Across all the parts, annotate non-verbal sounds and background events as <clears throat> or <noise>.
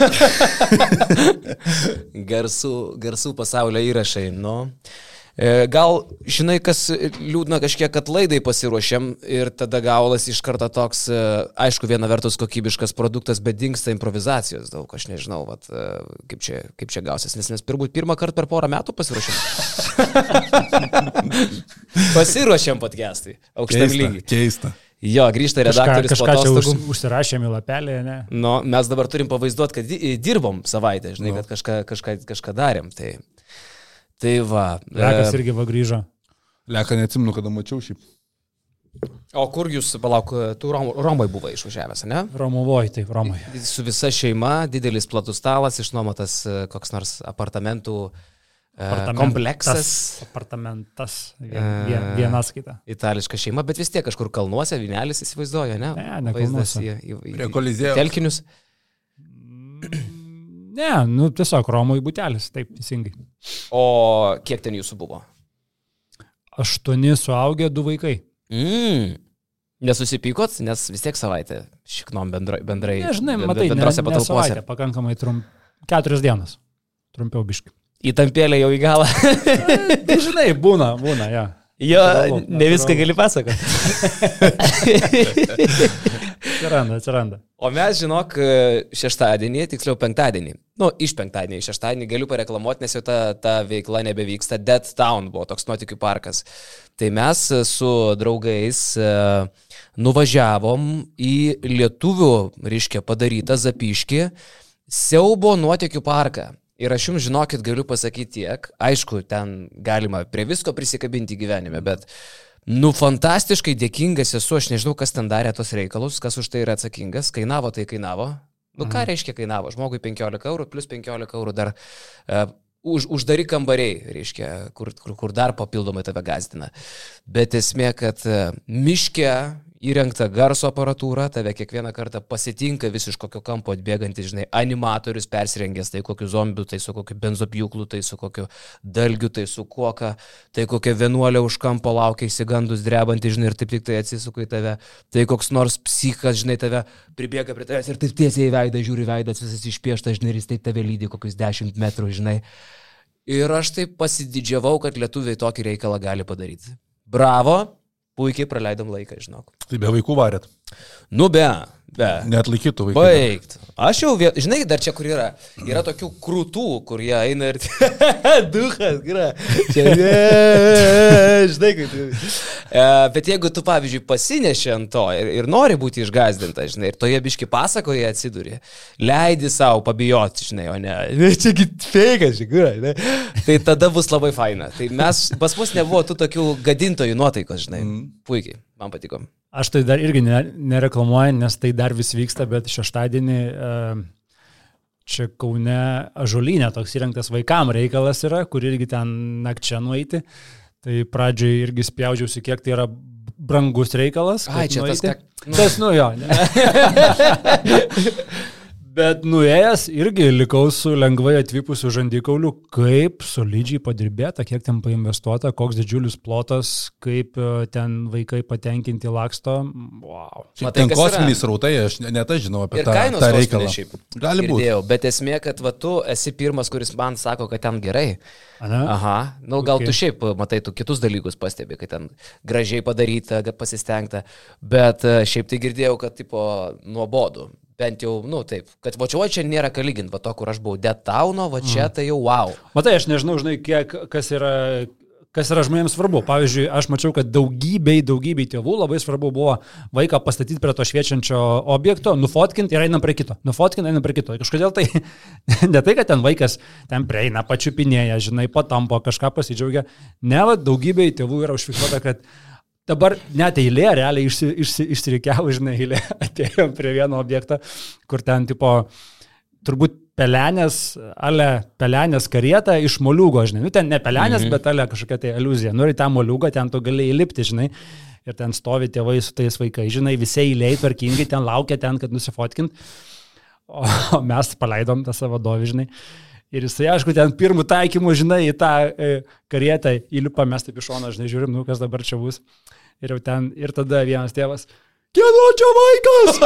<laughs> garsų, garsų pasaulio įrašai. Nu. E, gal, žinai, kas liūdna kažkiek, kad laidai pasiruošėm ir tada gaulas iš karto toks, e, aišku, viena vertus kokybiškas produktas, bet dinksta improvizacijos daug, aš nežinau, vat, e, kaip, čia, kaip čia gausis, nes mes turbūt pirmą kartą per porą metų pasiruošėm. <laughs> pasiruošėm podcast'ai, aukštam lygiai. Keista. Jo, grįžta redaktorius. Kažką, kažką čia už, užsirašėm į lapelį, ne? Nu, mes dabar turim pavaizduoti, kad dirbom savaitę, žinai, no. kad kažką, kažką, kažką darėm. Tai Tai va. Lekas e... irgi va grįžo. Leką neatsimnu, kada mačiau šį. O kur jūs, palauk, tu Rom, Romai buvai išvažiavęs, ne? Romovoje, taip, Romai. Su visa šeima, didelis platus stalas, išnuomotas e, koks nors apartamentų e, kompleksas. Apartamentas, vien, viena skaita. Itališka šeima, bet vis tiek kažkur kalnuose, Vinelis įsivaizduoja, ne? Ne, ne kalnuose. Į, į, į, Prie kolizėjo. Telkinius. Ne, nu tiesiog Romui būtelis, taip teisingai. O kiek ten jūsų buvo? Aštuoni suaugę, du vaikai. Mm. Nesusipykot, nes vis tiek savaitę šiknom bendrai. bendrai Nežinai, matai, bendrose ne, patalpose. Pakankamai trump. Keturias dienas. Trumpiau biški. Įtampėlė jau į galą. tai <laughs> žinai, būna, būna, ja. Jo, natūralu, ne viską gali pasakoti. <laughs> atsiranda, atsiranda. O mes, žinok, šeštadienį, tiksliau penktadienį, nu, iš penktadienį šeštadienį galiu pareklamuoti, nes jau ta, ta veikla nebevyksta. Dead Town buvo toks nuotikių parkas. Tai mes su draugais e, nuvažiavom į lietuvių, reiškia, padarytą zapiškį siaubo nuotikių parką. Ir aš jums žinokit, galiu pasakyti tiek, aišku, ten galima prie visko prisikabinti gyvenime, bet, nu, fantastiškai dėkingas esu, aš nežinau, kas ten darė tos reikalus, kas už tai yra atsakingas, kainavo tai kainavo. Nu, ką mhm. reiškia kainavo? Žmogui 15 eurų, plus 15 eurų dar uh, už, uždari kambariai, reiškia, kur, kur, kur dar papildomai tave gazdina. Bet esmė, kad uh, miške įrengta garso aparatūra, tave kiekvieną kartą pasitinka vis iš kokio kampo atbėgantis, žinai, animatorius persirengęs, tai kokiu zombiu, tai su kokiu benzopjūklu, tai su kokiu dalgiu, tai su koka, tai kokia vienuolė už kampo laukia įsigandus drebantį, žinai, ir taip tik tai atsisuka į tave, tai koks nors psichas, žinai, tave pribėga prie tavęs ir taip tiesiai į veidą žiūri veidas, visas išpieštas, žinai, ir jis taip tave lydi kokius dešimt metrų, žinai. Ir aš taip pasididžiavau, kad lietuviai tokį reikalą gali padaryti. Bravo, puikiai praleidom laiką, žinok. Tai be vaikų varėt. Nu be, be. Net laikytų vaikų. Baigt. Aš jau, žinai, dar čia kur yra. Yra tokių krūtų, kur jie eina ir... <laughs> Duhas, gra. Čia, žinai, kaip... E, bet jeigu tu, pavyzdžiui, pasineši ant to ir, ir nori būti išgazdinta, žinai, ir toje biški pasakoje atsiduri, leidi savo pabijoti, žinai, o ne... <laughs> Čia git feikas, žinai. Tai tada bus labai faina. Tai mes, pas mus nebuvo tų tokių gadintojų nuotaikos, žinai. Mm. Puikiai, man patiko. Aš tai dar irgi nereklamuoju, nes tai dar vis vyksta, bet šeštadienį e, čia Kaune Ažolinė toks įrengtas vaikam reikalas yra, kur irgi ten nakčia nueiti. Tai pradžioj irgi spjaudžiausi, kiek tai yra brangus reikalas. Ai, čia nueiti. tas, ką... tas, nu jo. <laughs> Bet nuėjęs irgi likau su lengvai atvykusiu žandikauliu, kaip solidžiai padirbėta, kiek ten painvestuota, koks didžiulis plotas, kaip e, ten vaikai patenkinti laksto. Wow. Matai, ten kosminiai srautai, aš net aš žinau apie ir tą, tą reikalą. Šiaip, Gali būti. Bet esmė, kad va, tu esi pirmas, kuris man sako, kad ten gerai. Ana? Aha, nu gal okay. tu šiaip matai, tu kitus dalykus pastebi, kad ten gražiai padaryta, pasistengta, bet e, šiaip tai girdėjau, kad tipo nuobodu bent jau, nu taip, kad va čia, va čia nėra ką lyginti, va to, kur aš buvau Detauno, va čia mm. tai jau wow. Matai, aš nežinau, žinai, kiek, kas yra, kas yra žmonėms svarbu. Pavyzdžiui, aš mačiau, kad daugybei, daugybei tėvų labai svarbu buvo vaiką pastatyti prie to šviečiančio objekto, nufotkinti ir einam prie kito. Nufotkinti, einam prie kito. Kažkodėl tai, <laughs> ne tai, kad ten vaikas ten prieina, pačiupinėja, žinai, patampo, kažką pasidžiaugia. Ne, va, daugybei tėvų yra užfiksuota, kad Dabar net eilė, realiai išsi, išsi, išsirikiavo, žinai, eilė, <laughs> atėjom prie vieno objekto, kur ten tipo, turbūt pelenės, ale pelenės karieta iš moliūgo, žinai, nu ten ne pelenės, mhm. bet ale kažkokia tai aluzija. Nu ir tą moliūgą ten tu gali įlipti, žinai, ir ten stovi tėvai su tais vaikais, žinai, visi eiliai tvarkingai ten laukia ten, kad nusifotkint, o, o <laughs> mes paleidom tą savo dovį, žinai. Ir jisai, aišku, ten pirmų taikymų, žinai, į tą e, karietą įlipa, mes taip iš šono, žinai, žiūrim, nu kas dabar čia bus. Ir jau ten, ir tada vienas tėvas, Kieno čia vaikas?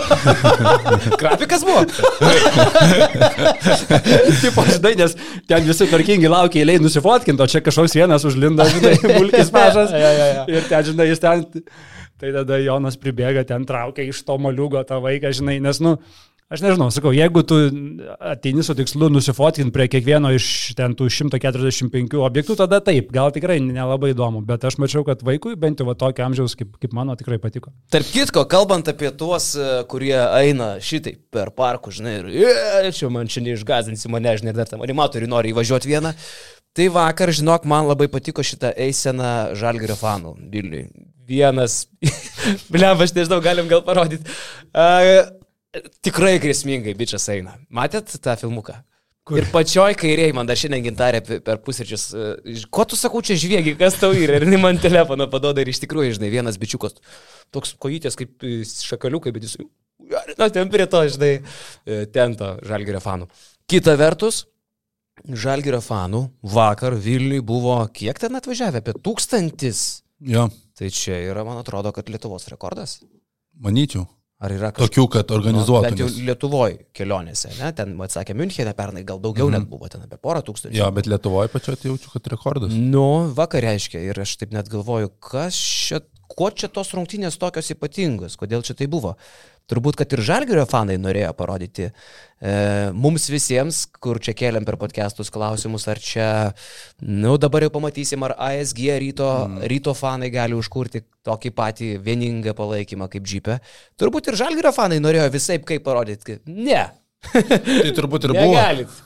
<laughs> Grafikas buvo. <laughs> Taip, žinai, nes ten visi tvarkingi laukia eiliai nusifotkinti, o čia kažkoks vienas užlindo, žinai, <laughs> mulkis mažas. ja, ja, ja. Ir ten, žinai, jis ten... Tai tada Jonas pribėga, ten traukia iš to maliugo tą vaiką, žinai, nes, nu, Aš nežinau, sakau, jeigu tu ateini su tikslu nusifotkinti prie kiekvieno iš ten tų 145 objektų, tada taip, gal tikrai nelabai įdomu, bet aš mačiau, kad vaikui bent jau tokio amžiaus kaip, kaip mano tikrai patiko. Tarp kitko, kalbant apie tuos, e, kurie eina šitai per parkus, žinai, ir čia man čia neišgazinsi mane, žinai, dar tam animatoriui nori įvažiuoti vieną. Tai vakar, žinok, man labai patiko šitą eisena Žalgerio fanų Vilniui. Vienas, <laughs> blem, aš nežinau, galim gal parodyti. Uh, Tikrai grėsmingai bičias eina. Matėt tą filmuką? Kur? Ir pačioj kairiai man dar šiandien gintarė per pusryčius, e, ko tu sakau čia žviegi, kas tau yra, ir man telefoną padoda ir iš tikrųjų, žinai, vienas bičiukas, toks kojytės kaip šakaliukai, bet jis, na, ten prie to, žinai, e, ten to žalgerio fanų. Kita vertus, žalgerio fanų vakar Vilniui buvo, kiek ten atvažiavę, apie tūkstantis. Jo. Tai čia yra, man atrodo, kad Lietuvos rekordas. Manyčiau. Ar yra kažkokių, tokių, kad organizuotų? Nu, bent jau Lietuvoje kelionėse, ne? ten, atsakė, Münchenė pernai gal daugiau mm -hmm. net buvo, ten apie porą tūkstančių. Jo, bet Lietuvoje pačioje tai jaučiu, kad rekordas. Nu, vakar reiškia ir aš taip net galvoju, kas čia, kuo čia tos rungtynės tokios ypatingos, kodėl čia tai buvo. Turbūt, kad ir Žalgirio fanai norėjo parodyti e, mums visiems, kur čia keliam per podcastus klausimus, ar čia, nu dabar jau pamatysim, ar ASG ryto, mm. ryto fanai gali užkurti tokį patį vieningą palaikymą kaip Džipė. Turbūt ir Žalgirio fanai norėjo visai kaip parodyti, ne. tai turbūt ir <laughs> buvo. Negalit.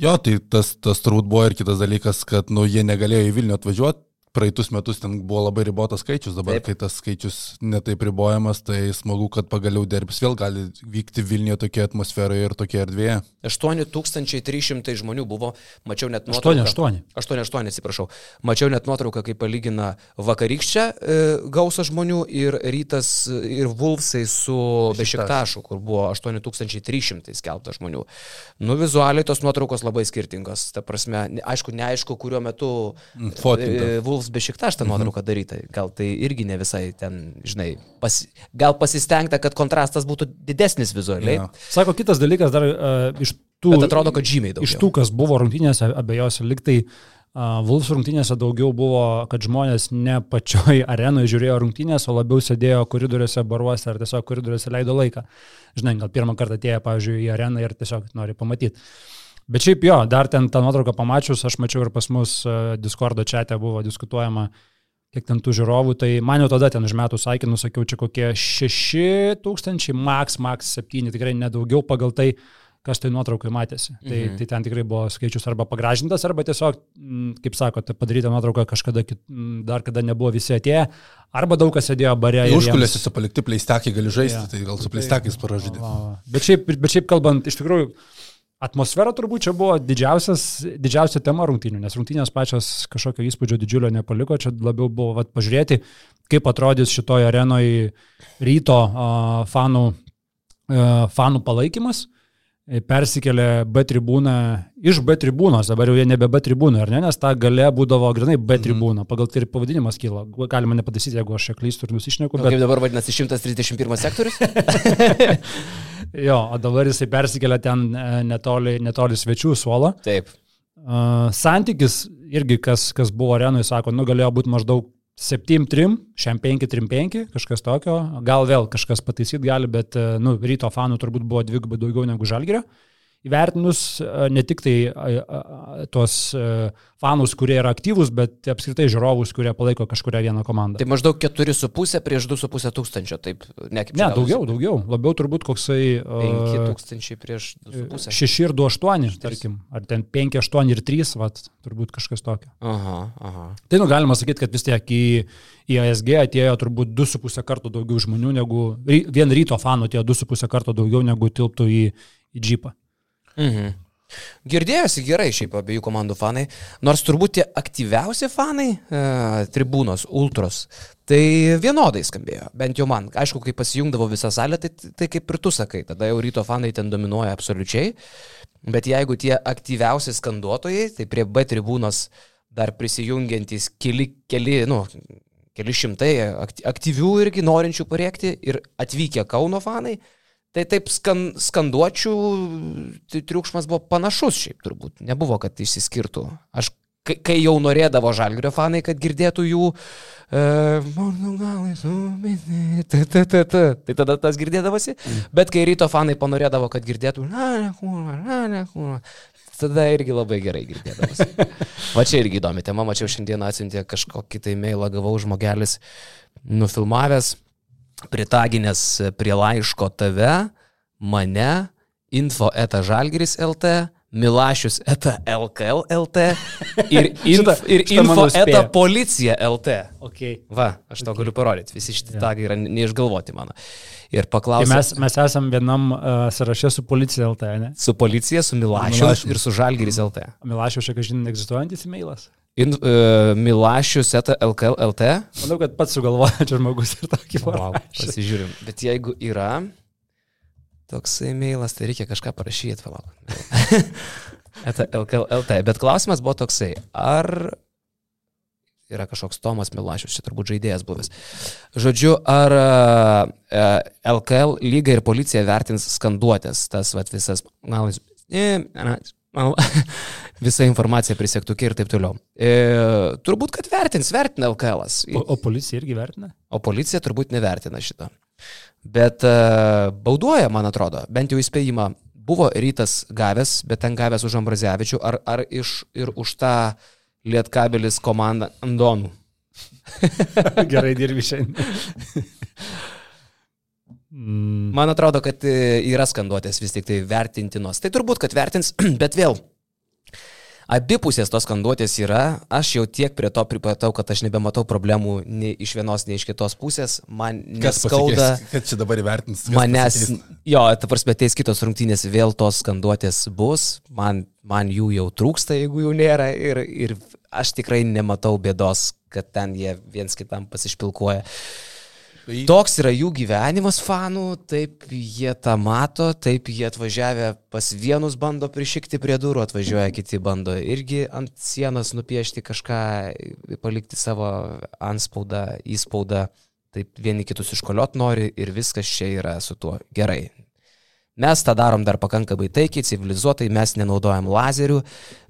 Jo, tai tas, tas turbūt buvo ir kitas dalykas, kad nu, jie negalėjo į Vilnių atvažiuoti, praeitus metus ten buvo labai ribotas skaičius, dabar Taip. kai tas skaičius netaip ribojamas, tai smagu, kad pagaliau derbis vėl gali vykti Vilniuje tokia atmosferoje ir tokia erdvėje. 8300 žmonių buvo, mačiau net nuotrauką. 8, 8. 8, 8, atsiprašau. Mačiau net nuotrauką, kaip palygina vakarykščią e, gausą žmonių ir rytas ir Vulfsai su Bešiktašu, kur buvo 8300 skelbta žmonių. Nu, vizualiai tos nuotraukos labai skirtingos. Ta prasme, aišku, neaišku, kuriuo metu Fotinta. E, Vulfs Bešiktaš tą mhm. nuotrauką daryta. Gal tai irgi ne visai ten, žinai, pas, gal pasistengta, kad kontrastas būtų didesnis vizualiai. Ja. Sako, kitas dalykas dar uh, iš tų... Bet atrodo, kad žymiai daugiau. Iš tų, kas buvo rungtynėse, abiejose liktai. Uh, Vulfs rungtynėse daugiau buvo, kad žmonės ne pačioj <laughs> arenoje žiūrėjo rungtynės, o labiau sėdėjo koridoriuose, baruose ar tiesiog koridoriuose leido laiką. Žinai, gal pirmą kartą atėjo, pavyzdžiui, į areną ir tiesiog nori pamatyti. Bet šiaip jo, dar ten tą nuotrauką pamačius, aš mačiau ir pas mus uh, Discordo čia buvo diskutuojama, kiek ten tų žiūrovų, tai man jau tada ten užmetų sakinų, sakiau, čia kokie 6 tūkstančiai, max, max 7, tikrai nedaugiau pagal tai, kas tai nuotraukai matėsi. Tai, mhm. Tai, tai ten tikrai buvo skaičius arba pagražintas, arba tiesiog, kaip sakote, padaryta nuotrauka kažkada, dar kada nebuvo visi atėję, arba daug kas sėdėjo bare. Užkulėsi jiems... palikti pleistekai, gali žaisti, ja. tai gal su pleistekais paražydė. Bet šiaip, bet šiaip kalbant, iš tikrųjų, Atmosfera turbūt čia buvo didžiausia tema rungtynių, nes rungtynės pačios kažkokio įspūdžio didžiulio nepaliko, čia labiau buvo vat, pažiūrėti, kaip atrodys šitoje arenoje ryto uh, fanų, uh, fanų palaikymas. Persikėlė B tribūną iš B tribūnos, dabar jau jie nebe B tribūna, ar ne, nes ta gale būdavo grinai B mhm. tribūna, pagal tai ir pavadinimas kyla. Galima nepataisyti, jeigu aš klystu ir nusišneku. Bet... Kaip dabar vadinasi 131 sektorius? <laughs> Jo, o dabar jisai persikėlė ten e, netoli, netoli svečių suolo. Taip. Uh, santykis irgi, kas, kas buvo arenui, sako, nu galėjo būti maždaug 7-3, šiam 5-3-5, kažkas tokio, gal vėl kažkas pataisyti gali, bet, e, nu, ryto fanų turbūt buvo dvigubai daugiau negu žalgerio. Uh, įvertinus ne tik tai tuos fanus, kurie yra aktyvūs, bet apskritai žiūrovus, kurie palaiko kažkuria vieną komandą. Tai maždaug 4,5 prieš 2,5 tūkstančio, taip, ne kaip. Ne, daugiau, daugiau, labiau turbūt koksai... 5 tūkstančiai prieš 2,5. 6 ir 2,8, tarkim, ar ten 5, 8 ir 3, vat, turbūt kažkas tokio. Aha, aha. Tai nu galima sakyti, kad vis tiek į, į ASG atėjo turbūt 2,5 kartų daugiau žmonių negu, vien ryto fanų atėjo 2,5 kartų daugiau negu tilptų į, į džipą. Mhm. Girdėjosi gerai šiaip abiejų komandų fanai, nors turbūt tie aktyviausi fanai, e, tribūnos, ultros, tai vienodai skambėjo, bent jau man. Aišku, kai pasijungdavo visą salę, tai, tai kaip ir tu sakai, tada jau ryto fanai ten dominuoja absoliučiai, bet jeigu tie aktyviausi skanduotojai, tai prie B tribūnos dar prisijungiantys keli, keli, nu, keli šimtai aktyvių irgi norinčių pariekti ir atvykę Kauno fanai. Tai taip skan, skanduočių tai triukšmas buvo panašus šiaip turbūt, nebuvo, kad išsiskirtų. Aš kai jau norėdavo žalgrio fanai, kad girdėtų jų Tai tada tas girdėdavosi, bet kai ryto fanai panorėdavo, kad girdėtų, tada irgi labai gerai girdėdavosi. <laughs> Va čia irgi įdomi tema, mačiau šiandien atsiuntė kažkokį tai mailą, gavau žmogelis nufilmavęs, pritaginęs prie laiško tave, mane, info eta žalgeris LT Milašius eta LKL LT <laughs> ir, inf, šitą, ir šitą info eta policija LT. Okay. Va, aš to okay. galiu parodyti, visi šitie ja. tagai yra neišgalvoti mano. Ir paklausė. Tai mes, mes esam vienam uh, sąraše su policija LT, ne? Su policija, su Milašius, Milašius. ir su Žalgiris LT. Milašius, šiek tiek žinai, egzistuojantis e-mailas. In, uh, Milašius eta LKL LT. Manau, kad pats sugalvoja <laughs> čia žmogus ir tokį wow, pasižiūrim. Bet jeigu yra, Toks e-mailas, tai reikia kažką parašyti, palauk. <laughs> LKLT. Bet klausimas buvo toksai, ar yra kažkoks Tomas Milašius, čia turbūt žaidėjas buvęs. Žodžiu, ar LKL e, lyga ir policija vertins skanduotės, tas vat, visas, gal, <laughs> visa informacija prisektukė ir taip toliau. E, turbūt, kad vertins, vertina LKL. -as. O, o policija irgi vertina? O policija turbūt nevertina šito. Bet uh, bauduoja, man atrodo, bent jau įspėjimą buvo rytas gavęs, bet ten gavęs už Ambrazevičių, ar, ar iš, ir už tą Lietkabelis komandą Andonų. <laughs> Gerai dirbi šiandien. <laughs> Man atrodo, kad e, yra skanduotės vis tik tai vertintinos. Tai turbūt, kad vertins, <clears throat> bet vėl abipusės tos skanduotės yra, aš jau tiek prie to pripratau, kad aš nebematau problemų nei iš vienos, nei iš kitos pusės, man neskauda. Kad čia dabar įvertins. Manęs, pasikeis? jo, ta prasme, ateis kitos rungtynės, vėl tos skanduotės bus, man, man jų jau trūksta, jeigu jų nėra ir, ir aš tikrai nematau bėdos, kad ten jie viens kitam pasišpilkuoja. Tai... Toks yra jų gyvenimas fanų, taip jie tą mato, taip jie atvažiavę pas vienus bando prišikti prie durų, atvažiuoja kiti bando irgi ant sienos nupiešti kažką, palikti savo anspaudą, įspaudą, taip vieni kitus iškoliot nori ir viskas čia yra su tuo gerai. Mes tą darom dar pakankamai taikiai, civilizuotai, mes nenaudojam lazerių,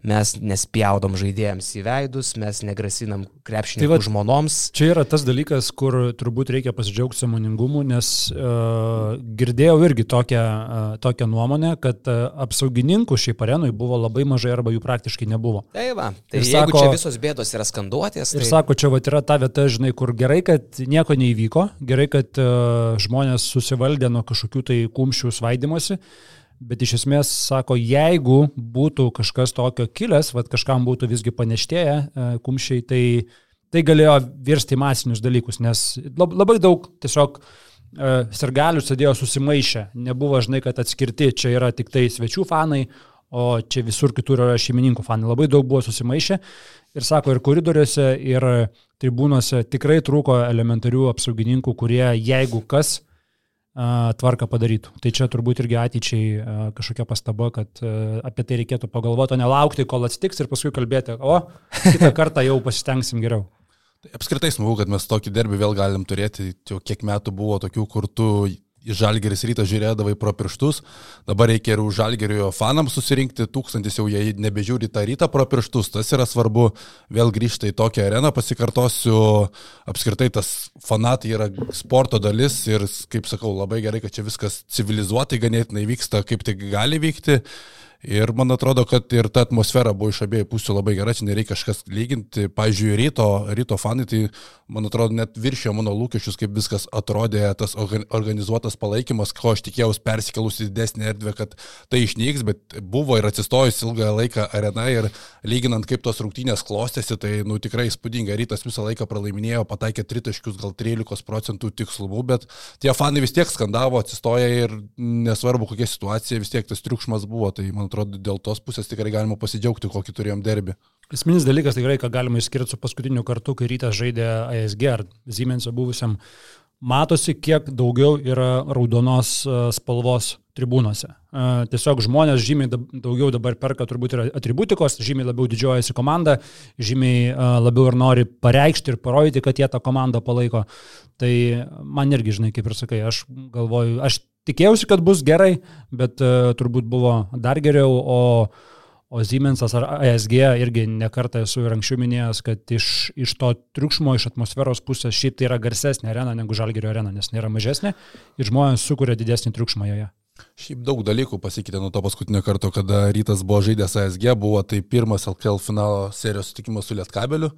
mes nespjaudom žaidėjams į veidus, mes negrasinam krepšininkų tai žmonoms. Čia yra tas dalykas, kur turbūt reikia pasidžiaugti samoningumu, nes uh, girdėjau irgi tokią, uh, tokią nuomonę, kad uh, apsaugininkų šiaip arenui buvo labai mažai arba jų praktiškai nebuvo. Tai va, tai ir jeigu sako, čia visos bėdos yra skanduotės. Tai... Ir sako, čia va yra ta vieta, žinai, kur gerai, kad nieko neįvyko, gerai, kad uh, žmonės susivaldė nuo kažkokių tai kumščių svaidimo dalymosi, bet iš esmės sako, jeigu būtų kažkas tokio kilęs, vad kažkam būtų visgi paneštėję e, kumščiai, tai tai galėjo virsti masinius dalykus, nes labai daug tiesiog e, sergalių sėdėjo susimaišę, nebuvo, žinai, kad atskirti, čia yra tik tai svečių fanai, o čia visur kitur yra šeimininkų fanai. Labai daug buvo susimaišę ir sako, ir koridoriuose, ir tribūnose tikrai trūko elementarių apsaugininkų, kurie, jeigu kas, tvarką padarytų. Tai čia turbūt irgi ateičiai kažkokia pastaba, kad apie tai reikėtų pagalvoti, o nelaukti, kol atsitiks ir paskui kalbėti, o kitą kartą jau pasistengsim geriau. Tai apskritai smagu, kad mes tokį derbį vėl galim turėti. Jau kiek metų buvo tokių, kur tu į Žalgeris rytą žiūrėdavai pro pirštus, dabar reikia ir už Žalgerio fanams susirinkti, tūkstantis jau jie nebežiūri tą rytą pro pirštus, tas yra svarbu, vėl grįžti į tokią areną, pasikartosiu, apskritai tas fanatai yra sporto dalis ir, kaip sakau, labai gerai, kad čia viskas civilizuotai ganėtinai vyksta, kaip tik gali vykti. Ir man atrodo, kad ir ta atmosfera buvo iš abiejų pusių labai gera, čia nereikia kažkas lyginti. Pavyzdžiui, ryto, ryto fanai, tai man atrodo net viršėjo mano lūkesčius, kaip viskas atrodė, tas organizuotas palaikymas, ko aš tikėjausi persikelus į didesnį erdvę, kad tai išnyks, bet buvo ir atsistojus ilgą laiką arena ir lyginant kaip tos rungtynės klostėsi, tai nu, tikrai įspūdinga. Rytas visą laiką pralaiminėjo, pataikė tritaškius, gal 13 procentų tikslumu, bet tie fanai vis tiek skandavo, atsistoja ir nesvarbu kokia situacija, vis tiek tas triukšmas buvo. Tai man atrodo, dėl tos pusės tikrai galima pasidžiaugti, kokį turėjom derbį. Esminis dalykas tikrai, ką galima išskirti su paskutiniu kartu, kai rytas žaidė ASG ar Siemens'o buvusiam, matosi, kiek daugiau yra raudonos e, spalvos tribūnose. Tiesiog žmonės žymiai daugiau dabar perka turbūt ir atributikos, žymiai labiau didžiuojasi komanda, žymiai labiau ir nori pareikšti ir parodyti, kad jie tą komandą palaiko. Tai man irgi, žinai, kaip ir sakai, aš galvoju, aš tikėjausi, kad bus gerai, bet turbūt buvo dar geriau, o O Siemensas ar ASG irgi nekartą esu ir anksčiau minėjęs, kad iš, iš to triukšmo, iš atmosferos pusės šiaip tai yra garsesnė arena negu Žalgerio arena, nes nėra mažesnė ir žmonės sukuria didesnį triukšmą joje. Šiaip daug dalykų pasikeitė nuo to paskutinio karto, kada rytas buvo žaidęs ASG, buvo tai pirmas LKL finalo serijos sutikimas su Lietkabeliu.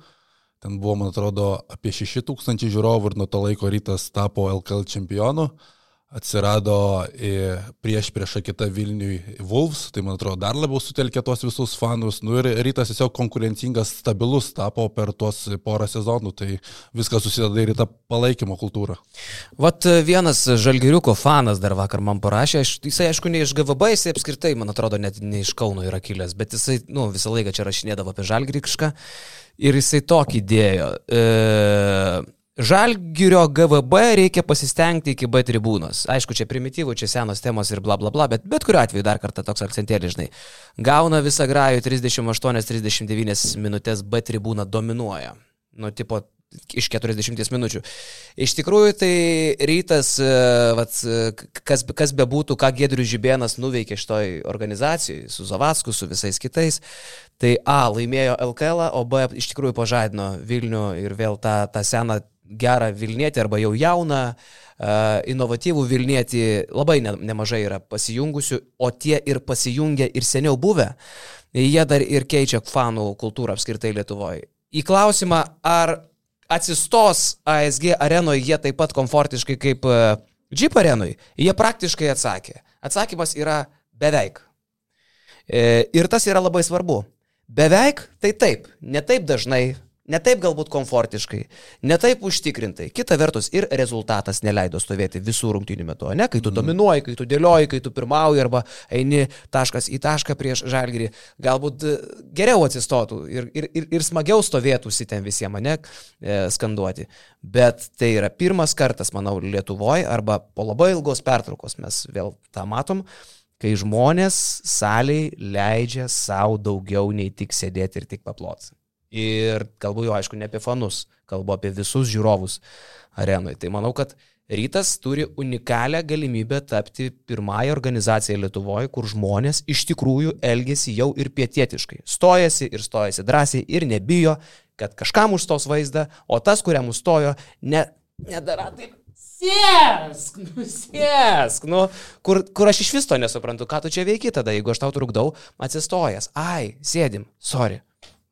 Ten buvo, man atrodo, apie 6000 žiūrovų ir nuo to laiko rytas tapo LKL čempionu atsirado prieš priešą kitą Vilniui Wolves, tai man atrodo dar labiau sutelkė tos visus fanus. Nu ir rytas tiesiog konkurencingas, stabilus tapo per tuos porą sezonų, tai viskas susideda ir į tą palaikymo kultūrą. Vat vienas žalgiriuko fanas dar vakar man parašė, aš, jisai aišku ne iš GVB, jisai apskritai, man atrodo, net ne iš Kauno yra kilęs, bet jisai nu, visą laiką čia rašinėdavo apie žalgirišką ir jisai tokį dėjo. E, Žalgirio GVB reikia pasistengti iki B tribūnos. Aišku, čia primityvų, čia senos temos ir bla bla bla, bet bet kuriu atveju dar kartą toks akcentėlis, žinai. Gauna visą grajų 38-39 minutės B tribūna dominuoja. Nu, tipo, iš 40 minučių. Iš tikrųjų, tai rytas, e, vat, kas, kas bebūtų, ką Gedrius Žibėnas nuveikė šitoj organizacijai, su Zavasku, su visais kitais, tai A, laimėjo LKL, o B, iš tikrųjų pažadino Vilnių ir vėl tą, tą seną gerą Vilnietį arba jau jauną, inovatyvų Vilnietį labai ne, nemažai yra pasijungusių, o tie ir pasijungia ir seniau buvę, jie dar ir keičia fanų kultūrą apskritai Lietuvoje. Į klausimą, ar atsistos ASG arenoje jie taip pat komfortiškai kaip Jeep arenoje, jie praktiškai atsakė. Atsakymas yra beveik. E, ir tas yra labai svarbu. Beveik tai taip, ne taip dažnai Ne taip galbūt komfortiškai, ne taip užtikrintai. Kita vertus ir rezultatas neleido stovėti visų rungtynių metu, ne? Kai tu mhm. dominuoji, kai tu dėlioji, kai tu pirmauji arba eini taškas į tašką prieš žalgyrį, galbūt e, geriau atsistotų ir, ir, ir, ir smagiau stovėtųsi ten visiems, ne, e, skanduoti. Bet tai yra pirmas kartas, manau, Lietuvoje arba po labai ilgos pertraukos mes vėl tą matom kai žmonės saliai leidžia savo daugiau nei tik sėdėti ir tik paploti. Ir kalbu jau aišku ne apie fanus, kalbu apie visus žiūrovus arenoje. Tai manau, kad Rytas turi unikalią galimybę tapti pirmąją organizaciją Lietuvoje, kur žmonės iš tikrųjų elgesi jau ir pietietiškai. Stojasi ir stojasi drąsiai ir nebijo, kad kažkam užstos vaizdą, o tas, kuriam užstojo, ne, nedara taip. Sėsk, nu sėsk, nu, kur, kur aš iš vis to nesuprantu, ką tu čia veiki tada, jeigu aš tau trukdau, atsistojęs. Ai, sėdim, sorry.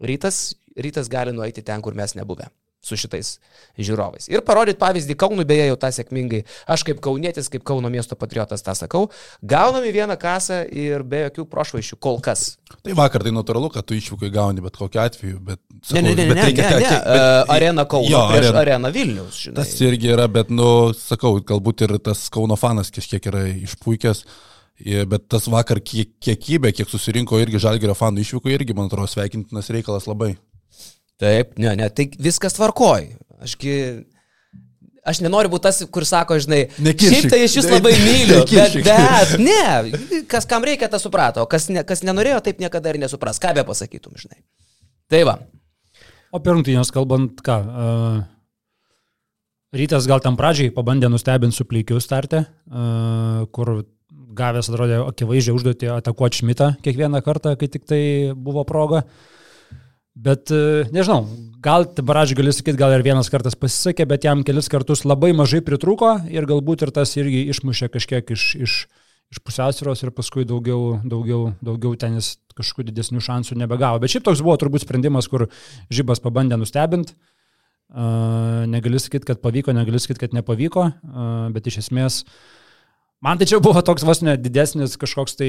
Rytas rytas gali nueiti ten, kur mes nebuvę su šitais žiūrovais. Ir parodyti pavyzdį Kaunui, beje, jau tą sėkmingai, aš kaip kaunietis, kaip Kauno miesto patriotas tą sakau, gaunam į vieną kasą ir be jokių prošvaišių kol kas. Tai vakar tai natūralu, kad tu išvykai gauni bet kokiu atveju, bet... Sakau, ne, ne, ne, bet ne, reikia, ne, ne, ne. Bet, arena Kauno jo, prieš arena, arena Vilnius. Žinai. Tas irgi yra, bet, nu, sakau, galbūt ir tas Kauno fanas kažkiek yra išpuikęs. Bet tas vakar kiek, kiekybė, kiek susirinko irgi Žalgerio fanų išvyko, irgi, man atrodo, sveikintinas reikalas labai. Taip, ne, ne, tai viskas tvarkoj. Ašgi, aš nenoriu būti tas, kur sako, žinai, nekiršik, šiaip tai aš jūs labai myliu, bet, bet, ne, kas kam reikia, tas suprato, kas, ne, kas nenorėjo, taip niekada ir nesupras, ką be pasakytum, žinai. Tai va. O per rungtynės kalbant, ką, uh, rytas gal tam pradžiai pabandė nustebinti su plykiu startę, uh, kur gavęs, atrodė, akivaizdžiai užduoti atakuoti Šmitą kiekvieną kartą, kai tik tai buvo proga. Uh, Bet e, nežinau, gal Baraž gali sakyti, gal ir vienas kartas pasisekė, bet jam kelis kartus labai mažai pritruko ir galbūt ir tas irgi išmušė kažkiek iš, iš, iš pusiausvėros ir paskui daugiau, daugiau, daugiau tenis kažkokių didesnių šansų nebegavo. Bet šiaip toks buvo turbūt sprendimas, kur Žybas pabandė nustebinti. Uh, negali sakyti, kad pavyko, negali sakyti, kad nepavyko, uh, bet iš esmės uh, Man tai čia buvo toks vos ne didesnis, kažkoks tai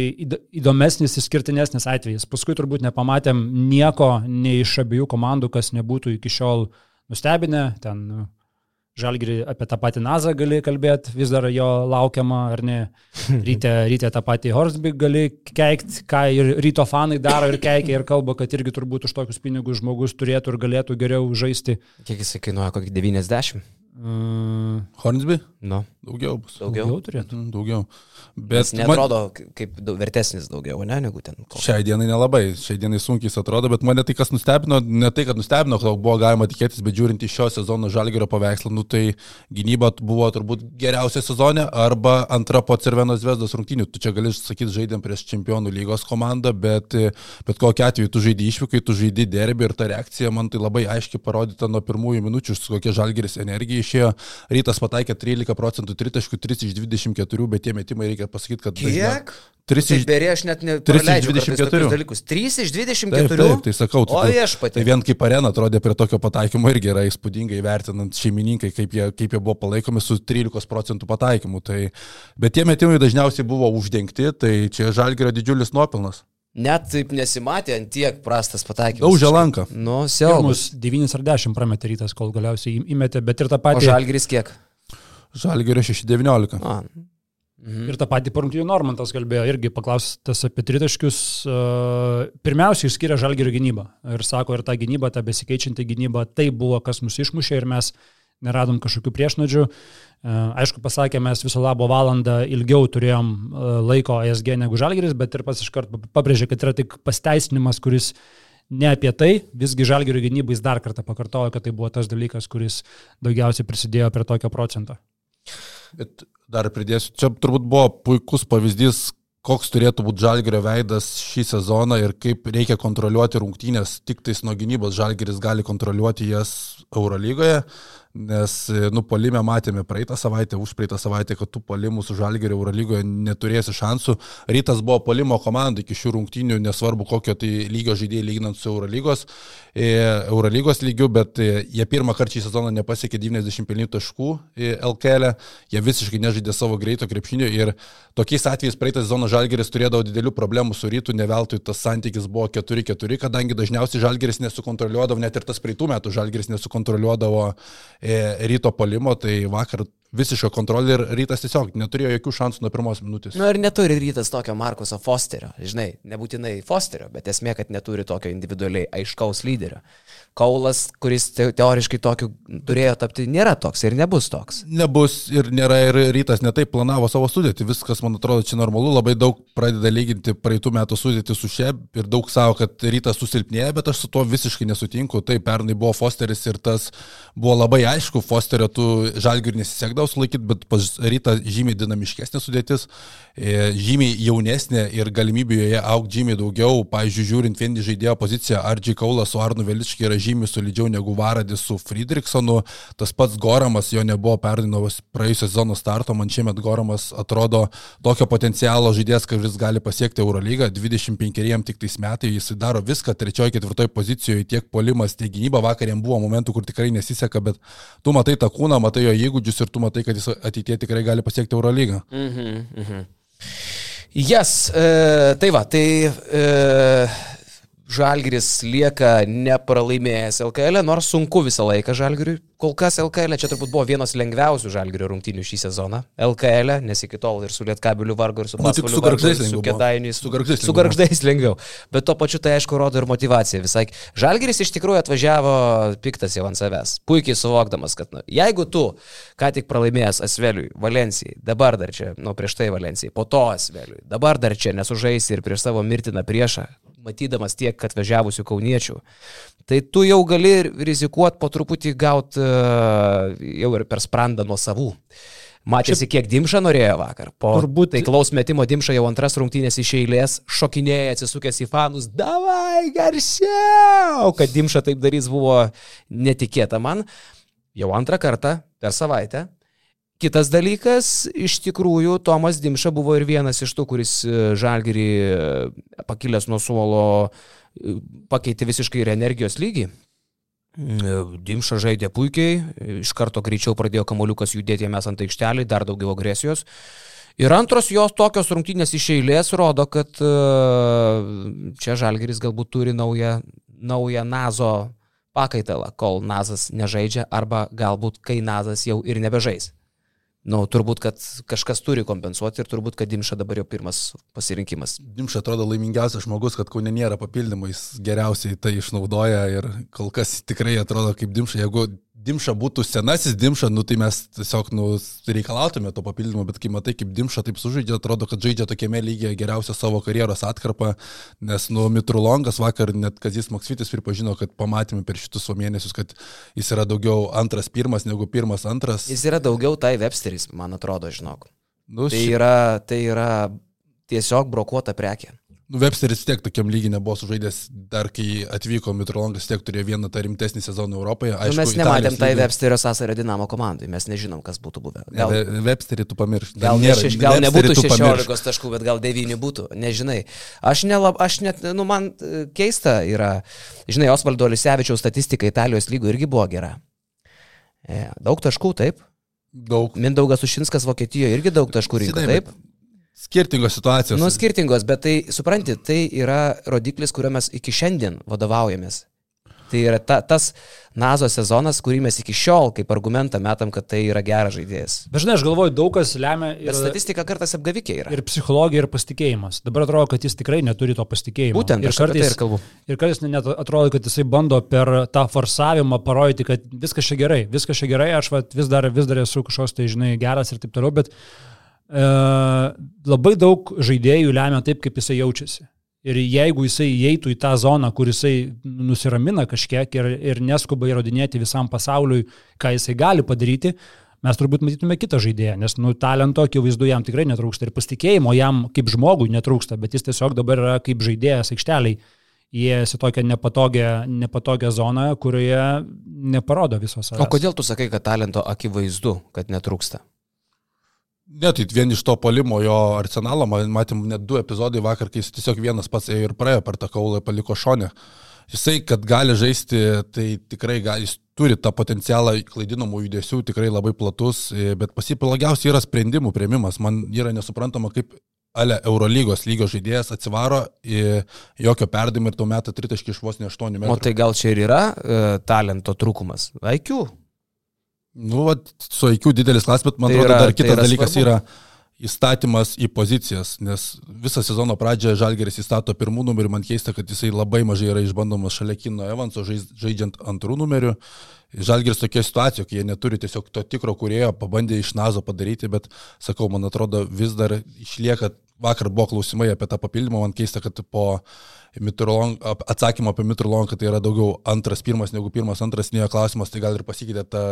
įdomesnis, išskirtinesnis atvejis. Paskui turbūt nepamatėm nieko nei iš abiejų komandų, kas nebūtų iki šiol nustebinę. Ten nu, Žalgirį apie tą patį Nazą gali kalbėti, vis dar jo laukiama, ar ne. <laughs> Ryte, ryte tą patį Horsbig gali keikti, ką ir ryto fanai daro ir keikia ir kalba, kad irgi turbūt už tokius pinigus žmogus turėtų ir galėtų geriau žaisti. Kiek jisai kainuoja, kokį 90? Mm. Hornsby? Nu. Daugiau bus. Daugiau, daugiau turėtų. Mm, daugiau. Bet Jis netrodo man... kaip vertesnis daugiau, ne, negu ten. Koks. Šiai dienai nelabai, šiai dienai sunkiai atrodo, bet mane tai kas nustebino, ne tai, kad nustebino, kad buvo galima tikėtis, bet žiūrint į šio sezono žalgerio paveikslą, nu tai gynyba buvo turbūt geriausia sezonė arba antra po Cervenos Vesdos rungtynių. Tu čia gali sakyti, žaidėm prieš čempionų lygos komandą, bet bet kokiu atveju tu žaidži išvykai, tu žaidži derbį ir ta reakcija man tai labai aiškiai parodyta nuo pirmųjų minučių, su kokia žalgeris energija išėjo. Rytas pataikė 13 procentų, 3 taškų, 3 iš 24, bet tie metimai reikia pasakyti, kad... Kiek? Dažnia, 3 iš... Berė aš net ne... 3 iš 24. Dalykus. 3 iš 24. Taip, taip, tai sakau, tu, o aš pati. Tai vien kaip arena atrodė prie tokio pataikymo irgi yra įspūdingai vertinant šeimininkai, kaip jie, kaip jie buvo palaikomi su 13 procentų pataikymu. Tai, bet tie metimai dažniausiai buvo uždengti, tai čia žalgerio didžiulis nuopilnas. Net taip nesimatė ant tiek prastas pataikymas. Daužė lanką. Nu, siaubus. 9 ar 10 prametė rytas, kol galiausiai įmetė, bet ir tą patį. O žalgeris kiek? Žalgerio 6-19. Mhm. Ir tą patį parungtinių Normantas kalbėjo, irgi paklaustas apie tritaškius. Pirmiausia, išskiria žalgerio gynybą. Ir sako, ir ta gynyba, ta besikeičianti gynyba, tai buvo, kas mus išmušė ir mes neradom kažkokių priešnodžių. Aišku, pasakė, mes viso labo valandą ilgiau turėjom laiko ESG negu žalgeris, bet ir pas iškart pabrėžė, kad yra tik pasteisinimas, kuris ne apie tai, visgi žalgerio gynybai jis dar kartą pakartojo, kad tai buvo tas dalykas, kuris daugiausiai prisidėjo prie tokio procento. Bet dar pridėsiu, čia turbūt buvo puikus pavyzdys, koks turėtų būti žalgerio veidas šį sezoną ir kaip reikia kontroliuoti rungtynės. Tik tais nuo gynybos žalgeris gali kontroliuoti jas Eurolygoje nes, nu, polime matėme praeitą savaitę, už praeitą savaitę, kad tų polimų su Žalgerio Eurolygoje neturėsi šansų. Rytas buvo polimo komanda iki šių rungtynių, nesvarbu kokio tai lygio žaidėjai lyginant su Eurolygos, e, Eurolygos lygiu, bet e, jie pirmą kartą šį sezoną nepasiekė 90 pelnytų taškų LKL, jie visiškai nežaidė savo greito krepšinio ir tokiais atvejais praeitą sezoną Žalgeris turėdavo didelių problemų su rytu, ne veltui tas santykis buvo 4-4, kadangi dažniausiai Žalgeris nesukontroliuodavo, net ir tas praeitų metų Žalgeris nesukontroliuodavo E, ryto polimo, tai vakar visišką kontrolę ir rytas tiesiog neturėjo jokių šansų nuo pirmos minutės. Na nu, ir neturi rytas tokio Markuso Fosterio, žinai, nebūtinai Fosterio, bet esmė, kad neturi tokio individualiai aiškaus lyderio. Kaulas, kuris te teoriškai tokiu turėjo tapti, nėra toks ir nebus toks. Nebus ir nėra ir rytas netaip planavo savo sudėti, viskas man atrodo čia normalu, labai daug pradeda lyginti praeitų metų sudėti su šia ir daug savo, kad rytas susilpnėja, bet aš su tuo visiškai nesutinku. Taip, pernai buvo Fosteris ir tas buvo labai aišku, Fosterio tų žalgių nesisekdavo sulaikyti, bet pas rytą žymiai dinamiškesnė sudėtis, e, žymiai jaunesnė ir galimybių joje aukti žymiai daugiau. Pavyzdžiui, žiūrint vien į žaidėjo poziciją, Ardžiai Kaulas su Arnu Veličkai yra žymiai solidžiau negu Varadis su Friedrichsonu. Tas pats Goramas jo nebuvo perdinovas praėjusios sezono starto, man šiemet Goramas atrodo tokio potencialo žaidėjas, kuris gali pasiekti Eurolygą, 25 tik tais metai, jis daro viską, trečioje, ketvirtoje pozicijoje, tiek polimas, tiek gynyba, vakar jam buvo momentų, kur tikrai nesiseka, bet tu matai tą kūną, matai jo įgūdžius ir tu matai, kad jis ateitie tikrai gali pasiekti Eurolygą. Mhm, mhm. Jas, yes, e, tai va, tai e, Žalgiris lieka nepralaimėjęs LKL, nors sunku visą laiką Žalgiriui. Kol kas LKL čia turbūt buvo vienas lengviausių Žalgirio rungtynių šį sezoną. LKL, nes iki tol ir su Lietkabiliu vargu, ir su Pasvaliu vargu, ir su Kedainiais. Su garždais, su garždais lengviau. Bet tuo pačiu tai aišku rodo ir motivaciją. Visai. Žalgiris iš tikrųjų atvažiavo piktas jau ant savęs. Puikiai suvokdamas, kad nu, jeigu tu ką tik pralaimėjęs Asveliui, Valencijai, dabar dar čia, nu prieš tai Valencijai, po to Asveliui, dabar dar čia nesužaisi ir prieš savo mirtiną priešą, matydamas tiek atvažiavusių kauniečių, tai tu jau gali rizikuoti po truputį gauti uh, jau ir per sprandą nuo savų. Matėsi, kiek Dimša norėjo vakar. Po Turbūt... taiklaus metimo Dimša jau antras rungtynės iš eilės šokinėja atsisukęs į fanus. Davai garsiau! Kad Dimša taip darys buvo netikėta man. Jau antrą kartą per savaitę Kitas dalykas, iš tikrųjų, Tomas Dimša buvo ir vienas iš tų, kuris e, žalgerį e, pakilęs nuo suolo e, pakeitė visiškai ir energijos lygį. Dimša žaidė puikiai, iš karto greičiau pradėjo kamoliukas judėti mes ant aikštelį, dar daugiau agresijos. Ir antros jos tokios rungtynės iš eilės rodo, kad čia Žalgeris galbūt turi naują, naują Nazo pakaitalą, kol Nazas nežaidžia, arba galbūt kai Nazas jau ir nebežais. Nu, turbūt, kad kažkas turi kompensuoti ir turbūt, kad Dimša dabar jau pirmas pasirinkimas. Dimša atrodo laimingiausias žmogus, kad kaune nėra papildymų, jis geriausiai tai išnaudoja ir kol kas tikrai atrodo kaip Dimša, jeigu Dimša būtų senasis Dimša, nu, tai mes tiesiog nu, reikalautume to papildymo, bet kai matai, kaip Dimša taip sužaidžia, atrodo, kad žaidžia tokiame lygyje geriausią savo karjeros atkarpą, nes nu, Mitrulongas vakar net Kazis Maksvitis pripažino, kad pamatėme per šitus mėnesius, kad jis yra daugiau antras pirmas negu pirmas antras. Jis yra daugiau tai Websteris, man atrodo, žinok. Nu, tai, ši... yra, tai yra tiesiog brokuota prekė. Nu, Websteris tiek tokiam lygiai nebuvo sužaidęs, dar kai atvyko Mitrolongas tiek turėjo vieną tą rimtesnį sezoną Europoje. Aišku, nu, mes nematėm tai lygiai... Websterio sąsario Dinamo komandai, mes nežinom, kas būtų buvę. Gal, ne, Websterį tu pamiršt. Gal, nėra, šeš, gal nebūtų 16 pamiršt. taškų, bet gal 9 būtų, nežinai. Aš, nelab, aš net, nu, man e, keista yra, žinai, Osvaldo Lisevičiaus statistika Italijos lygų irgi buvo gera. E, daug taškų, taip. Daug. Mindaugas Ušinskas Vokietijoje irgi daug taškų rinko, taip. Skirtingos situacijos. Nu, skirtingos, bet tai, supranti, tai yra rodiklis, kuriuo mes iki šiandien vadovaujamės. Tai yra ta, tas Nazo sezonas, kurį mes iki šiol kaip argumentą metam, kad tai yra geras žaidėjas. Dažnai aš galvoju, daug kas lemia ir... Bet statistika kartais apgavikė yra. Ir psichologija, ir pasitikėjimas. Dabar atrodo, kad jis tikrai neturi to pasitikėjimo. Būtent, ir kartais, tai ir kalbu. Ir kartais net atrodo, kad jisai bando per tą forsavimą parodyti, kad viskas čia gerai, viskas čia gerai, aš vat, vis, dar, vis dar esu kažkoks tai, žinai, geras ir taip toliau, bet labai daug žaidėjų lemia taip, kaip jisai jaučiasi. Ir jeigu jisai įeitų į tą zoną, kur jisai nusiramina kažkiek ir, ir neskuba įrodinėti visam pasauliui, ką jisai gali padaryti, mes turbūt matytume kitą žaidėją, nes nu, talento akivaizdu jam tikrai netrūksta ir pasitikėjimo jam kaip žmogui netrūksta, bet jis tiesiog dabar yra kaip žaidėjas aikšteliai. Įėjęs į tokią nepatogią, nepatogią zoną, kurioje neparodo visos. O kodėl tu sakai, kad talento akivaizdu, kad netrūksta? Ne, tai vien iš to polimo jo arsenalo, matėm net du epizodai vakar, kai jis tiesiog vienas pats ėjo ir praėjo per tą kaulą, paliko šonę. Jisai, kad gali žaisti, tai tikrai gali, jis turi tą potencialą klaidinamų judesių, tikrai labai platus, e, bet pasipalagiausiai yra sprendimų prieimimas. Man yra nesuprantama, kaip Ale Eurolygos lygio žaidėjas atsivaro į jokio perdimą ir tuo metu tritaškį iš vos ne 8 metrų. O tai gal čia ir yra e, talento trūkumas? Aikiu? Nu, va, su IQ didelis klas, bet man tai atrodo yra, dar kitas tai yra dalykas svarbu. yra įstatymas į pozicijas, nes visą sezono pradžią Žalgeris įstato pirmų numerių, man keista, kad jisai labai mažai yra išbandomas šalia Kino Evanso, žaidžiant antrų numerių. Žalgeris tokia situacija, kai jie neturi tiesiog to tikro kurėjo, pabandė iš nazo padaryti, bet sakau, man atrodo, vis dar išlieka, vakar buvo klausimai apie tą papildymą, man keista, kad po atsakymą apie Mitrolon, kad tai yra daugiau antras, pirmas negu pirmas, antras, nėjo klausimas, tai gal ir pasikeitė ta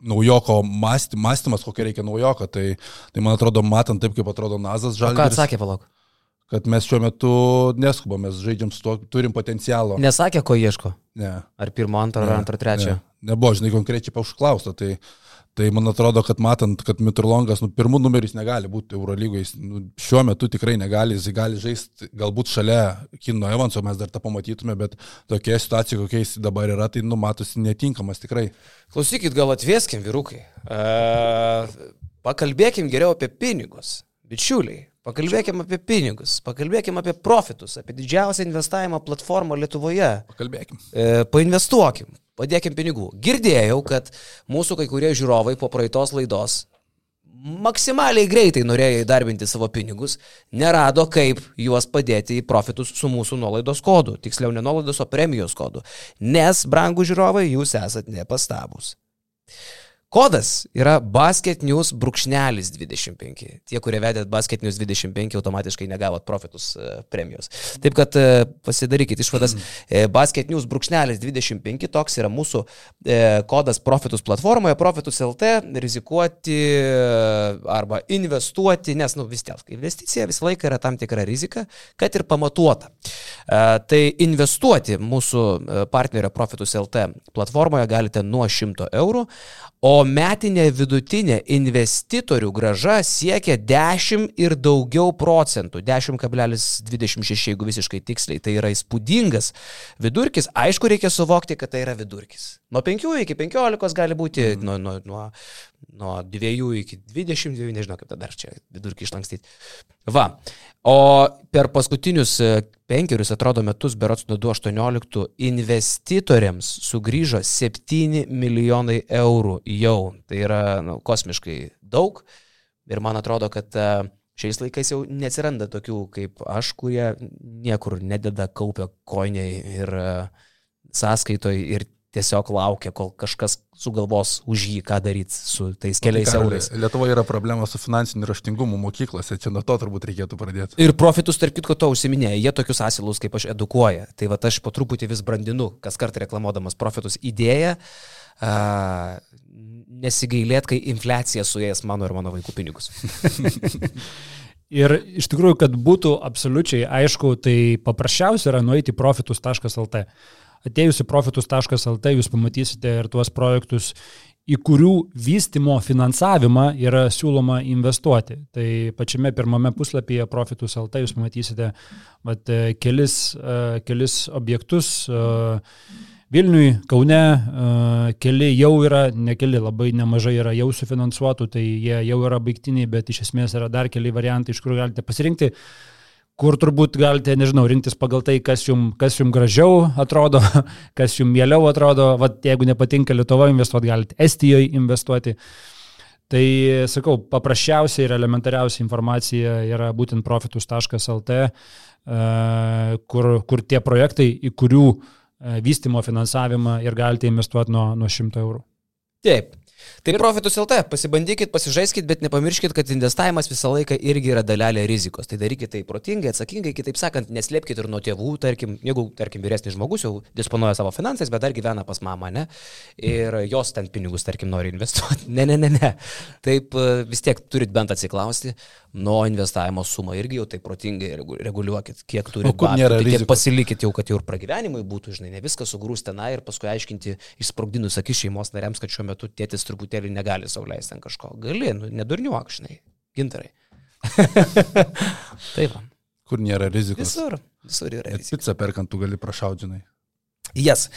naujoko mąsty, mąstymas, kokia reikia naujoko. Tai, tai man atrodo, matant taip, kaip atrodo Nazas Žalgiris. Ką atsakė, palauk? Kad mes šiuo metu neskubam, mes žaidžiam su tuo, turim potencialo. Nesakė, ko ieško? Ne. Ar pirmo, antro, ar antro, trečio? Ne. Nebuvo, žinai, konkrečiai paužklausta. Tai, Tai man atrodo, kad matant, kad Mitrolongas, nu, pirmų numeris negali būti Eurolygoje, nu, šiuo metu tikrai negali, jis gali žaisti galbūt šalia Kino Evanso, mes dar tą pamatytume, bet tokia situacija, kokia jis dabar yra, tai numatosi netinkamas tikrai. Klausykit, gal atvieskim, vyrukai. E, pakalbėkim geriau apie pinigus, bičiuliai. Pakalbėkime apie pinigus, pakalbėkime apie profitus, apie didžiausią investavimo platformą Lietuvoje. Pakalbėkim. E, painvestuokim, padėkim pinigų. Girdėjau, kad mūsų kai kurie žiūrovai po praeitos laidos maksimaliai greitai norėjo įdarbinti savo pinigus, nerado kaip juos padėti į profitus su mūsų nuolaidos kodu. Tiksliau, ne nuolaidos, o premijos kodu. Nes, brangų žiūrovai, jūs esat nepastabus. Kodas yra Basket News brūkšnelis 25. Tie, kurie vedėt Basket News 25, automatiškai negavot profitus e, premijos. Taip kad e, pasidarykit išvadas. Mm. Basket News brūkšnelis 25, toks yra mūsų kodas profitus platformoje, profitus LT, rizikuoti arba investuoti, nes, nu, vis tiek, investicija visą laiką yra tam tikra rizika, kad ir pamatuota. Tai investuoti mūsų partnerio profitus LT platformoje galite nuo 100 eurų, o metinė vidutinė investitorių graža siekia 10 ir daugiau procentų, 10,26 jeigu visiškai tiksliai, tai yra įspūdingas vidurkis, aišku reikia suvokti, kad tai yra vidurkis. Nuo 5 iki 15 gali būti, mm. nuo, nuo, nuo, nuo 2 iki 22, nežinau kaip dar čia vidurkį išlankstyti. Va, o per paskutinius penkerius, atrodo, metus, berots nuo 2018, investitoriams sugrįžo 7 milijonai eurų jau. Tai yra nu, kosmiškai daug. Ir man atrodo, kad e, šiais laikais jau neatsiranda tokių kaip aš, kurie niekur nededa, kaupia koiniai ir e, sąskaitoj ir tiesiog laukia, kol kažkas sugalvos už jį, ką daryti su tais keliais Tai ką, eurais. Lietuvoje yra problema su finansiniu raštingumu mokyklose, čia nuo to turbūt reikėtų pradėti. Ir profitus, tarp kitko, to užsiminėja, jie tokius asilus kaip aš edukuoja. Tai va aš po truputį vis brandinu, kas kartą reklamuodamas profitus idėją, a, nesigailėt, kai infliacija suės mano ir mano vaikų pinigus. <laughs> Ir iš tikrųjų, kad būtų absoliučiai aišku, tai paprasčiausia yra nueiti profitus.lt. Atėjus į profitus.lt jūs pamatysite ir tuos projektus, į kurių vystimo finansavimą yra siūloma investuoti. Tai pačiame pirmame puslapyje profitus.lt jūs pamatysite vat, kelis, e, kelis objektus. e, Vilniui, Kaune e, keli jau yra, ne keli, labai nemažai yra jau sufinansuotų, tai jie jau yra baigtiniai, bet iš esmės yra dar keli variantai, iš kur galite pasirinkti, kur turbūt galite, nežinau, rinktis pagal tai, kas jums kas jum gražiau atrodo, <laughs> kas jums mieliau atrodo, Vat, jeigu nepatinka Lietuva investuoti, galite Estijoje investuoti. Tai sakau, paprasčiausia ir elementariausia informacija yra būtent profitus.lt, e, kur, kur tie projektai, į kurių e, vystimo finansavimą ir galite investuoti nuo, nuo 100 eurų. Taip. Tai profitus LT, pasibandykit, pasižaiskit, bet nepamirškit, kad investavimas visą laiką irgi yra dalelė rizikos. Tai darykite tai protingai, atsakingai, kitaip sakant, neslėpkite ir nuo tėvų, tarkim, jeigu, tarkim, vyresnis žmogus jau disponuoja savo finansais, bet dar gyvena pas mamą, ne? Ir jos ten pinigus, tarkim, nori investuoti. <laughs> Ne, ne, ne, ne. Taip e, vis tiek turit bent atsiklausti, nuo investavimo sumą irgi jau taip protingai regu- reguliuokit, kiek turite. kur nėra tiek rizikos? pasilikit jau, kad jau ir pragyvenimui būtų, žinai, ne viskas sugrūs tenai ir paskui aiškinti išsprogdinus akis šeimos nariams, kad šiuo metu tėtis truputėlį negali sauliaisti ant kažko. Gali, nu, nedurniuok, žinai, gintarai. <laughs> Taip. Kur nėra rizikos. visur, visur yra. Rizika. pizzą perkant tu gali prašaudžinai. Jas.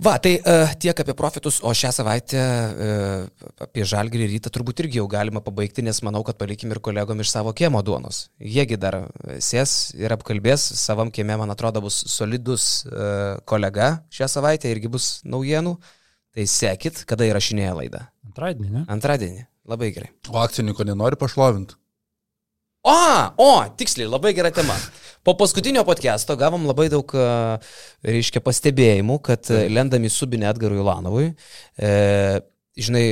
Va, tai uh, tiek apie profitus, o šią savaitę uh, apie žalgrį rytą turbūt irgi jau galima pabaigti, nes manau, kad palikim ir kolegom iš savo kiemo duonos. Jiegi dar sės ir apkalbės, savam kieme, man atrodo, bus solidus uh, kolega šią savaitę, irgi bus naujienų. Tai sekit, kada įrašinėja laidą. Antradienį, ne? Antradienį. Labai gerai. O akcininko nenori pašlovinti. O, o, tiksliai, labai gera tema. Po paskutinio podcast'o gavom labai daug, e, reiškia, pastebėjimų, kad e, lendami subinę Edgarui Ulanovui, e, žinai,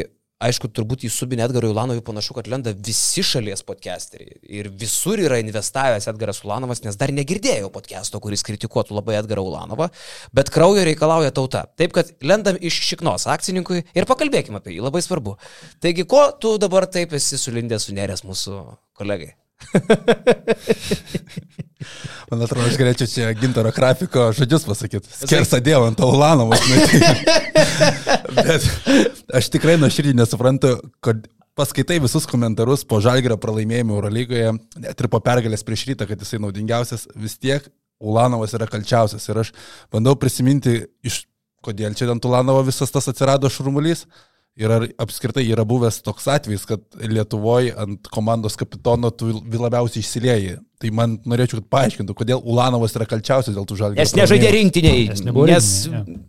aišku, turbūt į subinę Edgarui Ulanovui panašu, kad lenda visi šalies podcasteriai. Ir visur yra investavęs Edgaras Ulanovas, nes dar negirdėjau podcast'o, kuris kritikuotų labai Edgarą Ulanovą, bet kraujo reikalauja tauta. Taip, kad lendam iš šiknos akcininkui ir pakalbėkime apie jį, labai svarbu. Taigi, ko tu dabar taip esi sulindęs suneręs mūsų kolegai? <laughs> Man atrodo, aš galėčiau čia gintaro grafiko žodžius pasakyti. Skersą dievą ant Aulanovas. <laughs> Bet aš tikrai nuoširdžiai nesuprantu, kad paskaitai visus komentarus po žalgerio pralaimėjimo Eurolygoje, net ir po pergalės prieš rytą, kad jisai naudingiausias, vis tiek Ulanovas yra kalčiausias. Ir aš bandau prisiminti, iš kodėl čia ant Ulanovo visas tas atsirado šurmulys. Ir ar apskritai yra buvęs toks atvejis, kad Lietuvoje ant komandos kapitono tu labiausiai išsilieji. Tai man norėčiau, kad paaiškintų, kodėl Ulanovas yra kalčiausias dėl tų žalgių. Nes nežaidė rinktiniai, Nes nes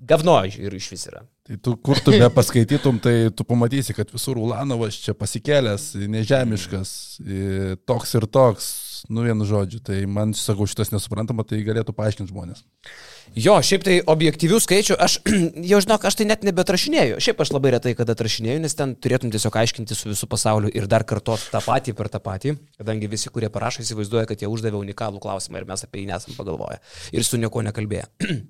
gavno ir iš vis yra. Tai tu, kur tu be paskaitytum, tai tu pamatysi, kad visur Ulanovas čia pasikėlęs, nežemiškas, toks ir toks, nu vienu žodžiu. Tai man, sakau, šitas nesuprantama, tai galėtų paaiškinti žmonės. Jo, šiaip tai objektyvių skaičių, aš <clears throat> jau žinok, aš tai net nebetrašinėjau. Šiaip aš labai retai kada atrašinėjau, nes ten turėtum tiesiog aiškinti su visų pasauliu ir dar kartot tą patį per tą patį, kadangi visi, kurie parašo, įsivaizduoja, kad jie uždavė unikalų klausimą ir mes apie jį nesam pagalvoję ir su nieko nekalbėję. <clears throat>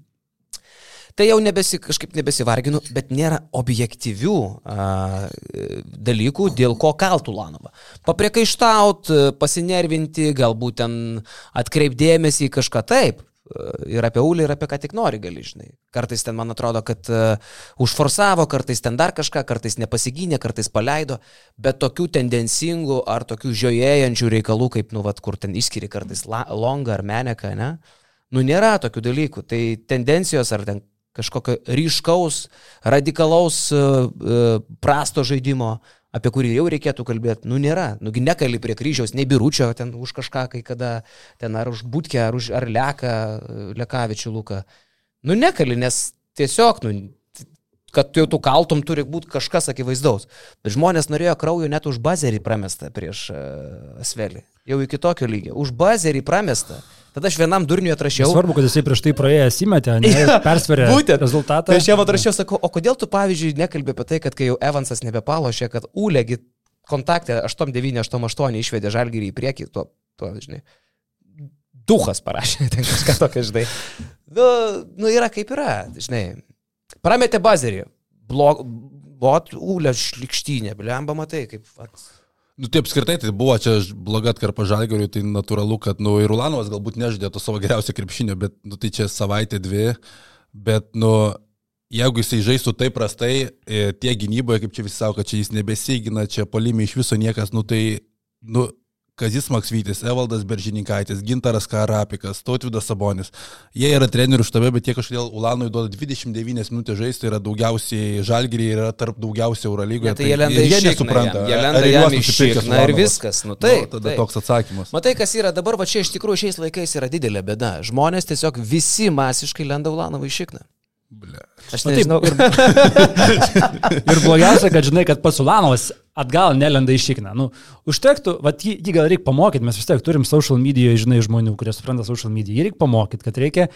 Tai jau nebesi, kažkaip nebesivarginu, bet nėra objektyvių a, dalykų, dėl ko kaltų Lanovą. Papriekaištaut, pasinervinti, galbūt ten atkreipdėmėsi į kažką taip. E, Ir apie Ulį, ir apie ką tik nori, gali, žinai. Kartais ten, man atrodo, kad uh, užforsavo, kartais ten dar kažką, kartais nepasigynė, kartais paleido, bet tokių tendencingų ar tokių žiojėjančių reikalų, kaip, nu, vat, kur ten išskiri kartais la, longą ar meneką, ne? Nu, nėra tokių dalykų. Tai tendencijos ar ten kažkokio ryškaus, radikalaus, uh, uh, prasto žaidimo, apie kurį jau reikėtų kalbėti, nu nėra. Nugi nekali prie kryžiaus, nei biručio ten už kažką, kai kada ten ar už būtkę, ar, už, ar leką, lekavičių lūką. Nu nekali, nes tiesiog, nu, kad jau tu kaltum, turi būti kažkas akivaizdaus. Bet žmonės norėjo kraujo net už bazerį pramestą prieš uh, Asvelį. Jau iki tokio lygio. Už bazerį pramestą. Tada aš vienam durniui atrašiau. Svarbu, kad jisai prieš tai praėjęs įmetė, <laughs> persverė Būtent. rezultatą. Tai aš jam atrašiau, sakau, o kodėl tu, pavyzdžiui, nekalbė apie tai, kad kai jau Evansas nebepalošė, kad Ulegi kontaktė 8988 išvedė žalgyrį į priekį, tuo, tuo žinai. Duhas parašė, <laughs> ten kažką tokio, žinai. Nu, nu yra kaip yra, žinai. Prametė bazerį. Blog, bot, ulė šlikštynė, blemba, matai, kaip... At... Nu, taip apskritai, tai buvo čia bloga atkarpa žalgeriui, tai natūralu, kad, nu, ir Ulanovas galbūt nežadėtų savo geriausio krepšinio, bet, nu, tai čia savaitė dvi, bet, nu, jeigu jisai žaistų taip prastai, e, tie gynyboje, kaip čia visi sako, kad čia jis nebesigina, čia polimi iš viso niekas, nu, tai, nu, Kazis Maksvytis, Evaldas Beržininkaitis, Gintaras Karapikas, Tautvidas Sabonis. Jie yra trenerių štabe, bet jie kažkodėl Ulanui duoda 29 minutės žaisti, yra daugiausiai žalgiriai ir yra tarp daugiausiai Eurolygoje. Ja, tai jie lenda jie iš nesupranta. Jie lenda jam iš šikna ir viskas. Nu, taip, nu, tada taip. toks atsakymas. Matai, kas yra dabar, va čia iš tikrųjų šiais laikais yra didelė bėda. Žmonės tiesiog visi masiškai lenda Ulanovą į šikną. Ble. Aš Na, taip, nežinau. <laughs> Ir blogiausia, kad žinai, kad pats Ulanovas atgal nelenda į šikną. Nu, užtektų, va, jį, jį gal reikia pamokyti, mes vis tiek turim social medijoje, žinai, žmonių, kurie supranta social mediją. Jį reikia pamokyti, kad reikia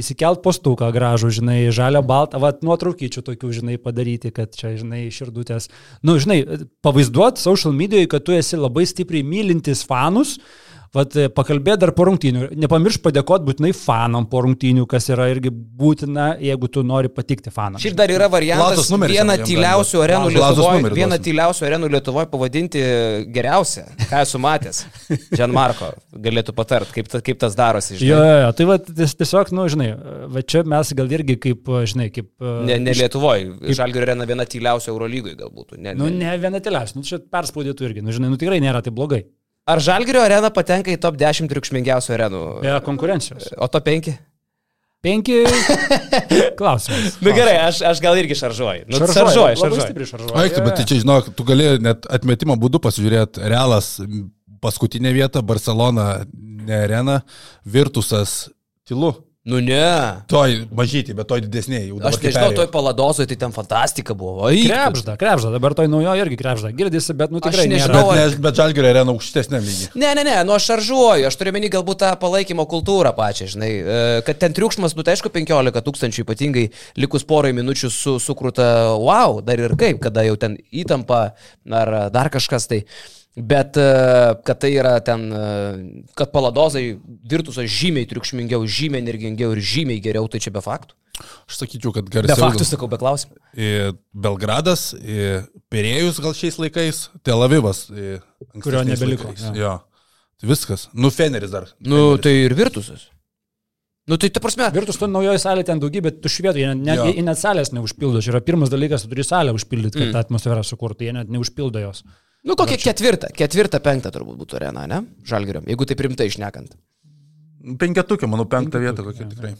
įsikelt postuką gražų, žinai, žalio baltą, va, nuotraukyčių tokių, žinai, padaryti, kad čia, žinai, širdutės. Nu, žinai, pavaizduot social medijoje, kad tu esi labai stipriai mylintis fanus. Vat pakalbėti dar po rungtynių. Nepamiršk padėkoti būtinai fanam po rungtynių, kas yra irgi būtina, jeigu tu nori patikti fanam. Šiaip dar yra variantas numeris vieną tyliausių arenų Lietuvoje, vieną tyliausių arenų Lietuvoje pavadinti geriausią. Ką esu matęs? <laughs> Gianmarko galėtų patart, kaip, ta, kaip tas darosi. Jo, Žinai. jo, jo, tai va, ties- tiesiog, nu, žinai, va čia mes gal irgi kaip, žinai, kaip... Ne, ne Lietuvoje. Žalgirio arena viena tyliausių Eurolygoje galbūt. Ne, Nu, ne. ne viena telias, nu, čia perspaudėtų irgi, nu, žinai, nu, tikrai nėra tai blogai. Ar Žalgirio arena patenka į top 10 triukšmingiausių arenų? Be konkurencijos. O top 5? Penki <laughs> klausimas. Na nu, gerai, aš, aš gal irgi šaržuoju. Nu, Šaržuoju, šaržuoju, šaržuoju. stipriai šaržuoju. Aikti, bet tai čia, žinok, tu gali net atmetimo būdu pasižiūrėti. Realas paskutinė vieta, Barcelona, ne arena, Virtusas, tylu. Nu ne. Toj mažyti, bet toj didesnėje. Aš nežinau, toj paladozoje tai ten fantastika buvo. Ai, Krepžda, krepžda, dabar toj naujo irgi krepžda. Girdisi, bet, nu, Aš tikrai nežinau, nėra. Bet, ne, bet Žalgirio arena aukštesnė lygiai. Ne, ne, ne, nu aš šaržuoju, aš turiu menį galbūt tą palaikymo kultūrą pačią, žinai, e, kad ten triukšmas, nu tai aišku, 15 tūkstančių, ypatingai likus porai minučių su, sukrūta, wow, dar ir kaip, kada jau ten įtampa ar dar kažkas tai. Bet e, kad tai yra ten, e, kad paladozai virtusios žymiai triukšmingiau, žymiai energingiau ir žymiai geriau, tai čia be faktų. Aš sakyčiau, kad Be garsiau. faktų sakau, be klausimų. Belgradas, į Perėjus gal šiais laikais, Tel Avivas. Kurio nebeliko, laikais. jo. Jo. Tai viskas. Nu, Feneris dar. Nu, Feneris. tai ir virtusios. Nu, tai ta prasme, Virtus to naujoji salė ten daugybė tuščių vietų, jie net, jie net salės neužpildo. Čia yra pirmas dalykas, tu turi salę užpildyti, kad Mm. mm. tą atmosferą sukurtų, jie net neužpildo jos. Nu kokia ketvirta, ketvirta, penkta turbūt būtų arena, ne? Žalgirio, jeigu tai primtai išnekant. Penketukė, manau, penktą vietą jo. tikrai.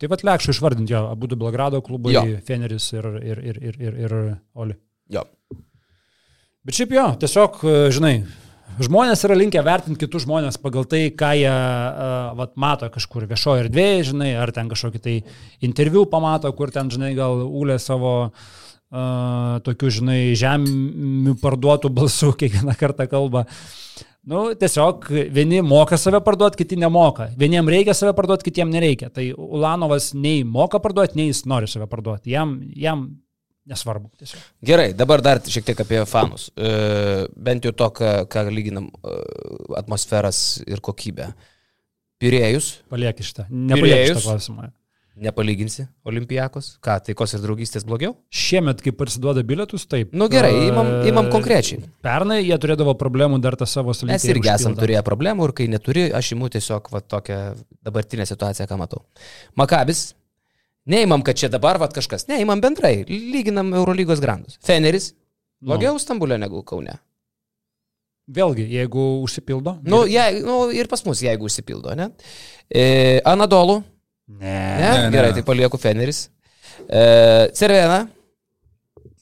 Taip pat lėkščiau išvardinti jo, abu du Belgrado klubai, Jo. Feneris ir, ir, ir, ir, ir, ir Oli. Jo. Bet šiaip jo, tiesiog, e, žinai, žmonės yra linkę vertinti kitus žmonės pagal tai, ką jie uh, vat, mato kažkur viešoje erdvėje, žinai, ar ten kažkokį tai interviu pamato, kur ten, žinai, gal Ulė savo uh, tokių, žinai, žemių parduotų balsų <laughs> kiekvieną kartą kalba. Nu, tiesiog vieni moka save parduoti, kiti nemoka. Vieniem reikia save parduoti, kitiem nereikia. Tai Ulanovas nei moka parduoti, nei jis nori save parduoti. Jam, jam nesvarbu. Tiesiog. Gerai, dabar dar šiek tiek apie fanus. E, bent jau to, ką, ką lyginam e, atmosferas ir kokybę. Pirėjus, Palieki šitą. Nepalieki Pirėjus. šitą klausimą. Nepalyginsi Olimpijakos. Ką, taikos ir draugystės blogiau? Šiemet, kai parsiduoda bilietus, taip. Nu gerai, imam, imam konkrečiai. Pernai jie turėdavo problemų dar tą savo Mes sąlygą. irgi esam turėję problemų ir kai neturi, aš imu tiesiog va, tokią dabartinę situaciją, ką matau. Makabis, neimam, kad čia dabar va, kažkas, neimam bendrai, lyginam Eurolygos grandus. Feneris, blogiau Stambulė negu Kaune. Vėlgi, jeigu užsipildo. Nu, jei, nu, ir pas mus, jeigu užsipildo, ne? E, Anadolu, ne. ne? Ne, ne. Gerai, tai palieku Feneris. E, Cervena,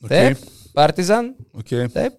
Okay. taip. Partizan, Okay. taip.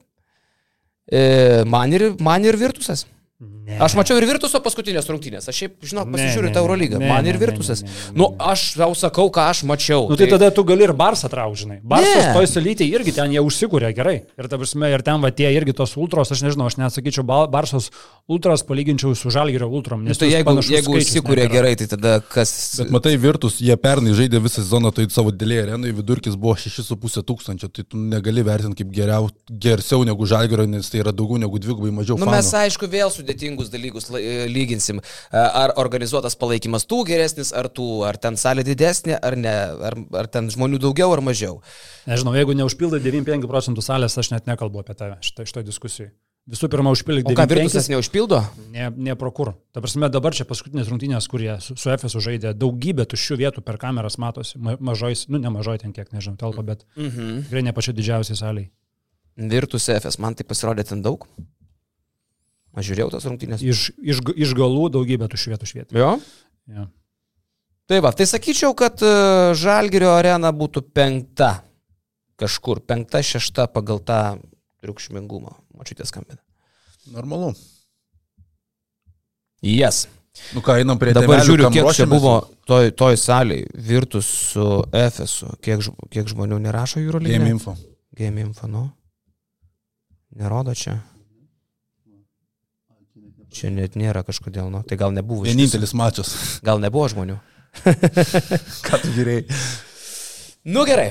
E, man, ir, man ir Virtusas. Ne. Aš mačiau ir Virtuso paskutinės rungtynės. Aš šiaip, žinok, pasižiūriu tą Eurolygą. Ne, Man ir Virtusas. Nu, aš tau sakau, ką aš mačiau. Nu, tai, tai tada tu gali ir Barsą traukžinai. Barsas toj salytė irgi ten jie užsikūrė gerai. Ir, prasme, ir ten va tie irgi tos ultros, aš nežinau, aš nesakyčiau, Barsos ultras palyginčiau su Žalgirio ultrom. Nes nu, tai jeigu, jeigu užsikūrė gerai, tai tada kas... Bet matai, Virtus, jie pernai žaidė visą sezoną, tai savo dėlė arenai vidurkis buvo 6,5 tūkstančio. Tai tu negali vertinti kaip geriau, gersiau negu Žalgirio, nes tai yra daugiau negu dvigubai mažiau. Nu, fanų. mes aišku vėl sudėtingus dalykus E, lyginsim, e, ar organizuotas palaikymas tų geresnis, ar tų, ar ten salė didesnė, ar ne, ar, ar ten žmonių daugiau ar mažiau. Nežinau, jeigu neužpildai 95 procentų salės, aš net nekalbu apie tave šitą, šitą diskusiją. Visų pirma, užpildyk 95. O ką Virtusas neužpildo? Ne, ne pro kur. Ta prasme, dabar čia paskutinės rungtynės, kurie su, su FSU žaidė, daugybė tuščių vietų per kameras matosi, ma, mažoj, nu ne mažoj ten kiek, nežinau, telpa, bet mm -hmm. tikrai ne pačia didžiausiai saliai. Virtus FS, man tai pasirodė ten daug. Aš žiūrėjau tas rungtynės. Iš, iš, iš galų daugybė tų švietų švietų. Jo? Ja. Tai va, tai sakyčiau, kad e, Žalgirio arena būtų penkta. Kažkur, penkta, šešta pagal tą triukšmingumą. Mačiutė skambina. Normalu. Jes. Yes. Nu ką, einam prie Dabar žiūriu, kiek čia buvo toj, toj saliai, Virtus su Efesu, kiek, kiek žmonių nerašo jūro lygį. Game info. Game info, nu. Nerodo čia. Čia net nėra kažkodėl, nu, tai gal nebuvo. Vienintelis mačas. Gal nebuvo žmonių. <laughs> Ką tu žiūrėjai? Nu gerai,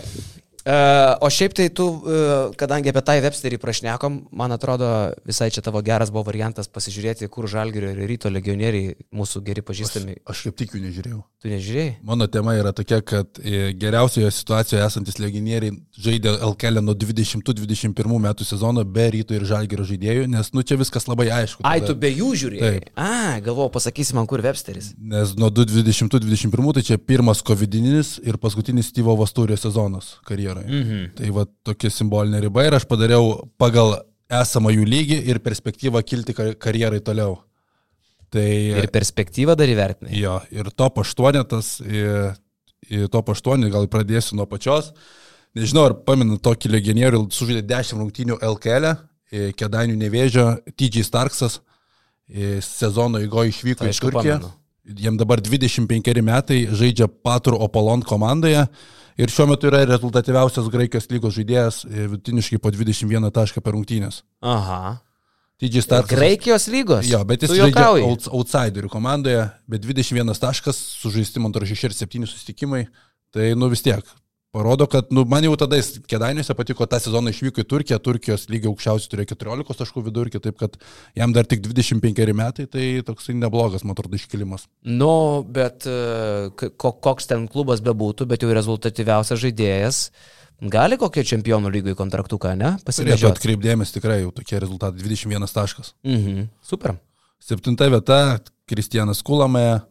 o šiaip tai tu, e, kadangi apie tą Websterį prašnekom, man atrodo visai čia tavo geras buvo variantas pasižiūrėti, kur Žalgirio ir Ryto legionieriai mūsų geri pažįstami. Aš, aš kaip tik jų nežiūrėjau. Tu nežiūrėjai? Mano tema yra tokia, kad e, geriausioje situacijoje esantis legionieriai žaidė LKL nuo 20-21 metų sezono be Ryto ir Žalgirio žaidėjų, nes nu čia viskas labai aišku. Tada... Ai, tu be jų žiūrėjai? Taip. A, galvoju, pasakysi man, kur Websteris. Nes nuo 20-21 tai čia pirmas covidinis ir paskutinis Stevo Vasturio sezonas karjeroje karjerai. Mhm. Tai va tokia simbolinė riba ir aš padariau pagal esamą jų lygį ir perspektyvą kilti karjerai toliau. Tai, ir perspektyvą dar įvertinai. Jo, ir top 8, tas, į, į top 8, gal pradėsiu nuo pačios. Nežinau, ar pamenu tokį legionierių, sužaidė 10 rungtynių LKL, Kedainių nevėžio, TJ Starksas, sezono įgoje išvyko tai, iš Turkiją. Jam dabar 25 metai, žaidžia Patrų Opalon komandoje. Ir šiuo metu yra rezultatyviausias Graikijos lygos žaidėjas, e, vidutiniškai po 21 tašką per rungtynės. Aha. Didžiai startas. Graikijos lygos? Jo, bet jis žaidžia outsiderių komandoje, bet 21 taškas, sužaisti man atrodo 6 ir 7 susitikimai. Tai nu vis tiek, Parodo, kad, nu, man jau tada kėdainiuose patiko tą sezoną išvyko į Turkiją, Turkijos lygio aukščiausiai turėjo 14 taškų vidurkį, taip kad jam dar tik 25 metai, tai toksai neblogas, man atrodo, iškilimas. Nu, bet e, koks ten klubas bebūtų, bet jau rezultatyviausias žaidėjas. Gali kokią čempionų lygų į kontraktuką, ne? Pasižiūrėti. Atkreipdėmės tikrai jau tokie rezultatai - 21 taškas. Mhm. Super. Septinta vieta - Kristijanas Kulamė.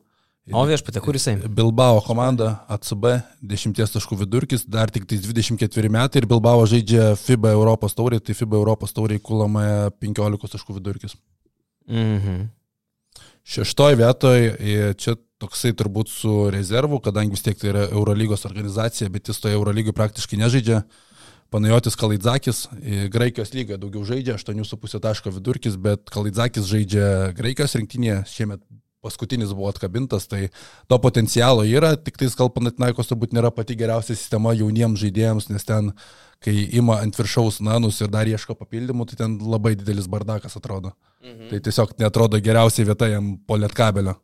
O viešpatė, kur jisai? Bilbao komanda ACB 10 taškų vidurkis, dar tik 24 metai ir Bilbao žaidžia FIBA Europos taurį, tai FIBA Europos taurį kulama 15 taškų vidurkis. Mhm. Šeštoje vietoje, čia toksai turbūt su rezervu, kadangi vis tiek tai yra Eurolygos organizacija, bet jis toje Eurolygoje praktiškai nežaidžia. Panajotis Kalaidzakis, Graikijos lygoje daugiau žaidžia, 8,5 taško vidurkis, bet Kalaidzakis žaidžia Graikijos rinktinėje, šiemet paskutinis buvo atkabintas, tai to potencialo yra, tik tais gal Panatinaikos turbūt nėra pati geriausia sistema jauniems žaidėjams, nes ten, kai ima ant viršaus nanus ir dar ieško papildymų, tai ten labai didelis bardakas atrodo. Mhm. Tai tiesiog netrodo geriausiai vieta jam po lietkabelio.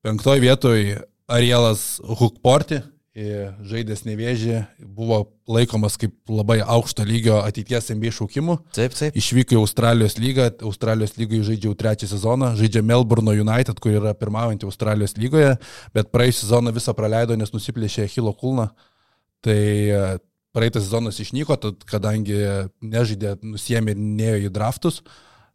Penktoje vietoje Arielas Hukporti, žaidęs nevėžį, buvo laikomas kaip labai aukšto lygio ateities MB šaukimu. Taip, taip. Išvyko į Australijos lygą, Australijos lygoje žaidžia jau trečią sezoną, žaidžia Melburno United, kur yra pirmaujantį Australijos lygoje, bet praėjusią sezoną visą praleido, nes nusiplėšė Hilo kulną. Tai e, praeitas sezonas išnyko, kadangi nežaidė, nusėmė ir nėjo į draftus.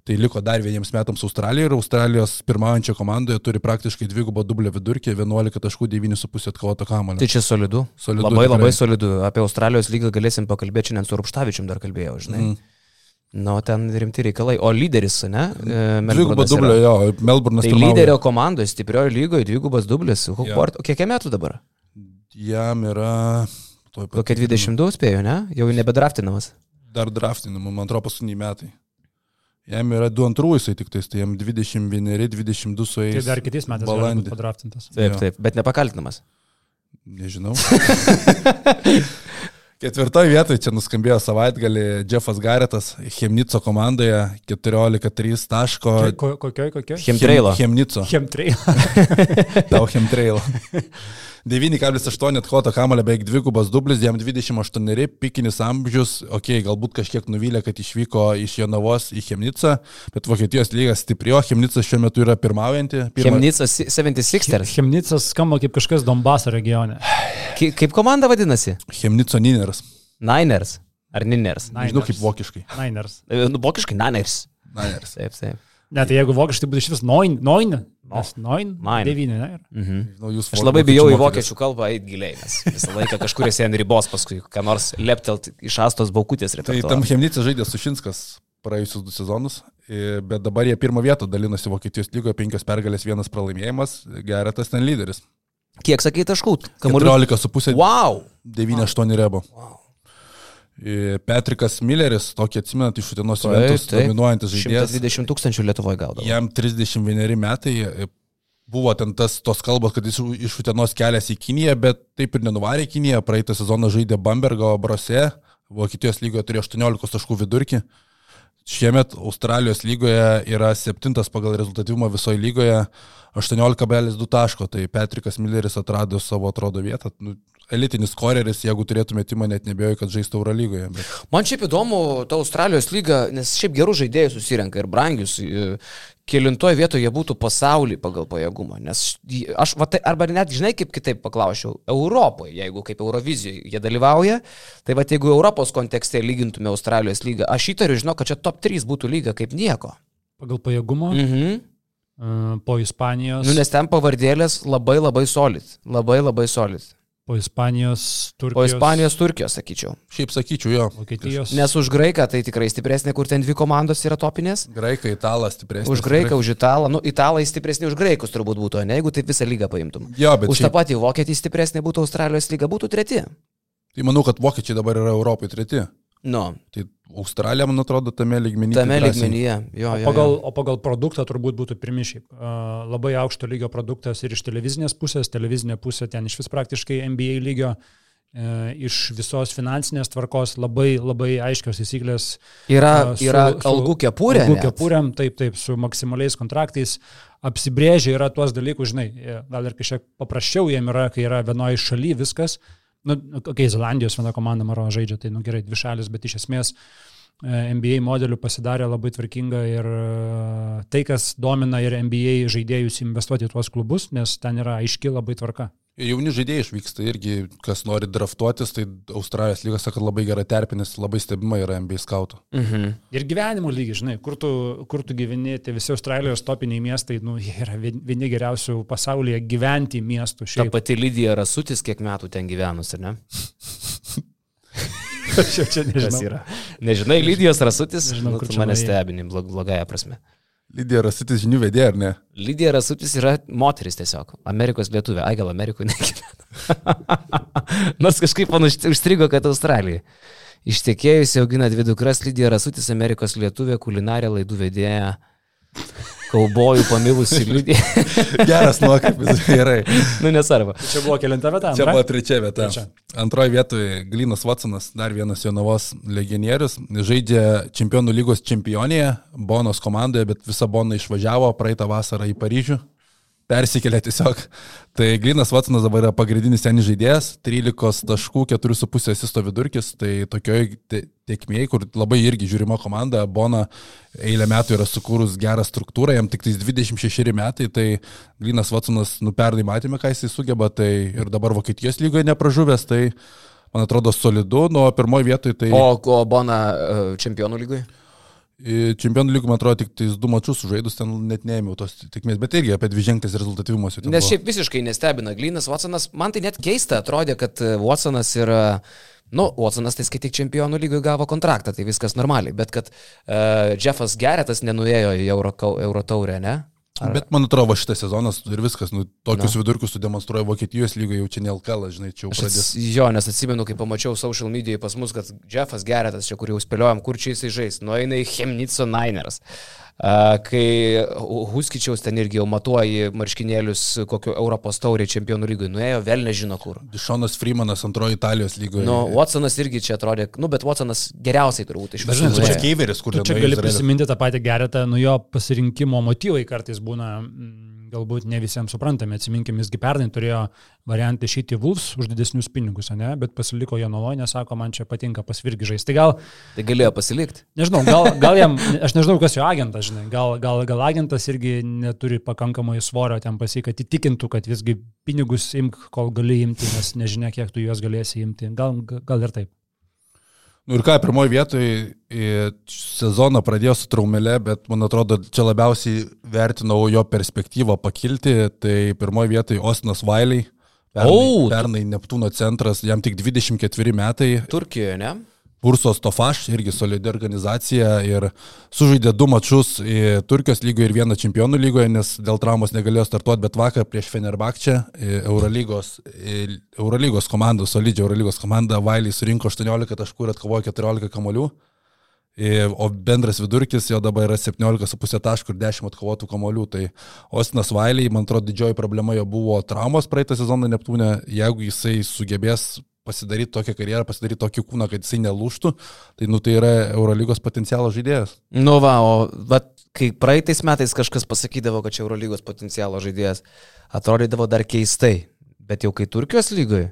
Tai liko dar vieniems metams Australija ir Australijos pirmaujančio komandoje turi praktiškai dvigubą dublę vidurkį, 11 taškų 9,5 atkovoto kamalio. Tai čia solidu. solidu labai tikrai. labai solidu. Apie Australijos lygą galėsim pakalbėti šiandien su Rupštavičium dar kalbėjau, žinai. Mm. Nu, ten rimti reikalai. O lyderis, ne? E, dvigubą dublę, jo, Melburnas. Tai pirmauja. lyderio komandoje, stipriojo lygoje, dvigubas dublis. Hukport, o kiek metų dabar? Jam yra... Kokie 22 spėjo, ne? Jau nebedraftinamas. Dar draftinama, man atrodo, paskutiniai metai. Jam yra 2 antrų jisai tik tais, tai jam 21, 22 su jais. Tai dar kitais metais balandį. padraftintas. Taip, taip, bet nepakaltinamas. Nežinau. <laughs> Ketvirtoje vietoje čia nuskambėjo savaitgalį Jeffas Garetas, Chemnico komandoje 14-3 taško. Ko, kokioj, kokioj? Chemtrailo. Chemnico. Chemtrail. <laughs> Tau Chemtrailo. <laughs> 9,8 atkoto kamalė beveik dvigubas dublis, jam 28, pikinis amžius, okei, okay, galbūt kažkiek nuvylė, kad išvyko iš Jonavos į Chemnicą, bet Vokietijos lygas stiprijo, Chemnica šiuo metu yra pirmaujanti. Pirma... Chemnicas 76ers. Chemnicas skamba kaip kažkas Donbaso regione. Kaip komanda vadinasi? Chemnico Niners. Niners. Ar Niners? Nežinau kaip vokiškai. Niners. E, Nu, vokiškai Niners. Niners. Taip, taip. Ne, tai jeigu vokiškai būtų iš vis noin, noin, nes noin, Nine. devyni, ne? Mhm. Žinau, Aš labai bijau į vokiečių kalbą eiti giliai, nes visą laiką kažkur esi ant ribos, paskui ką nors leptelt iš astos baukutės Tai tam. Chemnice žaidė Sušinskas praėjusius du sezonus, bet dabar jie pirmą vietą dalinosi Vokietijos lygoje, penkios pergalės, vienas pralaimėjimas, Garetas ten lyderis. Kiek sakai taškų? Kamuolių. 14,5, Wow! 9,8 rebo. wow. I, Petrikas Milleris, tokį atsimenat iš Utenos Juventus, dominuojantis žaidėjas. 120 tūkstančių Lietuvoje gaudavo. Jam 31 metai, buvo ten tas tos kalbos, kad jis iš Utenos kelias į Kiniją, bet taip ir nenuvarė Kiniją. Praeitą sezoną žaidė Bambergo Brose, Vokietijos lygoje turėjo 18 taškų vidurkį. Šiemet Australijos lygoje yra septintas pagal rezultatyvumą visoje lygoje 18,2 taško, tai Petrikas Milleris atrado savo atrodo vietą. Nu, elitinis koreris, jeigu turėtų metimą, net nebejoju, kad žaistų Eurolygoje. Bet... Man šiaip įdomu, ta Australijos lyga, nes šiaip gerų žaidėjų susirenka ir brangius. e, Kilintoje vietoje būtų pasaulį pagal pajėgumą. Nes aš, va, tai, arba net, žinai, kaip kitaip paklausčiau, Europoje, jeigu kaip Eurovizijoje jie dalyvauja, tai va, jeigu Europos kontekste lygintume Australijos lygą, aš įtariu, žinau, kad čia top 3 būtų lyga kaip nieko. Pagal pajėgumą, Mhm. mm. po Ispanijos, Nu, nes ten pavardėlės labai labai solid. Labai labai solid. Po Ispanijos, Turkijos, Po Ispanijos, Turkijos, sakyčiau. Šiaip sakyčiau, jo. Vokietijos. Nes už graiką tai tikrai stipresnė, kur ten dvi komandos yra topinės. Graikai, italas stipresnis. Už graiką, už italą. Nu, italai stipresni už graikus turbūt būtų, ne, jeigu taip visą lygą paimtum. Jo, bet Už tą šiaip, patį vokietį stipresnė būtų Australijos lyga, būtų treti. tai manau, kad vokiečiai dabar yra Europai treti. Nu, Tai Australija, man atrodo, tame lygmenyje. tame tai lygmenyje. Jo, O jo, pagal, jo. o pagal produktą turbūt būtų primišiai. Uh, labai aukšto lygio produktas ir iš televizinės pusės, televizinė pusė ten iš vis praktiškai NBA lygio, uh, iš visos finansinės tvarkos labai labai aiškios įsiklės. Yra, su- yra algų kepurė. Algų kepurėm, taip, taip, su maksimaliais kontraktais. Apsibrėžia yra tuos dalykus, žinai, jie gal ir kažkiek paprasčiau jiem yra, kai yra vienoje šalyje viskas. Nu, kai okay, Zelandijos viena komanda Maro žaidžia, tai, nu gerai, dvi šalis, bet iš esmės e, NBA modelių pasidarė labai tvarkinga ir e, tai, kas domina ir NBA žaidėjus investuoti į tuos klubus, nes ten yra aiški labai tvarka. Ir jauni žaidėjai išvyksta irgi, kas nori draftuotis, tai Australijos lygas sako, kad labai gera terpinis, labai stebima yra MBA skautų. Mhm. Ir gyvenimo lygis, žinai, kur tu, kur tu gyveni, tai visi Australijos topiniai miestai, nu, jie yra vien- vieni geriausių pasaulyje gyventi miestų. Ta Šiaip pati Lydija Rasutis, kiek metų ten gyvenus, ar ne? <laughs> <laughs> aš jau čia Kas nežinau. yra? Nežinai, Lydijos Rasutis, Nežinau, nu, mane stebini blog, blogąją prasme. Lydija Rasitis žinių vedė, ar ne? Lydija Rasutis yra moteris tiesiog. Amerikos lietuvė. Ai, gal Amerikoje negyvena. <laughs> Nors kažkaip man užstrigo, kad Australija. Ištekėjusi augina dvi dukras Lydija Rasutis, Amerikos lietuvė, kulinarė laidų vedėja. Kaubojų pamilusi <laughs> Lydija. Geras nuokrypis, <laughs> gerai. nu, nesvarbu. Čia buvo kelinta vieta. Čia antra? buvo trečia vieta. Trečia. Antroje vietoje Glinas Watsonas, dar vienas Jonavos legionierius, žaidžia Čempionų lygos čempionėje, Bonos komandoje, bet visa Bona išvažiavo praeitą vasarą į Paryžių. Persikėlė tiesiog. Tai Glinas Watsonas dabar yra pagrindinis ten žaidėjas, 13 taškų, 4,5 asisto vidurkis, tai tokioj tekmėje, kur labai irgi žiūrima komanda, Bona eilę metų yra sukūrus gerą struktūrą, jam tik tais 26 metai, tai Glinas Watsonas, nu pernai matėme, ką jisai sugeba, tai ir dabar Vokietijos lygoje nepražuvęs, tai man atrodo solidu, nuo pirmoji vietoje tai... O, o Bona e, čempionų lygui? Čempionų lygų, man atrodo, tik tais du mačius sužaidus, ten net neėmiau tos tikmės, bet irgi apie dviženklės rezultatyvumus. Nes buvo. šiaip visiškai nestebina Glynas Watsonas. Man tai net keista atrodė, kad e, Watsonas yra... Nu, Watsonas tai skaityk čempionų lygoje gavo kontraktą, tai viskas normaliai. Bet kad uh, Jeffas Geretas nenuėjo į Euro, Euro taurę, ne? Ar... Bet man atrodo, šitas sezonas ir viskas, nu, tokius Na. vidurkius sudemonstruoja Vokietijos lygoje, jau čia ne LKL, žinai, čia jau pradės. Jo, nes atsimenu, kai pamačiau social medijoje pas mus, kad Jeffas Geretas, čia kur jau spėliojom, kur čia jisai žais, nueina į Chemnico Niners kai Huskičiaus ten irgi jau matuoji marškinėlius kokio Europos taurė čempionų lygoje, nuėjo vėl nežino kur. Šonas Freemanas antrojo Italijos lygoje. Nu, Watsonas irgi čia atrodė, nu, bet Watsonas geriausiai turbūt iš visų. Žinai, čia Keiveris, kur čia gali prisiminti tą patį geretą, nu jo pasirinkimo motyvai kartais būna. Mm, galbūt ne visiems suprantami. Atsiminkim, jisgi pernai turėjo variantą išeiti Vulfs už didesnius pinigus, ne? bet pasiliko Janolo, nes sako, man čia patinka pasvirgi žaisti. Tai gal... Tai galėjo pasilikti. Nežinau, gal, gal jam, aš nežinau, kas jo agentas, žinai, gal, gal, gal agentas irgi neturi pakankamai svorio ten pasik, kad įtikintų, kad visgi pinigus imk, kol gali imti, nes nežinia, kiek tu juos galėsi imti. Gal, gal ir taip. Nu ir ką, pirmoji vietoje sezoną pradėjo su traumelė, bet man atrodo, čia labiausiai vertinau jo perspektyvą pakilti. Tai pirmoji vietoje Ostinas Vailiai. Pernai, oh, pernai Neptūno centras, jam tik 24 metai. Turkijoje, ne? Ursos Tofaš, irgi solidi organizacija ir sužaidė du mačius Turkijos lygoje ir vieną čempionų lygoje, nes dėl traumos negalėjo startuoti, bet vakar prieš Fenerbakčią Eurolygos, Eurolygos komandą, solidžią Eurolygos komandą, Vailiai surinko 18 taškų ir atkovojo 14 kamolių. O bendras vidurkis jo dabar yra 17,5 taškų ir 10 atkovotų kamolių. Tai Ostinas Vailiai, man atrodo, didžioji problema jo buvo traumos praeitą sezoną Neptūne. Jeigu jisai sugebės pasidaryti tokią karjerą, pasidaryti tokį kūną, kad jisai nelūštų, tai, nu, tai yra Eurolygos potencialo žaidėjas. Nu va, o bet kai praeitais metais kažkas pasakydavo, kad čia Eurolygos potencialo žaidėjas, atrodydavo dar keistai, bet jau kai Turkijos lygoje.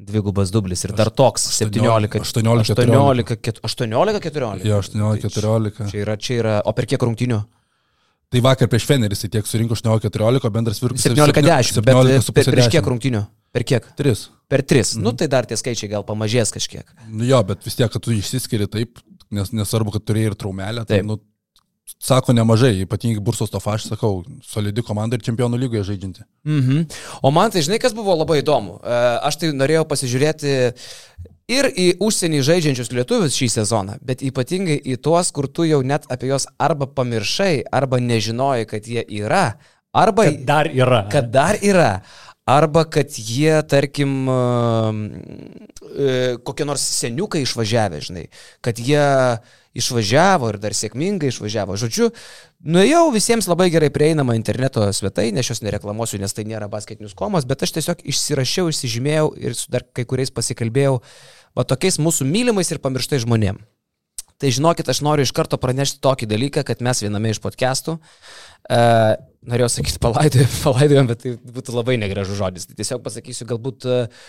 Dvigubas dublis ir dar toks 17, 18, 18, 18, 14. Jo, 18, 14. Čia yra, čia yra, o per kiek rungtinių? Tai vakar prieš Fenerį jis tiek surinko 18-14, bendras viršus 17-10, bet prieš kiek rungtinių? Per kiek? Tris. Per tris. Mhm. Nu tai dar tie skaičiai gal pamažės kažkiek. Nu jo, bet vis tiek, kad tu išsiskiri taip, nes nesvarbu, kad turėjai ir traumelę, tai, nu, sako nemažai, ypatingai Bursos Tofa, aš sakau, solidi komanda ir čempionų lygoje žaidžianti. Mhm. O man tai žinai, kas buvo labai įdomu. E, aš tai norėjau pasižiūrėti ir į užsienį žaidžiančius lietuvius šį sezoną, bet ypatingai į tuos, kur tu jau net apie juos arba pamiršai, arba nežinojai, kad jie yra, arba kad dar yra. Kad dar yra. Arba kad jie, tarkim, e, kokie nors seniukai išvažiavę, žinai, kad jie išvažiavo ir dar sėkmingai išvažiavo. Žodžiu, nuėjau visiems labai gerai prieinamą interneto svetainę, aš jos nereklamuosiu, nes tai nėra basketinius komos, bet aš tiesiog išsirašiau, išsižymėjau ir su dar kai kuriais pasikalbėjau, va tokiais mūsų mylimais ir pamirštai žmonėm. Tai žinokit, aš noriu iš karto pranešti tokį dalyką, kad mes viename iš podcastų Uh, norėjau sakyti palaidojom, palaidojom, bet tai būtų labai negražus žodis. Tai tiesiog pasakysiu, galbūt uh,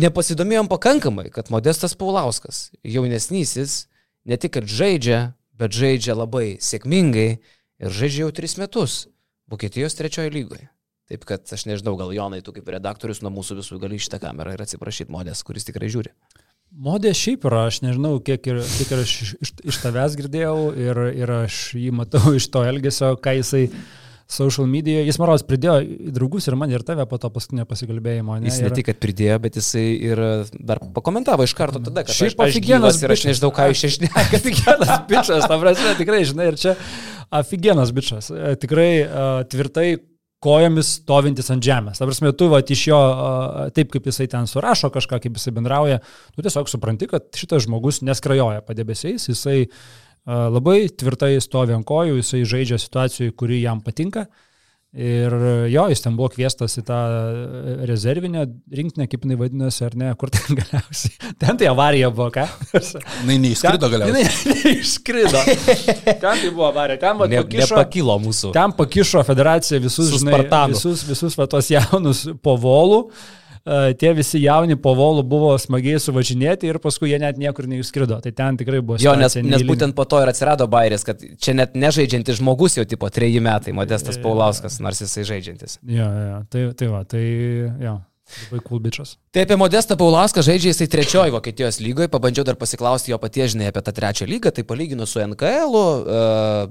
nepasidomėjom pakankamai, kad Modestas Paulauskas, jaunesnysis, ne tik, kad žaidžia, bet žaidžia labai sėkmingai ir žaidžia jau tris metus Vokietijos trečiojo lygoje. Taip kad aš nežinau, gal Jonai, tu kaip redaktorius nuo mūsų visų gali šitą kamerą ir atsiprašyti Modės, kuris tikrai žiūri. Modė šiaip yra, aš nežinau, kiek ir, kiek ir aš iš, iš tavęs girdėjau ir, ir aš jį matau iš to elgesio, ką jisai social media, jis maros pridėjo draugus ir man ir tave po to paskutinio pasikalbėjimo. Ne? Jis ne ir... tik, kad pridėjo, bet jisai ir dar pakomentavo iš karto tada, kad šiaip aфиgenas ir aš nežinau, ką iš išneka. <laughs> Aфиgenas bičias, ta prasme, tikrai, žinai, ir čia aфиgenas bičias. Tikrai uh, tvirtai kojomis stovintis ant žemės. Ta prasme, tu va, iš jo, taip kaip jisai ten surašo kažką, kaip jisai bendrauja, tu tiesiog supranti, kad šitas žmogus neskrajoja padebesiais, jisai labai tvirtai stovi ant kojų, jisai žaidžia situacijų, kuri jam patinka. Ir jo, jis ten buvo kvieštas į tą rezervinę rinktinę, kaip jinai vadinasi, ar ne, kur ten <laughs> galiausiai. Ten tai avarija buvo, ką? Jis neišskrido galiausiai. <laughs> Neišskrido. ten tai buvo avarija. Ten va, ne, pakišo, nepakilo mūsų. Ten pakišo federacija visus, žinai, visus, visus va, tos jaunus povolų. Uh, tie visi jauni po volų buvo smagiai suvažinėti ir paskui jie net niekur neišskrido. Tai ten tikrai buvo. Jo, nes, nes būtent po to ir atsirado bairis, kad čia net nežaidžiantis žmogus jau tipo treji metai, Modestas Paulauskas, nors jisai žaidžiantis. Jo, jo, tai, tai va, tai jo. Cool bičias. Tai apie Modestą Paulauską žaidžia jisai trečioji Vokietijos lygoje, pabandžiau dar pasiklausti jo paties, žinai, apie tą trečią lygą, tai palyginu su NKL, e,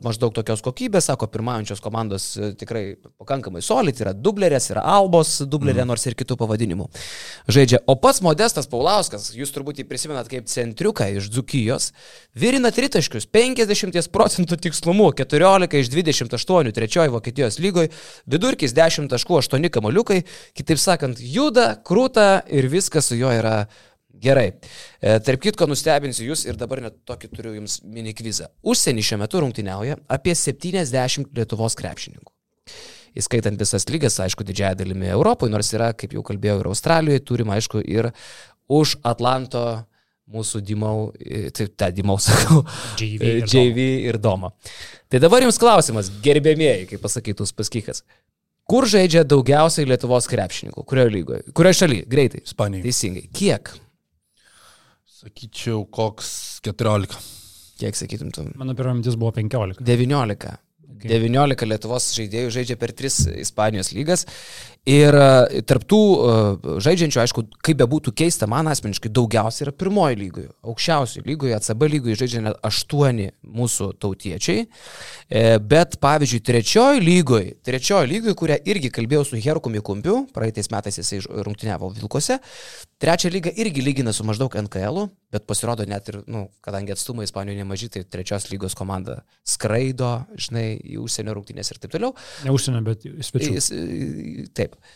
maždaug tokios kokybės, sako, pirmaujančios komandos e, tikrai pakankamai solid, yra dublerės, yra albos dublerė, mm. nors ir kitų pavadinimų žaidžia. O pats Modestas Paulauskas, jūs turbūt jį prisimenat kaip centriuką iš Dzukijos, virina tritaškius 50 procentų tikslumu, 14 iš 28 trečioji Vokietijos lygoje, vidurkis 10 taškų 8 kamaliukai, kitaip sakant, jų juda, krūta ir viskas su juo yra gerai. E, tarp kitko, nustebinsiu jūs ir dabar net tokį turiu jums mini kvizą. Užsienį šiuo metu rungtyniauja apie 70 Lietuvos krepšininkų. Įskaitant visas lygas, aišku, didžiąją dalimi Europoje, nors yra, kaip jau kalbėjau, ir Australijoje, turim, aišku, ir už Atlanto mūsų Dimau, tai tą Dimau sakau, JV ir, JV ir Doma. Tai dabar jums klausimas, gerbėmieji, kaip pasakytų Spaskikas. Kur žaidžia daugiausiai Lietuvos krepšininkų? Kurioje lygoje? Kurioje šalyje? Greitai. Ispanija. Teisingai. Kiek? Sakyčiau, koks 14. Kiek sakytum tu? Mano pirma mintis buvo 15. 19. Okay. 19 Lietuvos žaidėjų žaidžia per 3 Ispanijos lygas. Ir e, tarptų e, žaidžiančių, aišku, kaip bebūtų keista, man asmeniškai daugiausiai yra pirmoji lygoje, aukščiausioje lygoje, ACB lygoje žaidžia net aštuoni mūsų tautiečiai. E, bet, pavyzdžiui, trečioji lygoje, trečioji lygoje, kurią irgi kalbėjau su Herkumi Kumpiu, praeitais metais jisai rungtyniavo Vilkose, trečią lygą irgi lygina su maždaug NKL, bet pasirodo net ir, nu, kadangi atstumai Ispanijoje nemažai, tai trečios lygos komanda skraido, žinai, į užsienio rungtynės ir taip toliau. Ne užsienio, bet į svečius. Taip.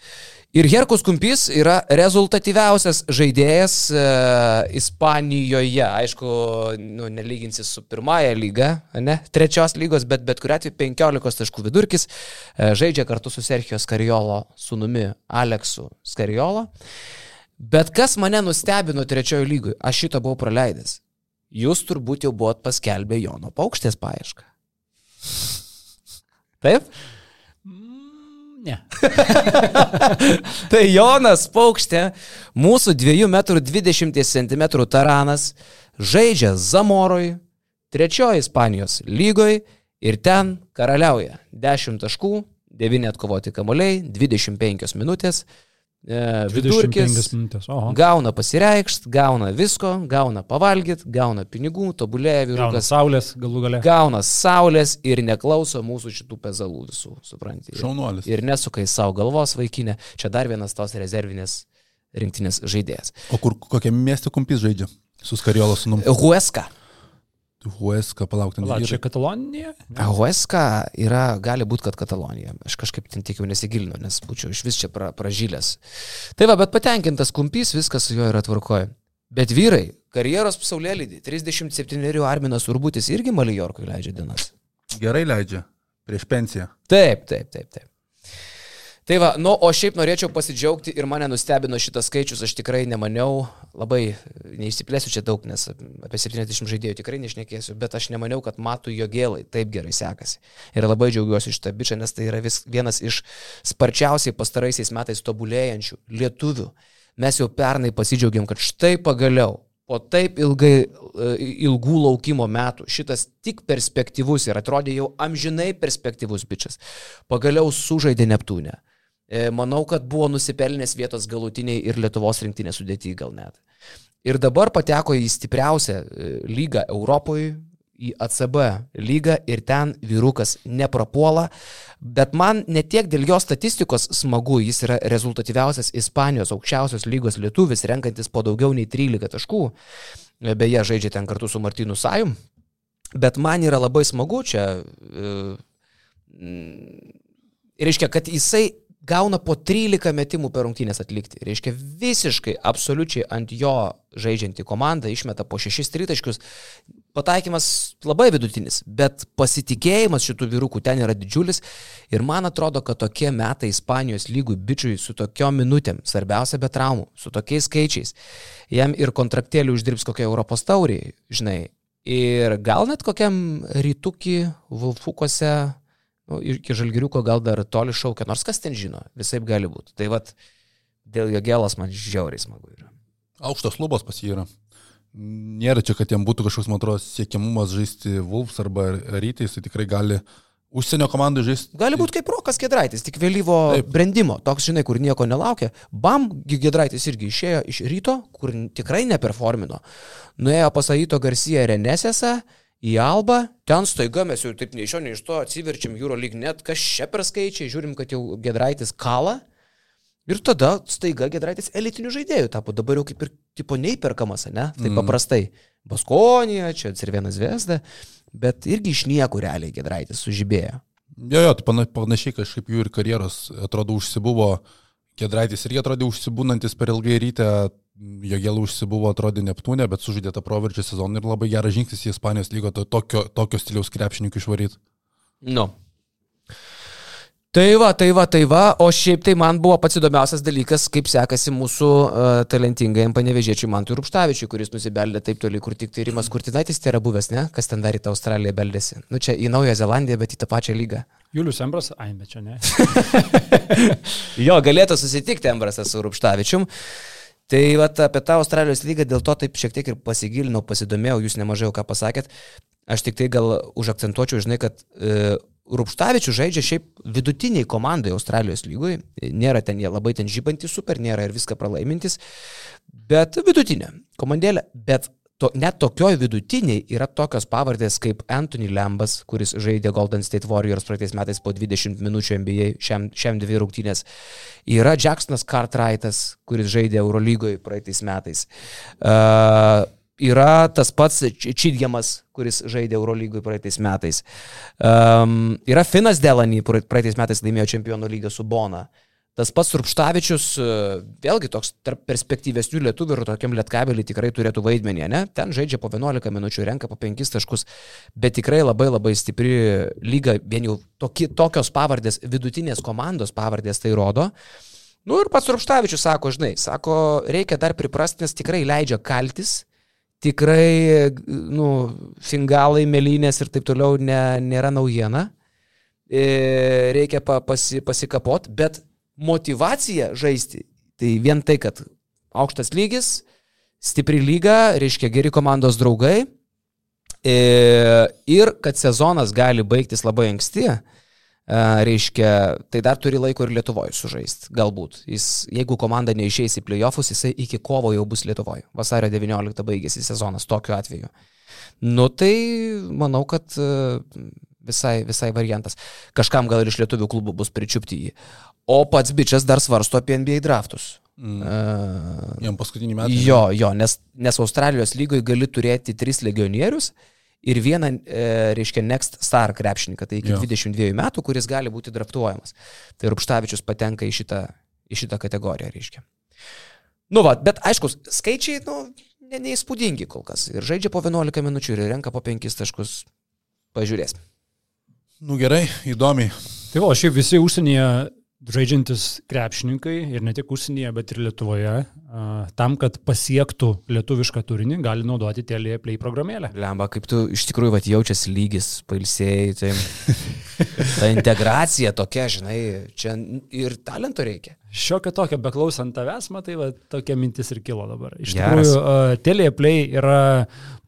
Ir Herkus Kumpys yra rezultatyviausias žaidėjas e, Ispanijoje. Aišku, nu, nelyginsi su pirmąją lygą, ne, trečios lygos, bet bet kuriu atveju 15 taškų vidurkis. E, žaidžia kartu su Sergio Skariolo sunumi Aleksu Skariolo. Bet kas mane nustebino trečiojo lygoje, aš šito buvau praleidęs. Jūs turbūt jau buvot paskelbę Jono paukštės paiešką. Taip? Ne. <laughs> tai Jonas Paukštė, mūsų 2,20 m taranas, žaidžia Zamoroj, trečioji Ispanijos lygoj ir ten karaliauja 10 taškų, 9 atkovoti kamuoliai, 25 minutės, vidurkis gauna pasireikšt, gauna visko, gauna pavalgyti, gauna pinigų, tobulėja vyrukas. Gauna saulės galų gale. Gauna saulės ir neklauso mūsų šitų pezalų visų, suprantate. Šaunuolis. Ir nesuka į savo galvos vaikinę. Čia dar vienas tos rezervinės rinktinės žaidėjas. O kur kokią miestą kumpys žaidžia? Su Skariola sunum. Hueska. Huesca, palaukti. Palauk, čia Katalonija? Huesca yra, gali būti, kad Katalonija. Aš kažkaip ten tik jau nesigilinu, nes būčiau iš vis čia pra, pražylęs. Tai va, bet patenkintas kumpys, viskas su juo yra tvarkoje. Bet vyrai, karjeros pasaulėlydį, 37 Arminas Urbutis irgi Malijorkui leidžia dienas. Gerai leidžia, prieš pensiją. Taip, taip, taip, taip. Tai va, nu, o šiaip norėčiau pasidžiaugti ir mane nustebino šitas skaičius, aš tikrai nemaniau, labai neišsiplėsiu čia daug, nes apie 70 žaidėjų tikrai nešnekėsiu, bet aš nemaniau, kad matų jo gėlai taip gerai sekasi. Ir labai džiaugiuosi šitą bičią, nes tai yra vis, vienas iš sparčiausiai pastaraisiais metais tobulėjančių lietuvių. Mes jau pernai pasidžiaugiam, kad štai pagaliau po taip ilgai, e, ilgų laukimo metų šitas tik perspektyvus ir atrodė jau amžinai perspektyvus bičias. Pagaliau sužaidė Neptūnę. E, manau, kad buvo nusipelnęs vietos galutiniai ir Lietuvos rinktinės sudėti gal net. Ir dabar pateko į stipriausią e, lygą Europoje, į ACB lygą ir ten vyrukas neprapuola, bet man ne tiek dėl jo statistikos smagu, jis yra rezultatyviausias Ispanijos aukščiausios lygos lietuvis, renkantis po daugiau nei 13 taškų, e, beje, žaidžia ten kartu su Martinu Sajum, bet man yra labai smagu čia, e, reiškia, kad jisai gauna po 13 metimų per rungtynės atlikti. Reiškia visiškai, absoliučiai ant jo žaidžianti komanda išmeta po 6 tritaškius. Pataikymas labai vidutinis, bet pasitikėjimas šitų vyrukų ten yra didžiulis ir man atrodo, kad tokie metai Ispanijos lygų bičiui su tokiom minutėm, svarbiausia be traumų, su tokiais skaičiais, jam ir kontraktėlį uždirbs kokia Europos tauriai, žinai. Ir gal net kokiam rytukį, Vulfukose nu, iki žalgiriuko gal dar toli šaukia, nors kas ten žino, visai gali būti. Tai vad, dėl jo gėlas man žiauriai smagu yra. Aukštas lubos pas jį yra. Nėra čia, kad jam būtų kažkoks, man atrodo, siekiamumas žaisti Wolves arba rytais, tai tikrai gali Užsienio komandų žaisti. Gali būti kaip Rokas Gedraitis, tik vėlyvo Taip. brandimo, toks, žinai, kur nieko nelaukia. Bam, Gedraitis irgi išėjo iš ryto, kur tikrai neperformino. Nuėjo pas Aito Garcia Renesėsą į Albą, ten staiga mes jau taip nei iš jo, nei iš to atsiverčiam Euro lyg net, kas čia per skaičiai, žiūrim, kad jau Gedraitis kala. Ir tada staiga Gedraitis elitinių žaidėjų tapo, dabar jau kaip ir tipo neįperkamas, ne? Taip mm. paprastai. Baskonija, čia Cirvienas Vesda bet irgi iš niekur realiai Gedraitis sužibėjo. Jo, jo, tai panašiai kažkaip jų ir karjeros atrodo užsibuvo, Gedraitis irgi atrodė užsibūnantis per ilgai rytę, jo gėlų užsibuvo atrodė Neptūnė, bet sužaidė tą proveržį sezoną ir labai geras žingsnis į Ispanijos lygo to, tokio, tokio stiliaus krepšininkų išvaryti. Nu, Tai va, tai va, tai va, o šiaip tai man buvo pats įdomiausias dalykas, kaip sekasi mūsų uh, talentingajam panevežėčiui Mantui Rupštavičiui, kuris nusibeldė taip toli, kur tik tai Rimas Kurtinaitis tai yra buvęs, ne? Kas ten dar į tą Australiją beldėsi. Nu čia į Naują Zelandiją, bet į tą pačią lygą. Julius Embras, ai, bet čia ne. <laughs> jo, galėtų susitikti Embrasas su Rupštavičium. Tai vat, apie tą Australijos lygą dėl to taip šiek tiek ir pasigilinau, pasidomėjau, jūs nemažai jau ką pasakėt. Aš tik tai gal užakcentuočiau, žinai, kad e, Rupštavičius žaidžia šiaip vidutiniai komandai Australijos lygui, nėra ten jie labai ten žybantys super, nėra ir viską pralaimintis, bet vidutinė komandėlė, bet to, net tokioj vidutiniai yra tokios pavardės kaip Anthony Lambas, kuris žaidė Golden State Warriors praeitais metais po 20 minučių NBA, šiam, šiam dvi rungtynės. Yra Jacksonas Cartwrightas, kuris žaidė Eurolygoje praeitais metais. Uh, yra tas pats Čidgiamas, kuris žaidė Eurolygui praeitais metais. Um, yra Finas Delany, praeitais metais laimėjo čempionų lygą su Bona. Tas pats Rupštavičius, e, vėlgi toks tarp perspektyvesnių lietuvių ir tokiam lietkabelį tikrai turėtų vaidmenį, ne? Ten žaidžia po 11 minučių, renka po 5 taškus, bet tikrai labai labai stipri lyga, vien jau toki, tokios pavardės, vidutinės komandos pavardės tai rodo. Nu ir pats Rupštavičius sako, žinai, sako, reikia dar priprasti, nes tikrai leidžia kaltis, tikrai, nu, fingalai, melinės ir taip toliau ne, nėra naujiena. E, reikia pa, pasi, pasikapot, bet motivacija žaisti, tai vien tai, kad aukštas lygis, stipri lyga, reiškia geri komandos draugai e, ir kad sezonas gali baigtis labai anksti, reiškia, tai dar turi laiko ir Lietuvoje sužaisti, galbūt. Jis, jeigu komanda neišeis į playoffus, jisai iki kovo jau bus Lietuvoje. Vasario 19 baigėsi sezonas tokiu atveju. Nu tai manau, kad visai, visai variantas. Kažkam gal ir iš lietuvių klubų bus pričiupti jį. O pats bičias dar svarsto apie NBA draftus. Mm. Uh, Jam paskutinį metą. Jo, jo, nes, nes Australijos lygoje gali turėti tris legionierius ir vieną, e, reiškia, Next Star krepšininką, tai iki jo. 22 metų, kuris gali būti draftuojamas. Tai Rupštavičius patenka į šitą, į šitą kategoriją, reiškia. Nu, va, bet aišku, skaičiai, nu, ne, neįspūdingi kol kas. Ir žaidžia po 11 minučių ir renka po 5 taškus. Pažiūrės. Nu gerai, įdomiai. Tai o šiaip visi užsienyje žaidžiantis krepšininkai ir ne tik užsienyje, bet ir Lietuvoje, tam, kad pasiektų lietuvišką turinį, gali naudoti Telia Play programėlę. Lemba, kaip tu iš tikrųjų vat, jaučiasi lygis, pailsėjai, tai <laughs> ta integracija tokia, žinai, čia ir talento reikia. Šiokia tokia, beklausant tavęs, matai, va, tokia mintis ir kilo dabar. Iš Geras. tikrųjų, uh, Teleplay yra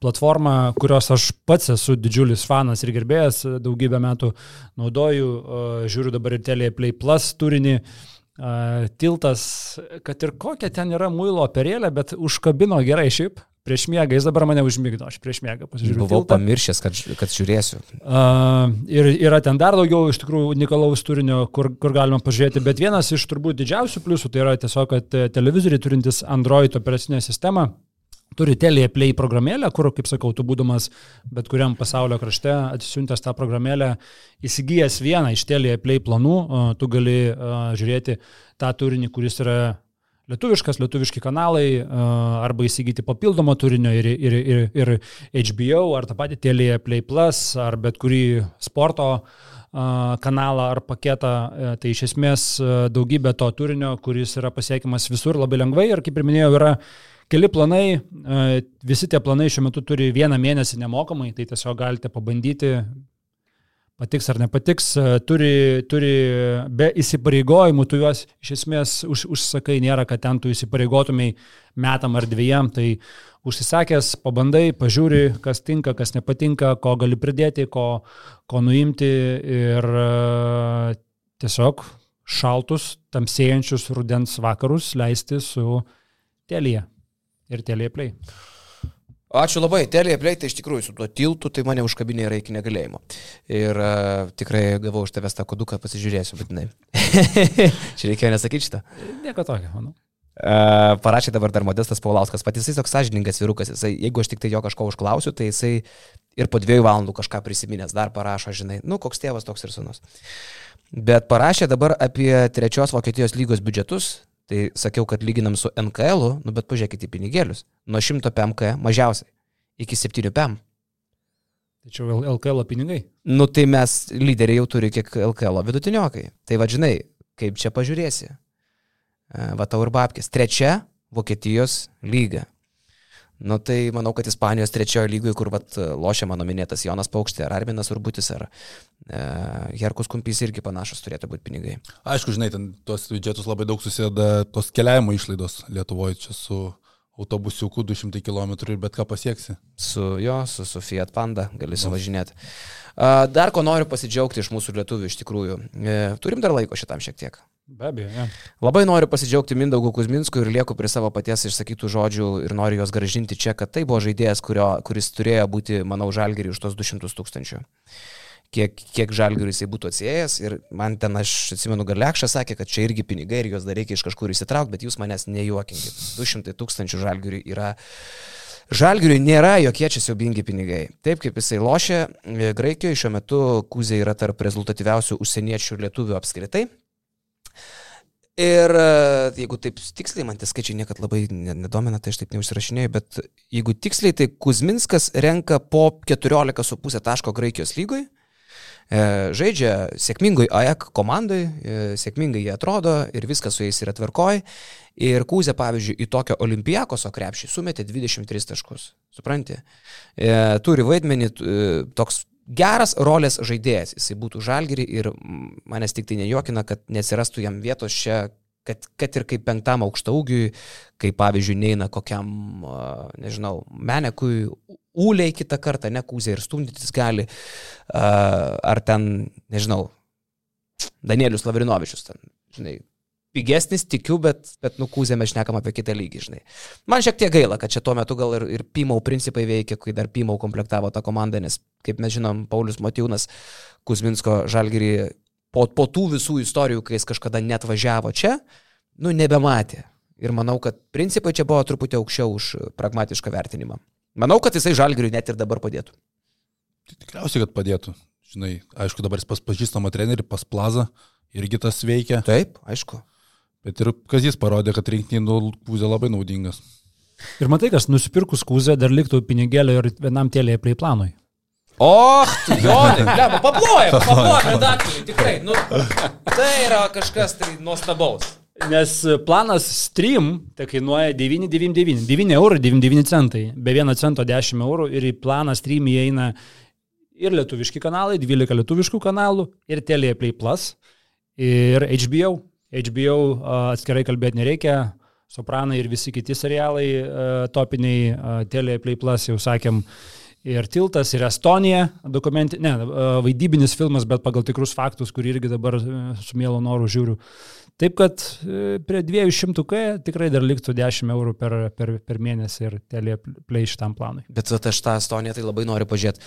platforma, kurios aš pats esu didžiulis fanas ir gerbėjas, daugybę metų naudoju, uh, žiūriu dabar ir Teleplay Plus turinį. Uh, tiltas, kad ir kokia ten yra muilo operėlė, bet užkabino gerai šiaip prieš miegą, jis dabar mane užmigdo, aš prieš miegą pasižiūrėjau. Buvau tiltą. pamiršęs, kad, kad žiūrėsiu. Uh, ir yra ten dar daugiau iš tikrųjų unikalaus turinio, kur, kur galima pažiūrėti, bet vienas iš turbūt didžiausių pliusų tai yra tiesiog, kad televizoriai turintis Android operacinę sistemą turi Teleplay programėlę, kur, kaip sakau, tu būdamas bet kuriam pasaulio krašte atsisiuntęs tą programėlę, įsigijęs vieną iš Teleplay planų, tu gali žiūrėti tą turinį, kuris yra lietuviškas, lietuviški kanalai, arba įsigyti papildomą turinio ir, ir, ir, ir HBO, ar tą patį Telia Play Plus, ar bet kurį sporto kanalą ar paketą, e, tai iš esmės daugybė to turinio, kuris yra pasiekiamas visur labai lengvai ir kaip ir minėjau, yra keli planai, visi tie planai šiuo metu turi vieną mėnesį nemokamai, tai tiesiog galite pabandyti patiks ar nepatiks, turi, turi be įsipareigojimų, tu juos iš esmės už, užsakai, nėra, kad ten tu įsipareigotumai metam ar dviejam, tai užsisakęs, pabandai, pažiūri, kas tinka, kas nepatinka, ko gali pridėti, ko, ko nuimti ir tiesiog šaltus, tamsėjančius rudens vakarus leisti su telija ir telija play. Ačiū labai, Telė tai iš tikrųjų su tuo tiltu, tai mane užkabinė yra iki negalėjimo. Ir uh, tikrai gavau už tavęs tą koduką, pasižiūrėsiu, būtinai. <laughs> Čia reikėjo nesakyti šitą. Nieko tokio, manau. Uh, parašė dabar dar Modestas Paulauskas, pat jisai toks sąžininkas vyrukas, jisai, jeigu aš tik tai jo kažko užklausiu, tai jisai ir po dviejų valandų kažką prisiminęs dar parašo, žinai, nu, koks tėvas toks ir sunus. Bet parašė dabar apie trečios Vokietijos lygos biudžetus, Tai sakiau, kad lyginam su NKL, nu bet pažiūrėkite į pinigėlius. Nuo 100 PMK mažiausiai iki 7 PM. Tačiau LKL pinigai. Nu tai mes lyderiai jau turi kiek LKL vidutiniokai. Tai va žinai, kaip čia pažiūrėsi. E, va tau ir babkės. Trečia Vokietijos lyga. Nu tai manau, kad Ispanijos trečiojo lygoje, kur vat, lošia mano minėtas Jonas Paukštė, ar Arminas Urbutis, ar e, Herkus Kumpys irgi panašus turėtų būti pinigai. Aišku, žinai, ten tuos biudžetus labai daug susideda tos keliavimo išlaidos Lietuvoje čia su autobusiuku 200 km ir bet ką pasieksi. Su jo, su, su Fiat Panda gali suvažinėti. Dar ko noriu pasidžiaugti iš mūsų lietuvių iš tikrųjų. E, turim dar laiko šitam šiek tiek. Be abejo. Ja. Labai noriu pasidžiaugti Mindaugu Kuzminsku ir lieku prie savo paties išsakytų žodžių ir noriu juos gražinti čia, kad tai buvo žaidėjas, kurio, kuris turėjo būti, manau, žalgerį už tos 200 tūkstančių. Kiek, kiek žalgerių jisai būtų atsijėjęs ir man ten, aš atsimenu, Galekšas sakė, kad čia irgi pinigai ir juos dar reikia iš kažkur įsitraukti, bet jūs manęs nejuokinkit. 200 tūkstančių žalgerių yra... Žalgiriui nėra jokie čia siaubingi pinigai. Taip kaip jisai lošia, Graikijoje šiuo metu Kuzė yra tarp rezultatyviausių užsieniečių lietuvių apskritai. Ir e, jeigu taip tiksliai, man tie skaičiai niekada labai nedomina, tai aš taip neužsirašinėjau, bet jeigu tiksliai, tai Kuzminskas renka po 14,5 taško Graikijos lygoj, e, žaidžia sėkmingai AEK komandai, e, sėkmingai jie atrodo ir viskas su jais yra tvarkoj. Ir Kūzė, pavyzdžiui, į tokio olimpijakoso krepšį sumetė 23 taškus. Supranti? Turi vaidmenį toks geras rolės žaidėjas, jisai būtų žalgiri ir manęs tik tai nejokina, kad nesirastų jam vietos čia, kad, kad ir kaip penktam aukštaugiui, kaip pavyzdžiui, neina kokiam, nežinau, menekui, ūliai kitą kartą, nekūzė ir stumdytis gali, ar ten, nežinau, Danielius Lavrinovičius, ten, žinai, pigesnis, tikiu, bet, bet nukūzė mes šnekam apie kitą lygį, žinai. Man šiek tiek gaila, kad čia tuo metu gal ir, ir Pymau principai veikia, kai dar Pymau komplektavo tą komandą, nes, kaip mes žinom, Paulius Motiūnas Kuzminsko žalgyrį po, po tų visų istorijų, kai jis kažkada net važiavo čia, nu, nebematė. Ir manau, kad principai čia buvo truputį aukščiau už pragmatišką vertinimą. Manau, kad jisai žalgiriui net ir dabar padėtų. Tai tikriausiai, kad padėtų. Žinai, aišku, dabar jis pas pažįstamą trenerį, pas plazą, irgi tas veikia. Taip, aišku. Bet ir Kazis parodė, kad rinktinį kūzė labai naudingas. Ir matai, kas nusipirkus kūzę dar liktų pinigėlio ir vienam tėlėje play planui. O, <laughs> Jonai, bleba, paploja, paploja, redaktoriai, tikrai, nu, tai yra kažkas tai nuostabaus. Nes planas stream tai kainuoja 9,99, 9 eurų 99 centai, be 1 cento 10 eurų ir į planą stream įeina ir lietuviški kanalai, 12 lietuviškų kanalų, ir Teleplay Plus, ir HBO. HBO atskirai kalbėti nereikia, Sopranai ir visi kiti serialai topiniai, Teleplay Plus jau sakėm, ir Tiltas, ir Estonija, dokumenti, ne, vaidybinis filmas, bet pagal tikrus faktus, kurį irgi dabar su mielo noru žiūriu. Taip kad prie 200 K tikrai dar liktų 10 eurų per, per, per mėnesį ir teleplay šitam planui. Bet aš tą Estoniją tai labai noriu pažiūrėti.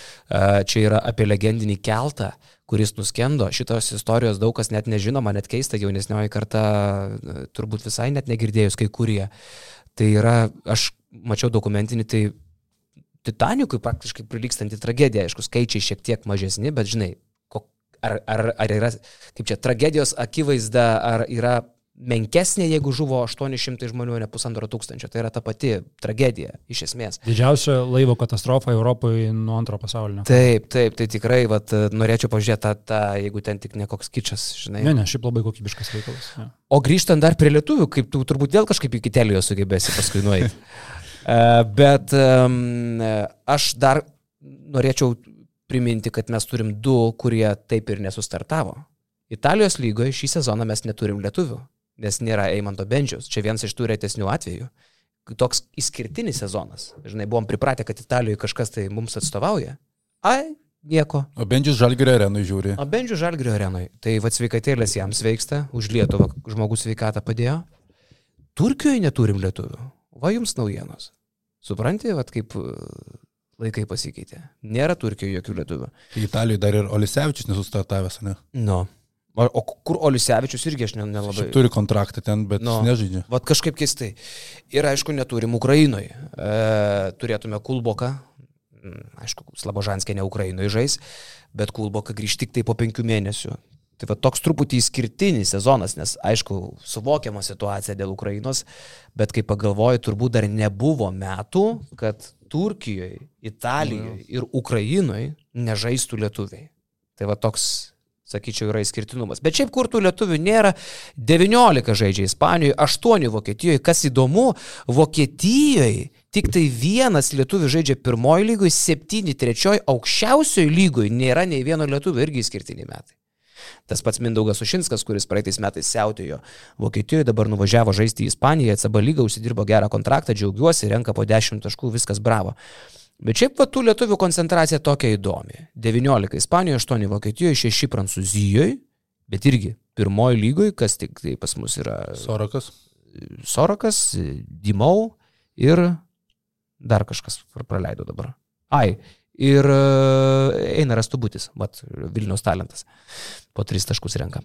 Čia yra apie legendinį keltą, kuris nuskendo. Šitos istorijos daug kas net nežino, man net keista, jaunesnioji karta turbūt visai net negirdėjus kai kurie. Tai yra, aš mačiau dokumentinį, tai Titanicui praktiškai prilykstanti tragedija, aišku, skaičiai šiek tiek mažesni, bet žinai, ar, ar, ar yra, kaip čia, tragedijos akivaizda, ar yra menkesnė, jeigu žuvo 800 žmonių, ne pusantro tūkstančio. Tai yra ta pati tragedija, iš esmės. Didžiausia laivo katastrofa Europoje nuo antro pasaulinio. Taip, taip, tai tikrai, vat, norėčiau pažiūrėti tą, tą, jeigu ten tik ne koks kičas, žinai. Ne, ne, šiaip labai kokybiškas reikalas. Ja. O grįžtant dar prie lietuvių, kaip tu turbūt vėl kažkaip iki Telijos sugebėsi paskui nueiti. uh, <laughs> bet um, aš dar norėčiau priminti, kad mes turim du, kurie taip ir nesustartavo. Italijos lygoje šį sezoną mes neturim lietuvių, nes nėra Eimanto Bendžiaus. Čia vienas iš tų retesnių atvejų. Toks išskirtinis sezonas. Žinai, buvom pripratę, kad Italijoje kažkas tai mums atstovauja. Ai, nieko. O Bendžius Žalgirio arenui žiūri. O Bendžius Žalgirio arenui. Tai vad sveikatėlės jam sveiksta, už Lietuvą žmogus sveikatą padėjo. Turkijoje neturim lietuvių. Va jums naujienos. Supranti, vad kaip laikai pasikeitė. Nėra Turkijoje jokių lietuvių. Italijoje dar ir Olisevičius nesustartavęs, ne? Nu. O, kur Olisevičius irgi aš nelabai. Šiaip turi kontraktą ten, bet no. nežaidžia. Vat kažkaip keistai. Ir aišku, neturim Ukrainoje. E, turėtume Kulboką. Mm, aišku, Slabožanskė ne Ukrainoje žais, bet Kulboką grįžti tik tai po penkių mėnesių. Tai va toks truputį išskirtinis sezonas, nes aišku, suvokiama situacija dėl Ukrainos, bet kai pagalvoju, turbūt dar nebuvo metų, kad Turkijoje, Italijoje ir Ukrainoje nežaistų lietuviai. Tai va toks, sakyčiau, yra išskirtinumas. Bet šiaip kur tų lietuvių nėra, 19 žaidžia Ispanijoje, 8 Vokietijoje. Kas įdomu, Vokietijoje tik tai vienas lietuvių žaidžia pirmoji lygoje, 7 trečioji, aukščiausioji lygoje nėra nei vieno lietuvio irgi išskirtiniai metai. Tas pats Mindaugas Ušinskas, kuris praeitais metais siautėjo Vokietijoje, dabar nuvažiavo žaisti į Ispaniją, CB lygą, užsidirbo gerą kontraktą, džiaugiuosi, renka po 10 taškų, viskas bravo. Bet šiaip va, tų lietuvių koncentracija tokia įdomi. 19 Ispanijoje, 8 Vokietijoje, 6 Prancūzijoje, bet irgi pirmoji lygoje, kas tik tai pas mus yra. Sorakas. Sorakas, Dimau ir dar kažkas praleido dabar. Ai, ir e, eina Rastubutis, mat, Vilnius talentas, po tris taškus renka.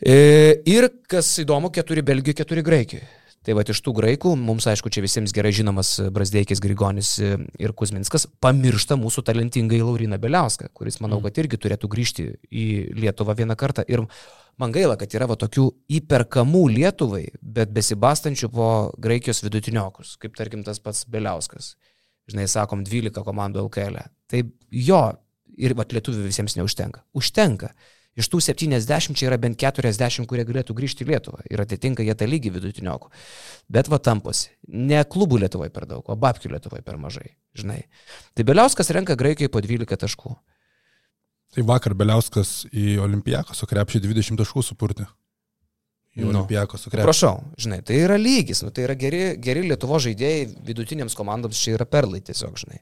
E, ir kas įdomu, keturi Belgijoje, keturi Graikijoje. Tai va iš tų graikų, mums aišku, čia visiems gerai žinomas Brasdeikis, Grigonis ir Kuzminskas, pamiršta mūsų talentingai Lauriną Beliauską, kuris, manau, mm. kad irgi turėtų grįžti į Lietuvą vieną kartą. Ir man gaila, kad yra va tokių įperkamų Lietuvai, bet besibastančių po Graikijos vidutiniokus, kaip tarkim tas pats Beliauskas žinai, sakom, 12 komandų LKL. E. Tai jo, ir lietuvių visiems neužtenka. Užtenka. Iš tų 70 čia yra bent 40, kurie galėtų grįžti į Lietuvą ir atitinka jie tą lygį vidutiniokų. Bet va tamposi. Ne klubų Lietuvoje per daug, o babkių Lietuvoje per mažai. Žinai. Tai Beliauskas renka Graikijoje po 12 taškų. Tai vakar Beliauskas į Olimpijaką su krepšį 20 taškų supurti į nu. Olimpijakos sukrepšį. Prašau, žinai, tai yra lygis, nu, tai yra geri, geri Lietuvo žaidėjai, vidutinėms komandoms čia yra perlai tiesiog, žinai.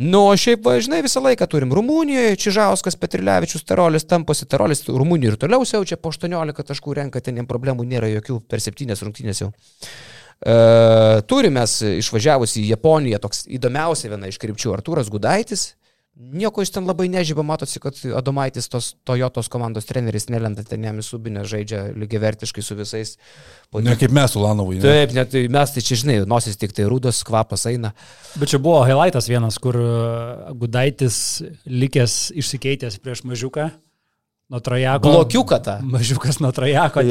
Nu, o šiaip, va, žinai, visą laiką turim Rumunijoje, Čižauskas, Petrilevičius, Terolis, tamposi Terolis, Rumunijoje ir toliau siaučia po 18 taškų renka, ten jiem problemų nėra jokių per 7 rungtynės jau. E, turime išvažiavusi į Japoniją, toks įdomiausia viena iš krypčių Artūras Gudaitis, Nieko jis ten labai nežyba, matosi, kad Adomaitis tos Toyotos komandos treneris nelenda ten jam į subinę, žaidžia lygiai vertiškai su visais. Po... Ne kaip mes su Lanovui. Ne? Taip, net tai mes tai čia žinai, nosis tik tai rūdos, kvapas eina. Bet čia buvo highlightas vienas, kur Gudaitis likęs išsikeitęs prieš mažiuką. Nuo trajako. Blokiuką tą. Mažiukas nuo trajako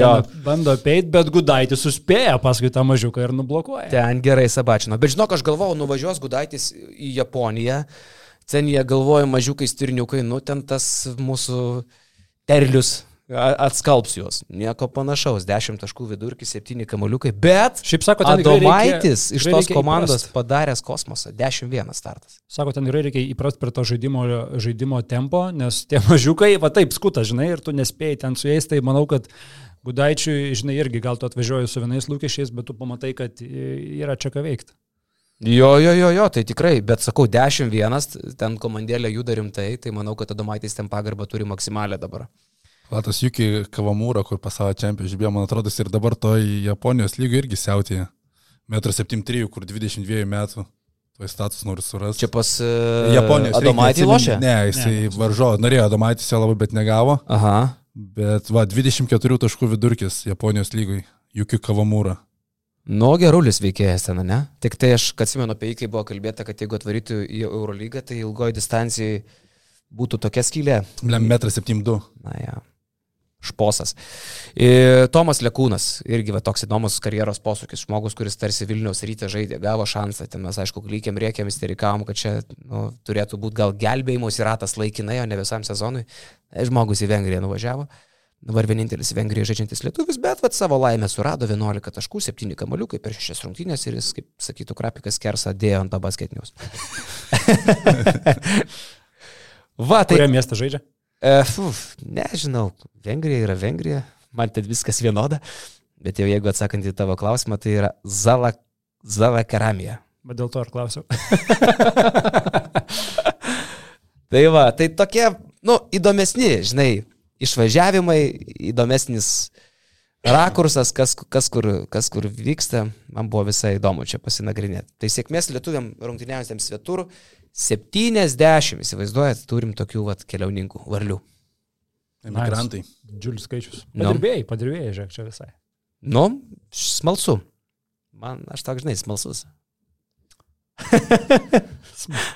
bando apeiti, bet Gudaitis suspėja paskui tą mažiuką ir nublokuoja. Ten gerai sabačino. Bet žinok, aš galvojau, nuvažiuos Gudaitis į Japoniją ten jie galvoja mažiukai stirniukai, nu ten tas mūsų terlius atskalbs juos. Nieko panašaus. 10 taškų vidurkis, 7 kamoliukai. Bet, šiaip sako, ten Adomaitis iš tos komandos įprast. padaręs kosmosą. 10-1 startas. Sako, ten gerai reikia įprasti prie to žaidimo, žaidimo tempo, nes tie <laughs> mažiukai, va taip, skuta, žinai, ir tu nespėjai ten su jais, tai manau, kad Gudaičiui, žinai, irgi gal tu atvažiuoji su vienais lūkesčiais, bet tu pamatai, kad yra čia ką veikti. Jo, jo, jo, jo, tai tikrai, bet sakau, 10-1, ten komandėlė juda rimtai, tai manau, kad Adomaitis ten pagarbą turi maksimalę dabar. Latas Juki Kavamūra, kur pasaulio čempionų žibėjo, man atrodo, ir dabar to Japonijos lygio irgi siautėje. 1,73 m, kur 22 metų. Tuo status noriu surasti. Čia pas uh, Japonijos. Adomaitį lošė? Ne, jisai ne. varžo, norėjo Adomaitis jo labai, bet negavo. Aha. Bet va, 24 taškų vidurkis Japonijos lygoj. Juki Kavamūra. Nu, gerulis veikėjas ten, ne? Tik tai aš, kad atsimenu apie jį, kai buvo kalbėta, kad jeigu atvarytų į Eurolygą, tai ilgoji distancijai būtų tokia skylė. Lem 1,72 m. Na ja. Šposas. Ir Tomas Lekūnas, irgi va, toks įdomus karjeros posūkis, žmogus, kuris tarsi Vilniaus ryte žaidė, gavo šansą, ten mes aišku, lygiam rėkiam, isterikavom, kad čia nu, turėtų būti gal gelbėjimus ir ratas laikinai, o ne visam sezonui. Žmogus į Vengriją nuvažiavo. Dabar vienintelis Vengrijoje žaidžiantis lietuvis, bet vat, savo laimę surado 11 taškų, 7 kamaliukai per 6 rungtynės ir jis, kaip sakytų, krapikas kersą dėjo ant to basketinius. <laughs> Va, tai... Kurioje mieste žaidžia? Uh, uf, nežinau, Vengrija yra Vengrija, man tai viskas vienoda, bet jau jeigu atsakant į tavo klausimą, tai yra Zala, Zala Keramija. Bet dėl to ir klausiau. <laughs> tai va, tai tokie, nu, įdomesni, žinai, išvažiavimai, įdomesnis rakursas, kas, kas, kur, kas kur vyksta, man buvo visai įdomu čia pasinagrinėti. Tai sėkmės lietuviam rungtyniausiems svetur 70, įsivaizduojat, turim tokių vat, keliauninkų, varlių. Emigrantai. Džiulis skaičius. Padirbėjai, no. padirbėjai, žiūrėk, čia visai. Nu, smalsu. Man, aš tak žinai, smalsus.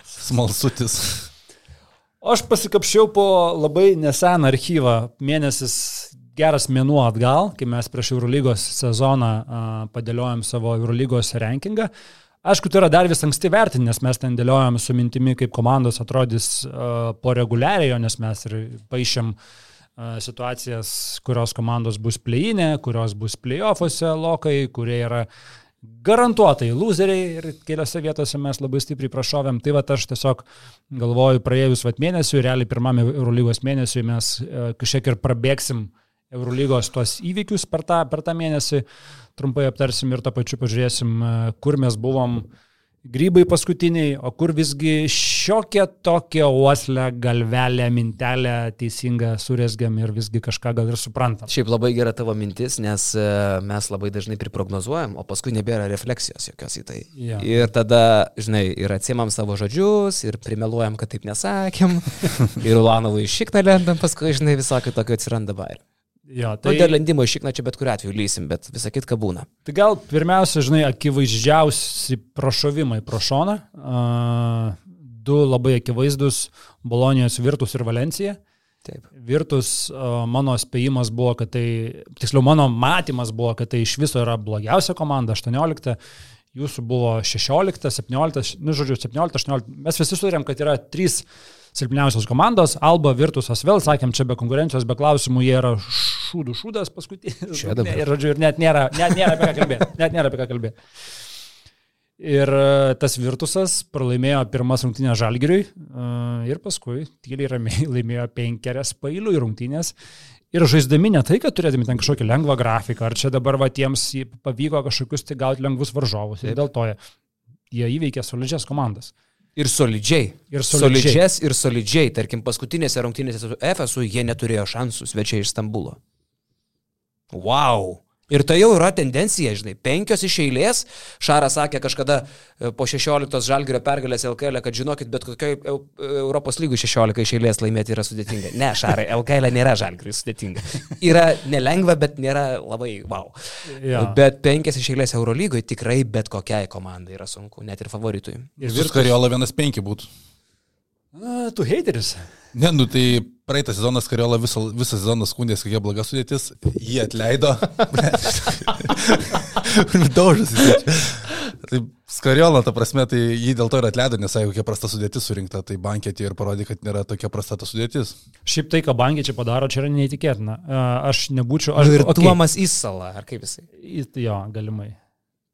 Smalsutis. Aš pasikapšiau po labai neseną archyvą, mėnesis geras mėnuo atgal, kai mes prieš Eurolygos sezoną uh, padėliojom savo Eurolygos rankingą. Aišku, tai yra dar vis anksti vertinti, nes mes ten dėliojom su mintimi, kaip komandos atrodys uh, po reguliarėjo, nes mes ir paaišėm situacijas, kurios komandos bus pleinė, kurios bus playoffuose lokai, kurie yra garantuotai loseriai ir keliose vietose mes labai stipriai prašovėm. Tai va aš tiesiog galvoju, praėjus vat mėnesių, realiai pirmame Eurolygos mėnesiui mes e, kažkiek ir prabėgsim Eurolygos tuos įvykius per tą, per tą mėnesį, trumpai aptarsim ir to pačiu pažiūrėsim, e, kur mes buvom. Uh, grybai paskutiniai, o kur visgi šiokia tokia uoslė, galvelė, mintelė teisinga surėsgiam ir visgi kažką gal ir suprantam. Šiaip labai gera tavo mintis, nes e, mes labai dažnai priprognozuojam, o paskui nebėra refleksijos jokios į tai. Ja. Ir tada, žinai, ir atsimam savo žodžius, ir primeluojam, kad taip nesakėm, <laughs> ir Ulanovui šikną lendam, paskui, žinai, visokio tokio atsiranda bair. Jo, tai... Nu, dėl lendimo iš šikna čia bet kuriu atveju lysim, bet visą kitką būna. Tai gal pirmiausia, žinai, akivaizdžiausi prašovimai pro šoną. Uh, du labai akivaizdus - Bolonijos Virtus ir Valencija. Taip. Virtus uh, mano spėjimas buvo, kad tai, tiksliau mano matymas buvo, kad tai iš viso yra blogiausia komanda, 18 jūsų buvo 16, 17, nu žodžiu, 17, 18. Mes visi sutarėm, kad yra trys silpniausios komandos. Alba, Virtusas vėl, sakėm, čia be konkurencijos, be klausimų, jie yra šūdų šūdas paskutinis. <laughs> Čia dabar. Ir, žodžiu, ir net nėra, net nėra apie ką kalbėti. Net nėra apie ką kalbėti. Ir e, tas Virtusas pralaimėjo pirmas rungtynės Žalgiriui e, ir paskui tyliai ramiai <laughs> laimėjo penkerias pailių rungtynės. Ir žaisdami ne tai, kad turėdami ten kažkokį lengvą grafiką, ar čia dabar va tiems pavyko kažkokius tai gauti lengvus varžovus. Ir dėl to jie, jie įveikė solidžias komandas. Ir solidžiai. Ir solidžiai. Solidžias ir solidžiai. Tarkim, paskutinėse rungtynėse su FSU jie neturėjo šansų svečiai iš Stambulo. Wow. Ir tai jau yra tendencija, žinai, penkios iš eilės. Šaras sakė kažkada e, po 16 žalgerio pergalės LKL, kad žinokit, bet kokioje Europos lygų 16 iš eilės laimėti yra sudėtinga. Ne, Šarai, LKL nėra žalgeriui sudėtinga. Yra nelengva, bet nėra labai wow. Ja. Bet penkias iš eilės Eurolygoje tikrai bet kokiai komandai yra sunku, net ir favoritui. Ir Virkariola vienas penki būtų. A, tu hateris. Ne, nu tai praeitą sezoną Skariola visą, visą sezoną skundėsi, kokia bloga sudėtis, jį atleido. <laughs> Daužas jis. Tai Skariola, ta prasme, tai jį dėl to ir atleido, nes sakė, kokia prasta sudėtis surinkta, tai bankėtė ir parodė, kad nėra tokia prasta ta sudėtis. Šiaip tai, ką bankė čia padaro, čia yra neįtikėtina. Aš nebūčiau... Aš, nu ir okay. Tuomas Įsala, ar kaip jisai? Jo, galimai.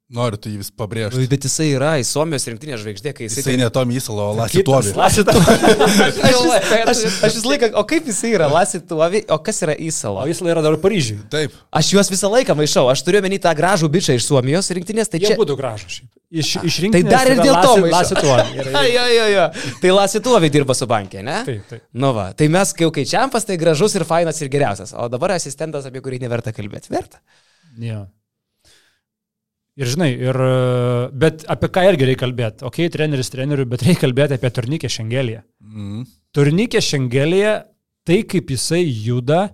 Noriu tai vis pabrėžti. Bet jisai yra į Suomijos rinktinės žvaigždė, kai jisai... Jisai ne Tomi Įsalo, o Lasituovi. <laughs> aš, aš visą laiką, o kaip jisai yra Lasituovi, o kas yra Įsalo? O Įsalo yra dar Paryžiui. Taip. Aš juos visą laiką maišau, aš turiu menį tą gražų bičią iš Suomijos rinktinės, tai čia... Jie būtų gražus. Iš, iš rinktinės. Tai dar ir dėl to. Lasituovi. <laughs> jo, jo, jo. Tai Lasituovi dirba su bankė, ne? Taip, taip. Nu va, tai mes, kai jau kai čiampas, tai gražus ir fainas ir geriausias. O dabar asistentas, apie kurį neverta kalbėti. Verta. Jo. Ir žinai, ir, bet apie ką irgi reikia kalbėti. Ok, treneris treneriu, bet reikia kalbėti apie turnikę šengelėje. Mm. Turnikė šengelėje, tai kaip jisai juda,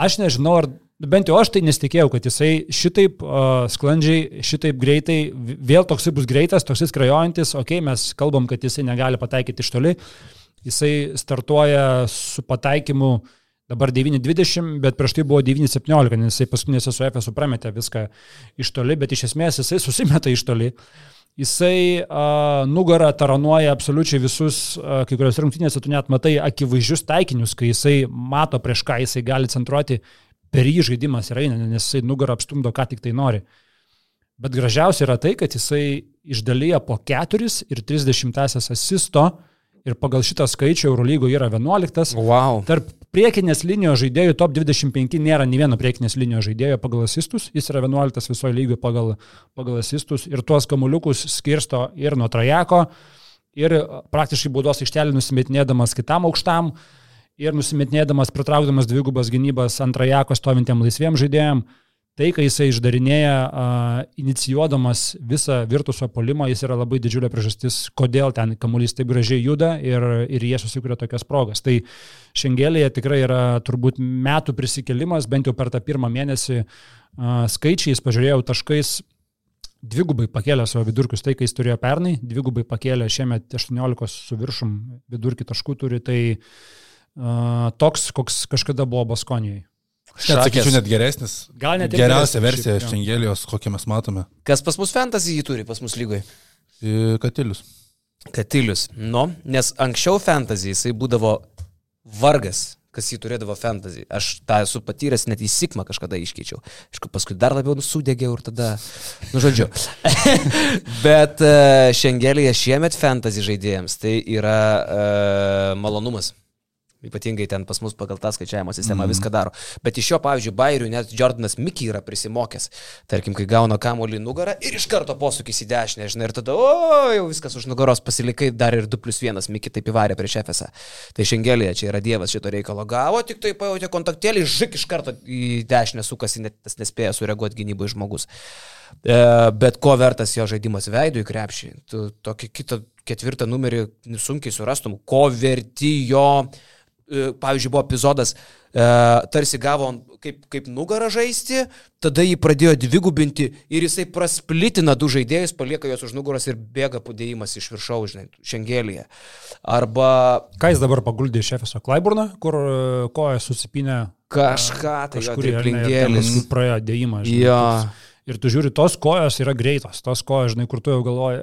aš nežinau, ar bent jau aš tai nesitikėjau, kad jisai šitaip uh, sklandžiai, šitaip greitai, vėl toksai bus greitas, toksai skrajojantis, ok, mes kalbam, kad jisai negali pataikyti iš toli, jisai startuoja su pataikymu uh, Dabar 9.20, bet prieš tai buvo 9.17, nes jisai paskutinėse su FSU prametė viską iš toli, bet iš esmės jisai susimeta iš toli. Jisai uh, nugarą taranuoja absoliučiai visus, uh, kai kurios rungtynėse tu net matai akivaizdžius taikinius, kai jisai mato prieš ką jisai gali centruoti, per jį žaidimas yra eina, nes jisai nugarą apstumdo, ką tik tai nori. Bet gražiausia yra tai, kad jisai išdalyja po 4 ir 30 asisto ir pagal šitą skaičių Eurolygo yra 11. Wow. Tarp priekinės linijos žaidėjų top 25 nėra nei vieno priekinės linijos žaidėjo pagal asistus, jis yra 11 visoje lygoje pagal, pagal asistus ir tuos kamuliukus skirsto ir nuo trajeko, ir praktiškai baudos aikštelį nusimetinėdamas kitam aukštam, ir nusimetinėdamas, pritraukdamas dvigubas gynybas ant trajeko stovintiem laisviem žaidėjim tai, kai jisai išdarinėja, uh, inicijuodamas visą virtuso polimą, jis yra labai didžiulė priežastis, kodėl ten kamuolys taip gražiai juda ir, ir jie susikuria tokias progas. Tai šiandienėje tikrai yra turbūt metų prisikelimas, bent jau per tą pirmą mėnesį uh, skaičiais, pažiūrėjau taškais, dvigubai pakėlė savo vidurkius, tai kai jis turėjo pernai, dvigubai pakėlė šiemet 18 su viršum vidurkį taškų turi, tai uh, toks, koks kažkada buvo Baskonijoje. Sakyčiau, net geresnis. Gal net Geriausia versija Šengelijos, kokią mes matome. Kas pas mus fantasy jį turi, pas mus lygoje? Katilius. Katilius. Nu, nes anksčiau fantasy jisai būdavo vargas, kas jį turėdavo fantasy. Aš tą esu patyręs, net į Sigma kažkada iškeičiau. Aišku, paskui dar labiau sudėgiau ir tada, nu žodžiu. <laughs> Bet uh, šiandienėje šiemet fantasy žaidėjams tai yra uh, malonumas. Ypatingai ten pas mus pagal tą skaičiavimo sistemą mm. viską daro. Bet iš jo, pavyzdžiui, Bairių net Jordanas Mickey yra prisimokęs. Tarkim, kai gauna kamuolį nugarą ir iš karto posūkis į dešinę, žinai, ir tada, o, jau viskas už nugaros pasilikai, dar ir 2 plus 1 Mickey taip įvarė prieš FSA. Tai šiandienėje čia yra dievas šito reikalo gavo, tik tai pajutė kontaktėlį, žik iš karto į dešinę sukasi, net tas nespėja sureaguoti gynybai žmogus. E, bet ko vertas jo žaidimas veidų į krepšį. Tu tokį kitą ketvirtą numerį sunkiai surastum, ko verti jo pavyzdžiui, buvo epizodas, e, tarsi gavo kaip, kaip nugarą žaisti, tada jį pradėjo dvigubinti ir jisai prasplitina du žaidėjus, palieka juos už nugaros ir bėga padėjimas iš viršaus, žinai, šengelėje. Arba... Ką jis dabar paguldė iš Efeso Klaiburną, kur e, koja susipinė kažką, tai kažkur lingėlis. Praėjo dėjimą. Žinai, jo. Toks Ir tu žiūri, tos kojos yra greitos, tos kojos, žinai, kur tu jau galvoji,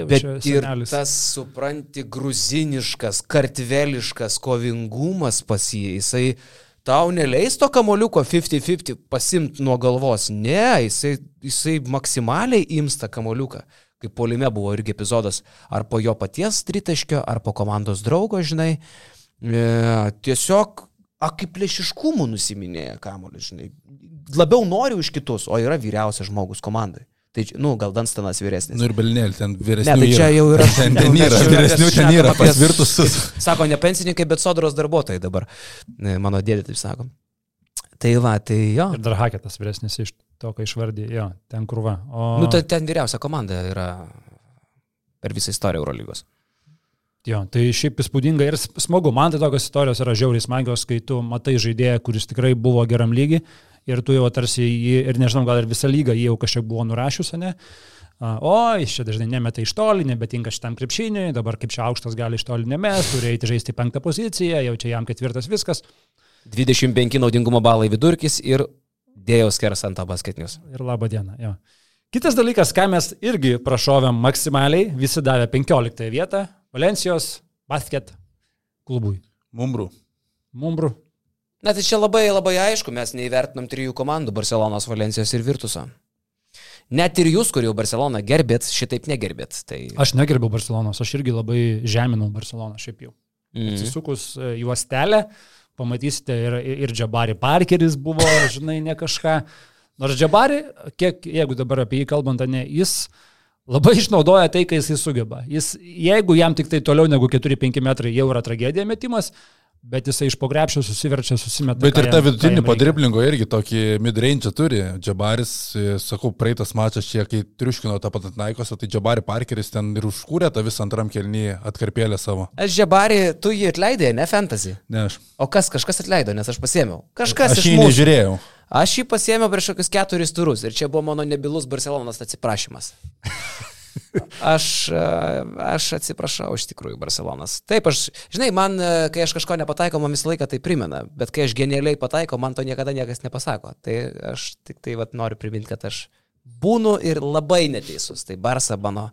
jau bet ir tas, supranti, gruziniškas, kartveliškas kovingumas pas jį, jisai tau neleis to kamoliuko 50-50 pasimti nuo galvos. Ne, jisai, jisai maksimaliai imsta kamoliuką. Kaip polime buvo irgi epizodas, ar po jo paties tritaškio, ar po komandos draugo, žinai. E, tiesiog akiplėšiškumų nusiminėja kamolius, žinai labiau nori už kitus, o yra vyriausias žmogus komandai. Tai, nu, gal Danstanas vyresnis. Nu ir Belinėlė, ten vyresnis. Ne, tai čia jau yra. <laughs> ten, ten yra, vyresnių ten yra, pasvirtusius. Sako, ne pensininkai, bet sodros darbuotojai dabar. Mano dėdė taip sako. Tai va, tai jo. Ir dar Haketas vyresnis iš to, ką išvardė, jo, ten krūva. O... Nu, tai ten vyriausia komanda yra per visą istoriją Eurolygos. Jo, tai šiaip įspūdinga ir smagu. Man tai tokios istorijos yra žiauriai smagios, kai tu matai žaidėją, kuris tikrai buvo geram lygiai ir tu jau tarsi jį, ir nežinau, gal ir visą lygą jį jau kažkiek buvo nurašius, ne? O, jis čia dažnai nemeta iš toli, nebetinka šitam krepšiniui, dabar kaip čia aukštas gali iš toli nemest, turi eiti žaisti penktą poziciją, jau čia jam ketvirtas viskas. 25 naudingumo balai vidurkis ir dėjau skeras ant basketinius. Ir laba diena, jo. Kitas dalykas, ką mes irgi prašovėm maksimaliai, visi davė 15 vietą Valencijos basket klubui. Mumbrų. Mumbrų. Na tai čia labai labai aišku, mes neįvertinam trijų komandų - Barcelonos, Valencijos ir Virtuso. Net ir jūs, kur jau Barceloną gerbėt, šitaip negerbėt. Tai... Aš negerbiau Barcelonos, aš irgi labai žeminau Barceloną šiaip jau. Mm. Atsisukus e, juostelę, pamatysite ir, ir Džabari Parkeris buvo, žinai, ne kažką. Nors Džabari, kiek, jeigu dabar apie jį kalbant, ne, jis labai išnaudoja tai, kai jisai sugeba. Jis, jeigu jam tik tai toliau negu 4-5 metrai jau yra tragedija metimas, Bet jisai iš pogrepšio susiverčia, susimeta. Bet ir tą vidutinį padriblingo irgi tokį midrange turi. Džabaris, e, sakau, praeitas mačas čia, kai triuškino tą pat Naikos, tai Džabari Parkeris ten ir užkūrė tą visą antram kelnį atkarpėlę savo. Aš Džabari, tu jį atleidai, ne fantasy? Ne aš. O kas, kažkas atleido, nes aš pasėmiau. Kažkas aš jį mūsų. nežiūrėjau. Aš jį pasėmiau prieš kokius keturis turus ir čia buvo mano nebilus Barcelonas atsiprašymas. Aš, e, aš atsiprašau iš tikrųjų Barcelonas. Taip, aš, žinai, man, e, kai aš kažko nepataikau, man visą laiką tai primena, bet kai aš genialiai pataikau, man to niekada niekas nepasako. Tai aš tik tai vat, noriu priminti, kad aš būnu ir labai neteisus. Tai Barsa mano,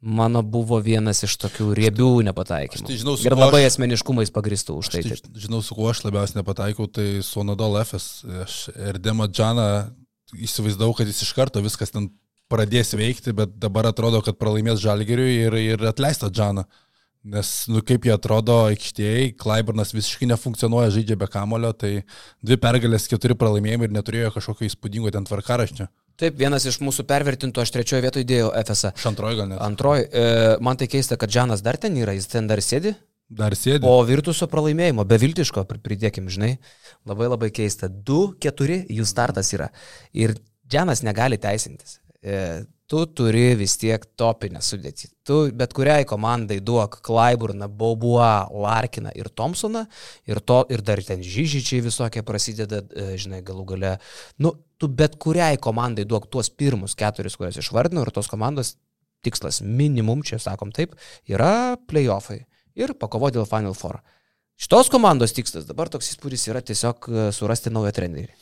mano buvo vienas iš tokių riebių nepataikymų. Tai žinau, ir labai aš, asmeniškumais pagristų už tai. tai. Žinau, su kuo aš labiausiai nepataikau, tai su Onadol Efes. Aš Erdema Džaną įsivaizdavau, kad jis iš karto viskas ten pradės veikti, bet dabar atrodo, kad pralaimės Žalgeriui ir, ir atleista Džaną. Nes, nu, kaip jie atrodo aikštėjai, Klaiburnas visiškai nefunkcionuoja, žaidžia be kamulio, tai dvi pergalės, keturi pralaimėjimai ir neturėjo kažkokio įspūdingo ten tvarkaraščio. Taip, vienas iš mūsų pervertintų, aš trečioje vietoje įdėjau FSA. Antroji gal net. Antroji. E, man tai keista, kad Džanas dar ten yra, jis ten dar sėdi. Dar sėdi. O virtusio pralaimėjimo, beviltiško, pridėkim, žinai, labai labai keista. 2-4 jų startas yra. Ir Džanas negali teisintis. E, tu turi vis tiek topinę sudėtį. Tu bet kuriai komandai duok Klaiburną, Bobuą, Larkiną ir Thompsoną ir, to, ir dar ten žyžičiai visokie prasideda, e, žinai, galų gale. Nu, tu bet kuriai komandai duok tuos pirmus keturis, kuriuos išvardinau ir tos komandos tikslas minimum, čia sakom taip, yra playoffai ir pakovoti dėl Final Four. Šitos komandos tikslas dabar toks įspūdis yra tiesiog e, surasti naują trenerį.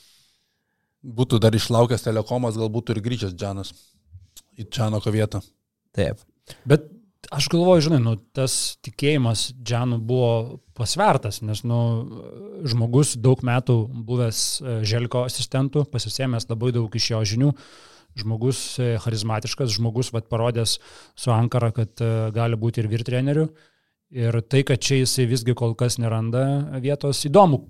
Būtų dar išlaukęs telekomas, galbūt ir grįžęs Džanas į Čianoko vietą. Taip. Bet aš galvoju, žinai, nu, tas tikėjimas Džanu buvo pasvertas, nes nu, žmogus daug metų buvęs e, Želko asistentų, pasisėmęs labai daug iš jo žinių, žmogus e, charizmatiškas, žmogus vat, parodęs su Ankara, kad e, gali būti ir virtreneriu. Ir tai, kad čia jisai visgi kol kas neranda vietos, įdomu,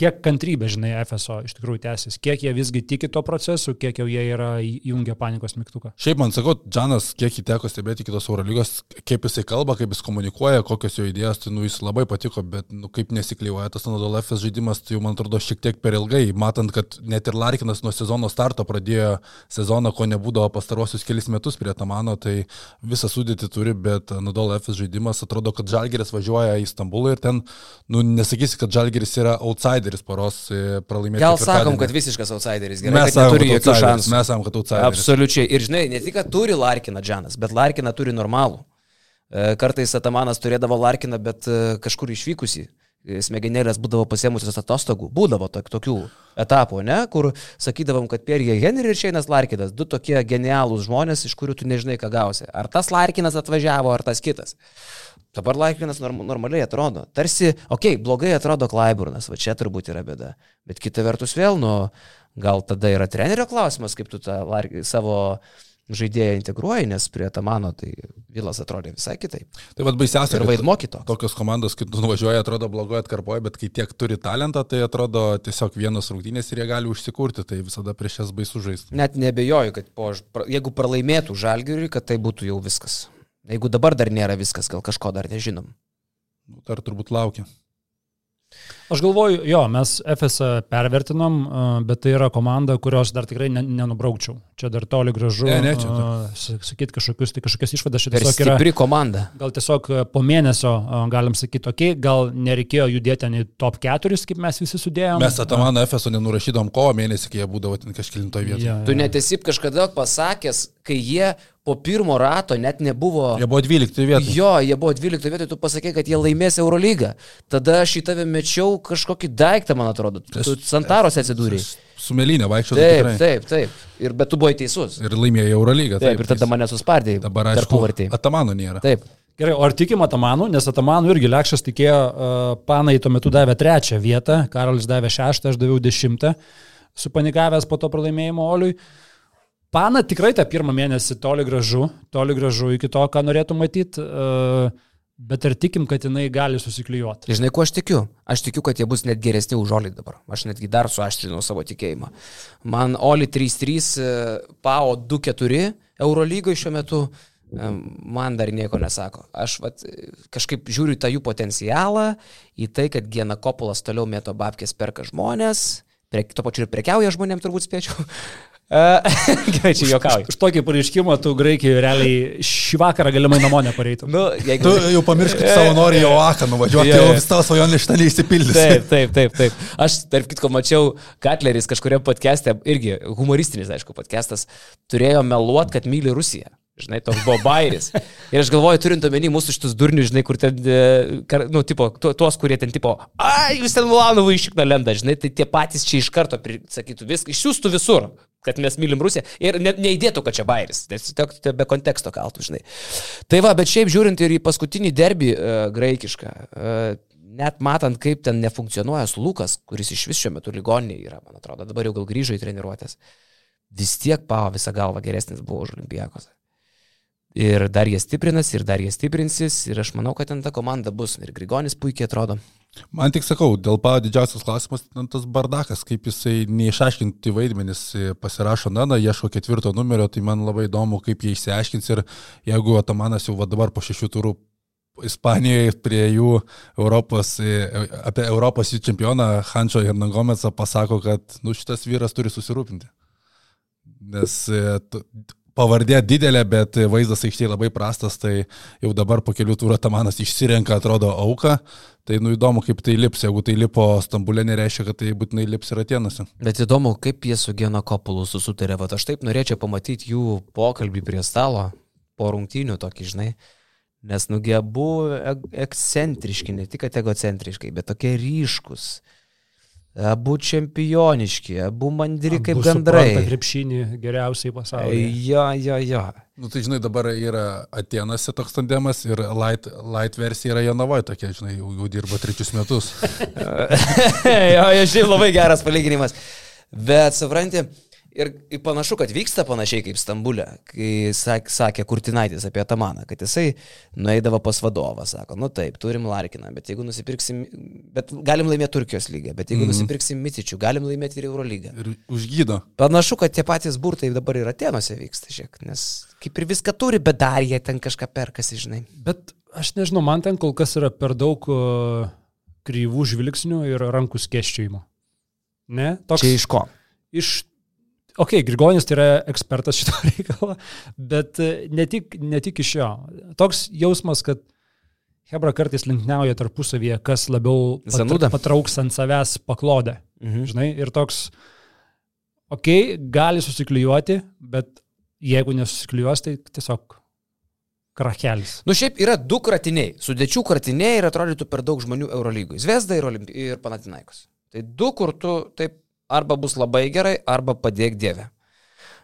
kiek kantrybė, žinai, FSO iš tikrųjų tęsis, kiek jie visgi tiki to procesu, kiek jau jie yra įjungę panikos mygtuką. Šiaip man sakau, Džanas, kiek jį teko stebėti kitos Eurolygos, kaip jisai kalba, kaip jis komunikuoja, kokios jo idėjos, tai nu, jis labai patiko, bet nu, kaip nesiklyvoja tas Anadol FS žaidimas, tai jau man atrodo šiek tiek per ilgai, matant, kad net ir Larkinas nuo sezono starto pradėjo sezoną, ko nebūdavo pastarosius kelius metus prie Tamano, tai visą sudėtį turi, bet Anadol FS žaidimas atrodo, kad Žalgeris važiuoja į Stambulą ir ten, nu, nesakysi, kad Žalgeris yra outsider outsideris poros e, pralaimėti. Gal sakom, kad visiškas outsideris, gerai, mes sakom, neturi jokių šansų. Mes sakom, kad outsideris. Absoliučiai. Ir žinai, ne tik, kad turi Larkiną Džanas, bet Larkiną turi normalų. E, kartais Atamanas turėdavo Larkiną, bet e, kažkur išvykusi. Smegenėlės būdavo pasiemusios atostogų. Būdavo tokių etapų, ne, kur sakydavom, kad Pierre Henry ir Šeinas Larkinas, du tokie genialūs žmonės, iš kurių tu nežinai, ką gausi. Ar tas Larkinas atvažiavo, ar tas kitas. Dabar Laikinas norm, normaliai atrodo. Tarsi, okei, okay, blogai atrodo Klaiburnas, va čia turbūt yra bėda. Bet kita vertus vėl, nu, gal tada yra trenerio klausimas, kaip tu tą savo žaidėją integruoji, nes prie Tamano tai Vilas atrodė visai kitaip. Tai vad baisiausia. Ir vaidmo kito. Tokios komandos, kai tu nuvažiuoji, atrodo blogai atkarpoja, bet kai tiek turi talentą, tai atrodo tiesiog vienos rungtynės ir jie gali užsikurti, tai visada prieš jas baisu žaisti. Net nebejoju, kad po, jeigu pralaimėtų žalgiriui, kad tai būtų jau viskas. Jeigu dabar dar nėra viskas, gal kažko dar nežinom. Nu, dar turbūt laukia. Aš galvoju, jo, mes FS pervertinom, bet tai yra komanda, kurios dar tikrai nenubraukčiau. Čia dar toli gražu. Ne, ne, čia. Sakyti kažkokius, tai kažkokias išvadas tiesiog yra. Stipri komanda. Gal tiesiog po mėnesio galim sakyti, okei, okay, gal nereikėjo judėti į top 4, kaip mes visi sudėjome. Mes Atamano FS nenurašydom kovo mėnesį, kai jie būdavo ten kažkilintoje vietoje. Ja, ja. Tu netesi kažkada pasakęs, kai jie po pirmo rato net nebuvo. Jie buvo 12 vietoje. Jo, jie buvo 12 vietoje, tu pasakė, kad jie laimės Eurolygą. Tada aš į tave mečiau kažkokį daiktą, man atrodo. Tu Santaros atsidūrė. Su Melinė vaikščiau. Taip, tikrai. taip, taip. Ir, bet tu buvai teisus. Ir laimėjai Eurolygą. Taip, taip, ir tada mane suspardėjai. Dabar aišku, Atamano nėra. Taip. Gerai, o ar tikim Atamanų, nes Atamanų irgi Lekšas tikėjo, uh, panai tuo metu davė trečią vietą, Karolis davė šeštą, aš daviau dešimtą, supanikavęs po to pralaimėjimo Oliui. Uh, Pana tikrai tą pirmą mėnesį toli gražu, toli gražu iki to, ką norėtų matyti, e, bet ar tikim, kad jinai gali susiklijuoti? Žinai, kuo aš tikiu? Aš tikiu, kad jie bus net geresni už Olį dabar. Aš netgi dar suaštrinau savo tikėjimą. Man Oli 3-3, e, PAO 2-4 Eurolygoje šiuo metu e, man dar nieko nesako. Aš vat, kažkaip žiūriu tą jų potencialą, į tai, kad Gena Kopulas toliau mėto babkės perka žmonės, prie, tuo pačiu ir prekiauja žmonėm, turbūt spėčiau. <laughs> Gerai, čia juokauju. Už tokį pareiškimą tu Graikijoje realiai šį vakarą galimai namo nepareitum. Nu, jeigu... Tu jau pamiršk, savo nori į Oaką nuvažiuoti, jau vis tavo svajonė šitą neįsipildys. Taip, taip, taip, taip. Aš, tarp kitko, mačiau Katleris kažkuriam podcast'e, irgi humoristinis, aišku, podcast'as, turėjo meluot, kad myli Rusiją. Žinai, toks buvo bairis. Ir aš galvoju, turint omeny mūsų šitus durnius, žinai, kur ten, e, nu, tipo, tuos, kurie ten, tipo, ai, jūs ten Mulanovų išikna lenda, žinai, tai tie patys čia iš karto sakytų viską, išsiųstų visur, kad mes mylim Rusiją ir ne, neįdėtų, kad čia bairis, nes tiesiog be konteksto kaltų, žinai. Tai va, bet šiaip žiūrint ir į paskutinį derbį uh, graikišką, uh, net matant, kaip ten nefunkcionuoja Lukas, kuris iš vis šiuo metu ligoninėje yra, man atrodo, dabar jau gal grįžo į treniruotės, vis tiek pavo visą galvą geresnis buvo už Olimpijakos. Ir dar jie stiprinas, ir dar jie stiprinsis, ir aš manau, kad ten ta komanda bus. Ir Grigonis puikiai atrodo. Man tik sakau, dėl pavo didžiausias klausimas, tas bardakas, kaip jisai neišaiškinti vaidmenis pasirašo Nana, ieško ketvirto numerio, tai man labai įdomu, kaip jie išsiaiškins ir jeigu Atamanas jau dabar po šešių turų Ispanijoje prie jų Europos, apie Europos jų čempioną Hančio Hernangometsą pasako, kad nu, šitas vyras turi susirūpinti. Nes pavardė didelė, bet vaizdas aikštėje labai prastas, tai jau dabar po kelių turų Tamanas išsirenka, atrodo, auką. Tai nu įdomu, kaip tai lips. Jeigu tai lipo Stambulė, nereiškia, kad tai būtinai lips ir Atenuose. Bet įdomu, kaip jie su Gena Kopulu susitarė. Vat aš taip norėčiau pamatyti jų pokalbį prie stalo, po rungtynių tokį, žinai. Nes nugi abu ekscentriški, ne tik egocentriškai, bet tokie ryškus. Abu čempioniški, abu mandri abu kaip gandrai. Krepšinį geriausiai pasaulyje. Jo, jo, jo. Nu, tai žinai, dabar yra Atenose toks tandemas ir light, light versija yra Jonavoje tokia, žinai, jau, jau dirba trečius metus. <laughs> jo, jo, šiaip labai geras palyginimas. Bet, supranti, Ir panašu, kad vyksta panašiai kaip Stambulė, kai sakė Kurtinaitis apie Tamaną, kad jisai nueidavo pas vadovą, sako, nu taip, turim Larkiną, bet jeigu nusipirksim, bet galim laimėti Turkijos lygą, bet jeigu mm -hmm. nusipirksim Micičių, galim laimėti ir Euro lygą. Ir užgydo. Panašu, kad tie patys burtai dabar ir Atenuose vyksta, žiūrėk, nes kaip ir viską turi, bet dar jie ten kažką perkasi, žinai. Bet aš nežinau, man ten kol kas yra per daug kryvų žvilgsnių ir rankų skėščiojimo. Ne? Toks... Čia iš ko? Iš Ok, Grigonis tai yra ekspertas šito <laughs> reikalo, bet e, ne tik, ne tik iš jo. Toks jausmas, kad Hebra kartais linkneuja tarpusavyje, kas labiau pat, patrauks ant savęs paklodę. Mhm. Žinai, ir toks, ok, gali susiklijuoti, bet jeigu nesusiklijuos, tai tiesiog krakelis. Nu šiaip yra du kratiniai, sudėčių kratiniai ir atrodytų per daug žmonių Eurolygui. Zvezda ir, Olimpi ir Panatinaikos. Tai du, kur tu taip arba bus labai gerai, arba padėk Dievę.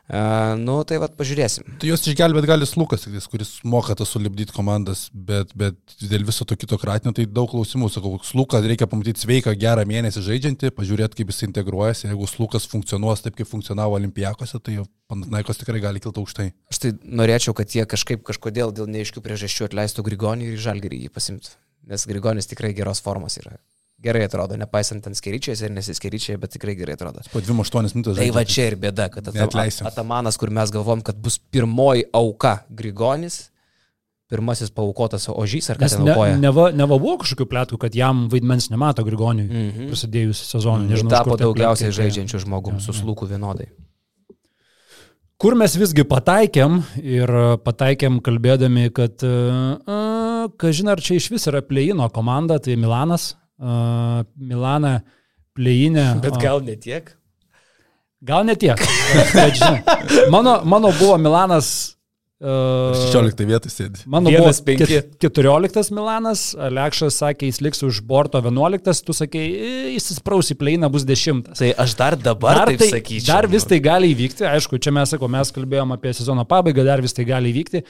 Uh, nu, tai vad pažiūrėsim. Tai juos išgelbėt gali Lukas, kuris moka tas sulibdyti komandas, bet, bet dėl viso to kito kratinio tai daug klausimų. Sakau, Lukas reikia pamatyti sveiką, gerą mėnesį žaidžiantį, pažiūrėti, kaip jis integruojasi. Jeigu Lukas funkcionuos taip, kaip funkcionavo Olimpijakose, tai Panatnaikos tikrai gali kilti aukštai. Aš tai norėčiau, kad jie kažkaip kažkodėl dėl neaiškių priežasčių atleistų Grigonį ir Žalgerį jį pasimtų. Nes Grigonis tikrai geros formos yra gerai atrodo, nepaisant ten skeryčiais ir nesiskeryčiai, bet tikrai gerai atrodo. Po 2-8 minutės. Tai va čia ir bėda, kad atam, Atamanas, kur mes galvom, kad bus pirmoji auka Grigonis, pirmasis paukotas ožys ar kas ten aukoja. Ne, neva, neva buvo kažkokių plėtų, kad jam vaidmens nemato Grigoniui mm -hmm. prasidėjus sezonui. Nežinau, tapo daugiausiai žaidžiančių žmogų, su slūku vienodai. Kur mes visgi pataikėm ir pataikėm kalbėdami, kad, uh, kažin ar čia iš vis yra pleino komanda, tai Milanas, uh, Milaną plėjinę. <laughs> Bet gal ne tiek? Gal ne tiek. Bet, žinai, mano, mano buvo Milanas. Uh, 16 vietoj sėdi. Mano buvo 14 Milanas, Lekšas sakė, jis liks už borto 11, tu sakė, įsispraus į pleiną bus 10. Tai aš dar dabar dar tai sakyčiau. Dar vis tai gali įvykti, aišku, čia mes, sako, mes kalbėjom apie sezono pabaigą, dar vis tai gali įvykti,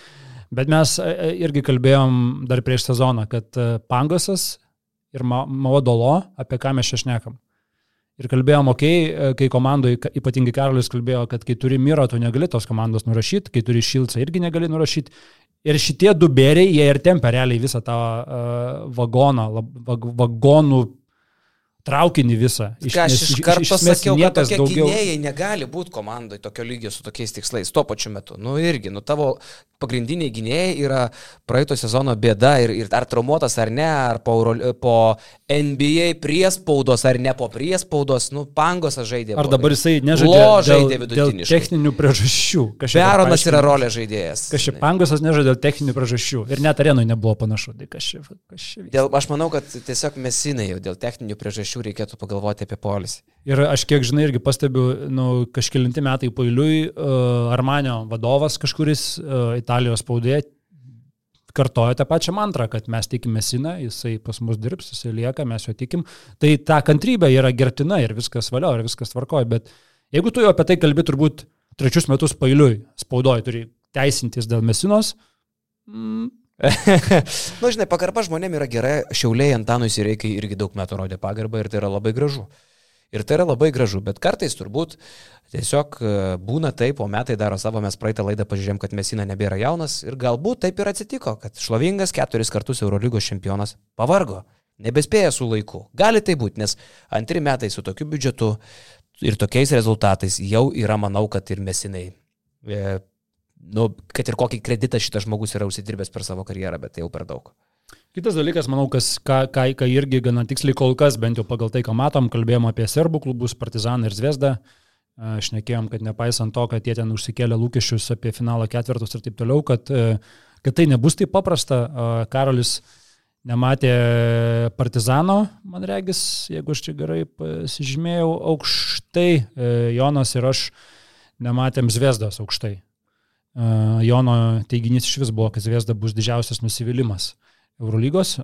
bet mes irgi kalbėjom dar prieš sezoną, kad Pangosas ir Maodolo, apie ką mes čia šnekam. Ir kalbėjom, okei, okay, kai komandoje, ypatingai Karolis kalbėjo, kad kai turi Miro, tu negali tos komandos nurašyti, kai turi Šilcą irgi negali nurašyti. Ir šitie du bėriai, jie ir tempia realiai visą tą uh, vagoną, vag, vagonų traukinį visą. Iš, Ką aš iš karto pasakiau, kad tokie daugiau... gynėjai negali būti komandoje tokio lygio su tokiais tikslais tuo pačiu metu. Nu irgi, nu tavo pagrindiniai gynėjai yra praeito sezono bėda ir, ir ar traumuotas ar ne, ar po, po NBA priespaudos ar ne po priespaudos, nu pangosas žaidė. Ar dabar jisai nežaidė, žaidė dėl, dėl techninių priežasčių? Beronas yra rolė žaidėjas. Kažkaip pangosas nežaidė dėl techninių priežasčių ir net arenui nebuvo panašu. Tai kažkaip, kažkaip dėl, aš manau, kad tiesiog mesinai jau dėl techninių priežasčių reikėtų pagalvoti apie polisį. Ir aš kiek žinai irgi pastebiu, nu, kažkilinti metai pailiui uh, Armanio vadovas kažkuris uh, Italijos spaudėje kartoja tą pačią mantrą, kad mes tikime Siną, jisai pas mus dirbs, jisai lieka, mes jo tikim. Tai ta kantrybė yra gertina ir viskas valio, ir viskas tvarkoja, bet jeigu tu jau apie tai kalbi turbūt trečius metus pailiui, spaudoji, turi teisintis dėl Mesinos. Mm. Nu, žinai, pagarba žmonėm yra gera, šiauliai Antanui Sireikai irgi daug metų rodė pagarbą ir tai yra labai gražu. Ir tai yra labai gražu, bet kartais turbūt tiesiog e, būna taip, o metai daro savo, mes praeitą laidą pažiūrėjom, kad Mesina nebėra jaunas ir galbūt taip ir atsitiko, kad šlovingas keturis kartus Eurolygos čempionas pavargo, nebespėja su laiku. Gali tai būti, nes antri metai su tokiu biudžetu ir tokiais rezultatais jau yra, manau, kad ir Mesinai. Nu, kad ir kokį kreditą šitas žmogus yra užsidirbęs per savo karjerą, bet tai jau per daug. Kitas dalykas, manau, kas, ką, ką, ką irgi gana tiksliai kol kas, bent jau pagal tai, ką matom, kalbėjom apie serbų klubus, Partizaną ir Zvezdą. Šnekėjom, kad nepaisant to, kad jie ten užsikėlė lūkesčius apie finalo ketvirtus ir taip toliau, kad, e, kad tai nebus taip paprasta. Karolis nematė Partizano, man regis, jeigu aš čia gerai pasižymėjau, aukštai, e, Jonas ir aš nematėm Zvezdos aukštai. Jono teiginys iš vis buvo, kad Zvezda bus didžiausias nusivylimas. Eurolygos.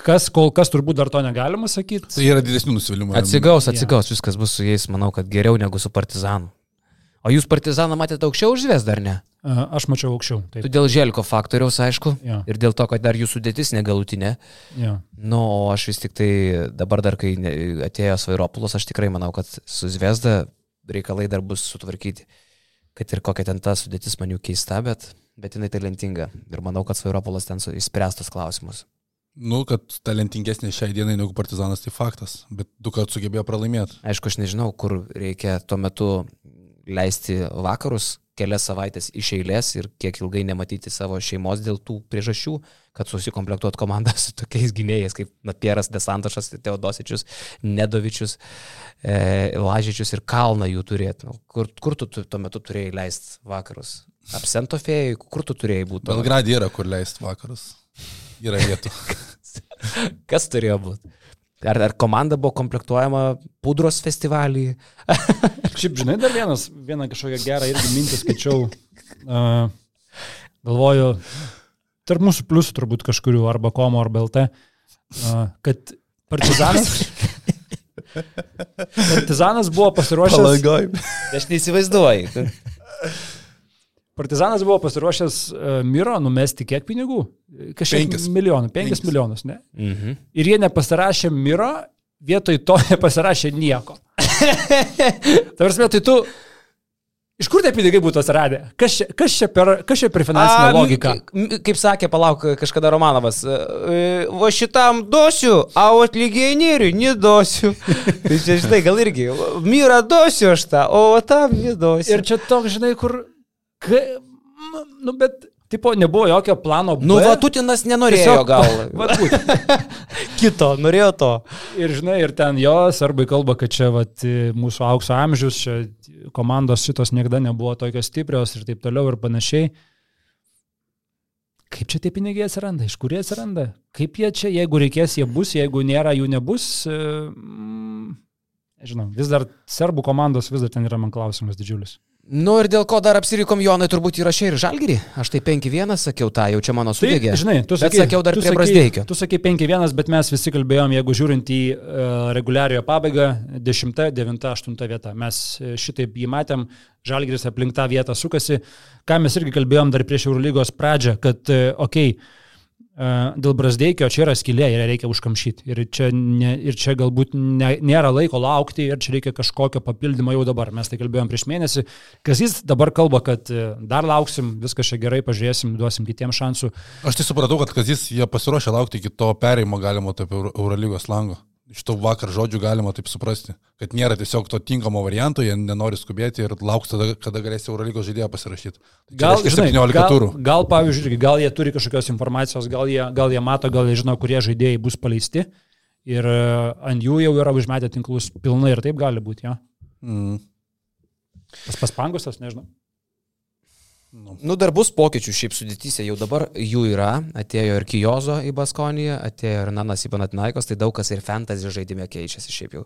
Kas kol kas turbūt dar to negalima sakyti. Tai yra didesnių nusivylimų. Atsigaus, atsigaus, ja. viskas bus su jais, manau, kad geriau negu su Partizanu. O jūs Partizaną matėte aukščiau už Zvezdą, ar ne? Aš mačiau aukščiau. Taip. Dėl Želko faktoriaus, aišku, ja. ir dėl to, kad dar jų sudėtis negalutinė. Ja. Nu, o aš vis tik tai dabar dar, kai atėjo Svairopulos, aš tikrai manau, kad su Zvezda reikalai dar bus sutvarkyti. Kad ir kokia ten ta sudėtis man jų keista, bet bet jinai talentinga. Ir manau, kad Svairopolas ten įspręstas klausimus. Nu, kad talentingesnė šiai dienai negu Partizanas, tai faktas, bet du kartus sugebėjo pralaimėti. Aišku, aš nežinau, kur reikia tuo metu leisti vakarus, kelias savaitės iš eilės ir kiek ilgai nematyti savo šeimos dėl tų priežasčių, kad susikomplektuot komandą <laughs> su tokiais gynėjais kaip Natieras Desantašas, Teodosičius, Nedovičius, e, Lažičius ir Kalną jų turėti. Nu, kur, kur tu tuo metu turėjai leisti vakarus? Absento fėjai, kur tu turėjai būti? Belgradė yra kur leisti vakarus. Yra vietų. <laughs> Kas turėjo būti? Ar, ar komanda buvo komplektuojama pudros festivalį? <laughs> Šiaip, žinai, dar vienas, vieną kažkokią gerą irgi mintį skaičiau. <laughs> Uh, galvoju, tarp mūsų pliusų turbūt kažkurių, arba komo, arba LT, uh, kad partizanas. <laughs> partizanas buvo pasiruošęs. Palangoj. Aš neįsivaizduoju. Partizanas buvo pasiruošęs uh, Miro numesti kiek pinigų? Kažkiek milijonų, penkis, penkis milijonus, ne? Mhm. Ir jie nepasirašė Miro, vietoj to <laughs> nepasirašė nieko. <laughs> Tarsi, tai tu Iš kur tie pinigai būtų atsiradę? Kas čia, kas čia, per, kas čia per finansinę A, logiką? Kaip sakė, palauk, kažkada Romanovas, o šitam duosiu, o atlygienieriui nedosiu. <laughs> tai čia, žinai, gal irgi, myra duosiu aš tą, o tam nedosiu. Ir čia toks, žinai, kur Ka, nu, bet, tipo, nebuvo jokio plano. B. Nu, Vatutinas nenorėjo Tiesiog, gal. <laughs> <laughs> Kito, norėjo to. Ir, žinai, ir ten jos, arba kalba, kad čia, vat, mūsų aukso amžius, čia komandos šitos niekada nebuvo tokios stiprios ir taip toliau ir panašiai. Kaip čia tie pinigai atsiranda, iš kur jie atsiranda, kaip jie čia, jeigu reikės, jie bus, jeigu nėra, jų nebus. Mm, žinau, vis dar serbų komandos, vis dar ten yra man klausimas didžiulis. Nu ir dėl ko dar apsirikom Jonai, turbūt įrašė ir Žalgirį. Aš tai 5-1 sakiau tą, jau čia mano sudėgė. Tai, žinai, tu sakai, bet sakiau dar prie Brasdeikio. Tu sakai 5-1, bet mes visi kalbėjom, jeigu žiūrint į uh, reguliariojo pabaigą, 10, 9, 8 vieta. Mes e, šitaip jį matėm, Žalgiris aplink tą vietą sukasi. Ką mes irgi kalbėjom dar prieš Eurolygos pradžią, kad, uh, okei, okay, dėl Brasdeikio čia yra skilė ir reikia užkamšyti. Ir čia, ne, ir čia galbūt ne, nėra laiko laukti ir čia reikia kažkokio papildymo jau dabar. Mes tai kalbėjom prieš mėnesį. Kas jis dabar kalba, kad e, dar lauksim, viskas čia gerai, pažiūrėsim, duosim kitiems šansų. Aš tai supratau, kad kas jis, jie pasiruošę laukti iki to perėjimo galimo tarp Eurolygos lango iš to vakar žodžių galima taip suprasti, kad nėra tiesiog to tinkamo varianto, jie nenori skubėti ir lauks tada, kada galės Eurolygos žaidėją pasirašyti. Tai gal, žinai, 17 gal, turų. Gal, pavyzdžiui, gal jie turi kažkokios informacijos, gal jie, gal jie mato, gal jie žino, kurie žaidėjai bus paleisti ir e, ant jų jau yra užmetę tinklus pilnai ir taip gali būti, jo. Mm. Tas paspangusas, nežinau. Nu. nu, dar bus pokyčių šiaip sudėtyse, jau dabar jų yra, atėjo ir Kijozo į Baskoniją, atėjo ir Nanas į Panatinaikos, tai daug kas ir fantasy žaidime keičiasi šiaip jau.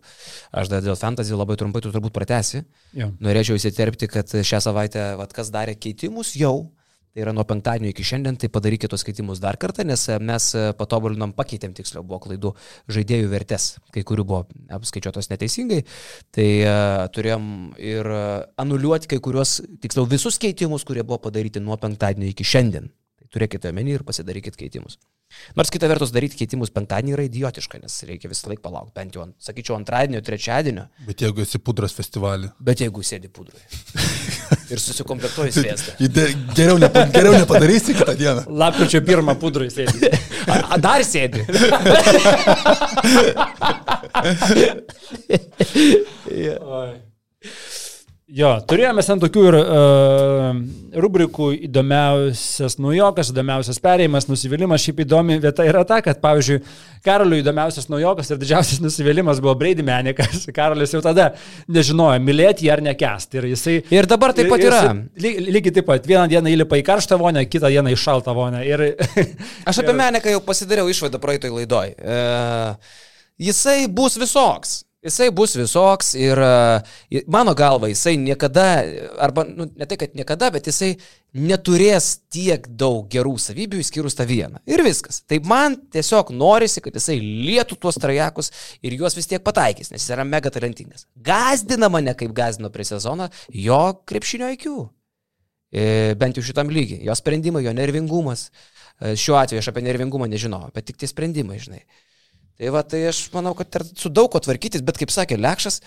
Aš dar dėl fantasy labai trumpai tu turbūt pratesi. Ja. Norėčiau įsiterpti, kad šią savaitę, vad kas darė keitimus jau, Tai yra nuo penktadienio iki šiandien, tai padarykite tos skaitimus dar kartą, nes e, mes e, patobulinom, pakeitėm tiksliau, buvo klaidų žaidėjų vertės, kai kurių buvo apskaičiuotos neteisingai, tai uh, turėjom ir anuliuoti kai kuriuos, tiksliau visus keitimus, kurie buvo padaryti nuo penktadienio iki šiandien. Tai turėkite omeny ir pasidarykite keitimus. Nors kita vertus daryti keitimus penktadienį yra idiotiška, nes reikia visą laiką palaukti, bent jau, sakyčiau, antradienio, trečiadienio. Bet jeigu esi pudras festivalį. Bet jeigu sėdi pudrai. <laughs> ir susikomplektuoji sviestą. geriau, nepa, geriau nepadarysi kitą dieną. Lapkričio pirmą pudrai sėdi. A, a dar sėdi. <laughs> <laughs> yeah. Jo, turėjome ten tokių ir uh, rubrikų įdomiausias naujokas, įdomiausias perėjimas, nusivylimas. Šiaip įdomi vieta yra ta, kad, pavyzdžiui, Karoliui įdomiausias naujokas ir didžiausias nusivylimas buvo Brady Menikas. <laughs> Karolis jau tada nežinojo, mylėti jį ar nekesti. Ir, jisai, ir dabar taip pat yra. Ly, lygiai taip pat. Vieną dieną įlipa į karštą vonę, kitą dieną į šaltą vonę. Ir, <laughs> Aš apie ir... Meniką jau pasidariau išvadą praeitoj laidoj. Uh, jisai bus visoks. Jisai bus visoks ir mano galva jisai niekada, arba nu, ne tai, kad niekada, bet jisai neturės tiek daug gerų savybių išskyrus tą vieną. Ir viskas. Tai man tiesiog norisi, kad jisai lietų tuos trajekus ir juos vis tiek pataikys, nes jis yra mega talentingas. Gazdina mane, kaip gazdino prie sezono, jo krepšinio IQ. E, bent jau šitam lygiai. Jo sprendimai, jo nervingumas. E, šiuo atveju aš apie nervingumą nežinau, bet tik tie sprendimai, žinai. Tai va, tai aš manau, kad su daug ko tvarkytis, bet kaip sakė Lekšas,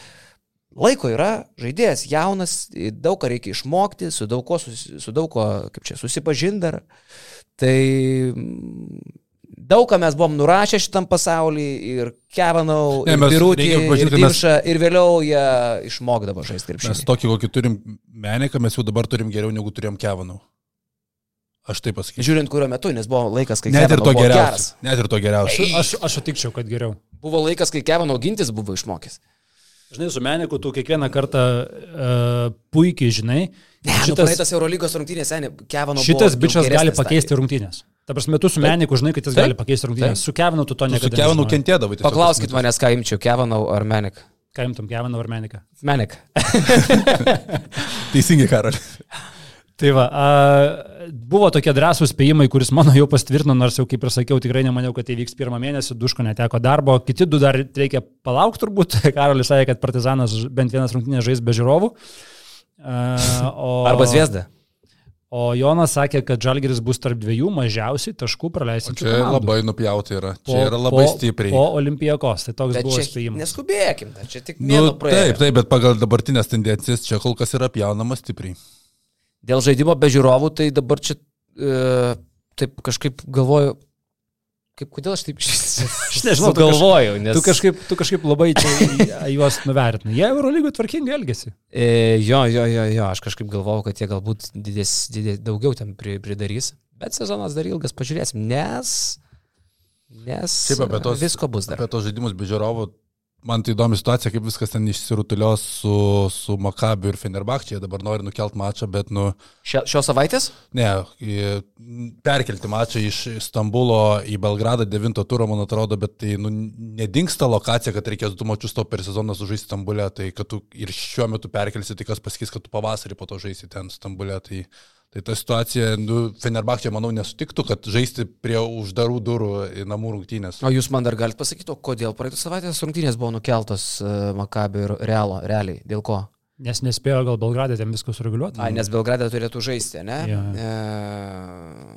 laiko yra, žaidėjas jaunas, daug ką reikia išmokti, su daug ko, su daug ko kaip čia, susipažinti dar. Tai mm, daug ką mes buvom nurašę šitam pasaulyje ir Kevanau, ne, ir Birutį, ir Dimšą, mes... ir vėliau jie išmokdavo žaisti krepšinį. Mes tokį, kokį turim meniką, mes jau dabar turim geriau negu turėjom Kevanau. Aš taip pasakysiu. Žiūrint, kuriuo metu, nes buvo laikas, kai Net ir to geriausias. Net ir to geriausias. Aš, aš sutikčiau, kad geriau. Buvo laikas, kai Kevino gintis buvo išmokęs. Žinai, su Meniku tu kiekvieną kartą uh, puikiai žinai. Ne, nu, šitas, praeitas Eurolygos rungtynės, seniai, Kevino. Šitas bičias gali pakeisti stadijai. rungtynės. Ta prasme, tu su Meniku žinai, kad jis taip, gali pakeisti rungtynės. Su Kevinu tu to niekada. Su Kevinu kentėdavai. Paklauskit manęs, ką imčiau, Kevino ar Meniką. Ką imtum, Kevino ar Meniką? Meniką. Teisingai, Karolis. Tai va, a, buvo tokie drąsūs spėjimai, kuris mano jau pastvirtino, nors jau kaip ir sakiau, tikrai nemaniau, kad tai vyks pirmą mėnesį, duško neteko darbo, kiti du dar reikia palaukti turbūt, <laughs> Karolis sakė, kad Partizanas bent vienas rungtynės žais be žiūrovų. A, o, <laughs> Arba Zviesda. O Jonas sakė, kad Žalgeris bus tarp dviejų mažiausiai taškų praleisinčių. Čia komandų. labai nupjauti yra. Čia po, yra labai po, stipriai. O Olimpijakos, tai toks bet buvo spėjimas. Neskubėkim, čia tik nu, taip, taip, bet pagal dabartinės tendencijas čia kol kas yra pjaunamas stipriai. Dėl žaidimo be žiūrovų, tai dabar čia e, taip kažkaip galvoju, kaip kodėl aš taip <laughs> aš nežinau, galvoju, nes... Tu kažkaip, tu kažkaip labai juos nuvertinai. Jie Eurolygų tvarkingai elgesi. E, jo, jo, jo, jo, aš kažkaip galvoju, kad jie galbūt didės, didės, daugiau ten pridarys, bet sezonas dar ilgas, pažiūrėsim, nes... Nes Šiaip apie tos, visko bus dar. Apie tos žaidimus be žiūrovų Man tai įdomi situacija, kaip viskas ten išsirutulios su, su Makabiu ir Fenerbakčiai. Dabar nori nukelt mačą, bet nu... Šio, šios savaitės? Ne, perkelti mačą iš Stambulo į Belgradą 9 turą, man atrodo, bet tai nu, nedingsta lokacija, kad reikės du mačius to per sezoną sužaisti Stambulė. Tai kad tu ir šiuo metu perkelsi, tai kas pasakys, kad tu pavasarį po to žaisi ten Stambulė. Tai Tai ta situacija, nu, Fenerbakčia, manau, nesutiktų, kad žaisti prie uždarų durų į namų rungtynės. O jūs man dar galite pasakyti, kodėl praeitą savaitę rungtynės buvo nukeltos uh, Makabio ir Realo, realiai, dėl ko? Nes nespėjo gal Belgradė ten viską sureguliuoti. Ai, nes Belgradė turėtų žaisti, ne? Ja. E,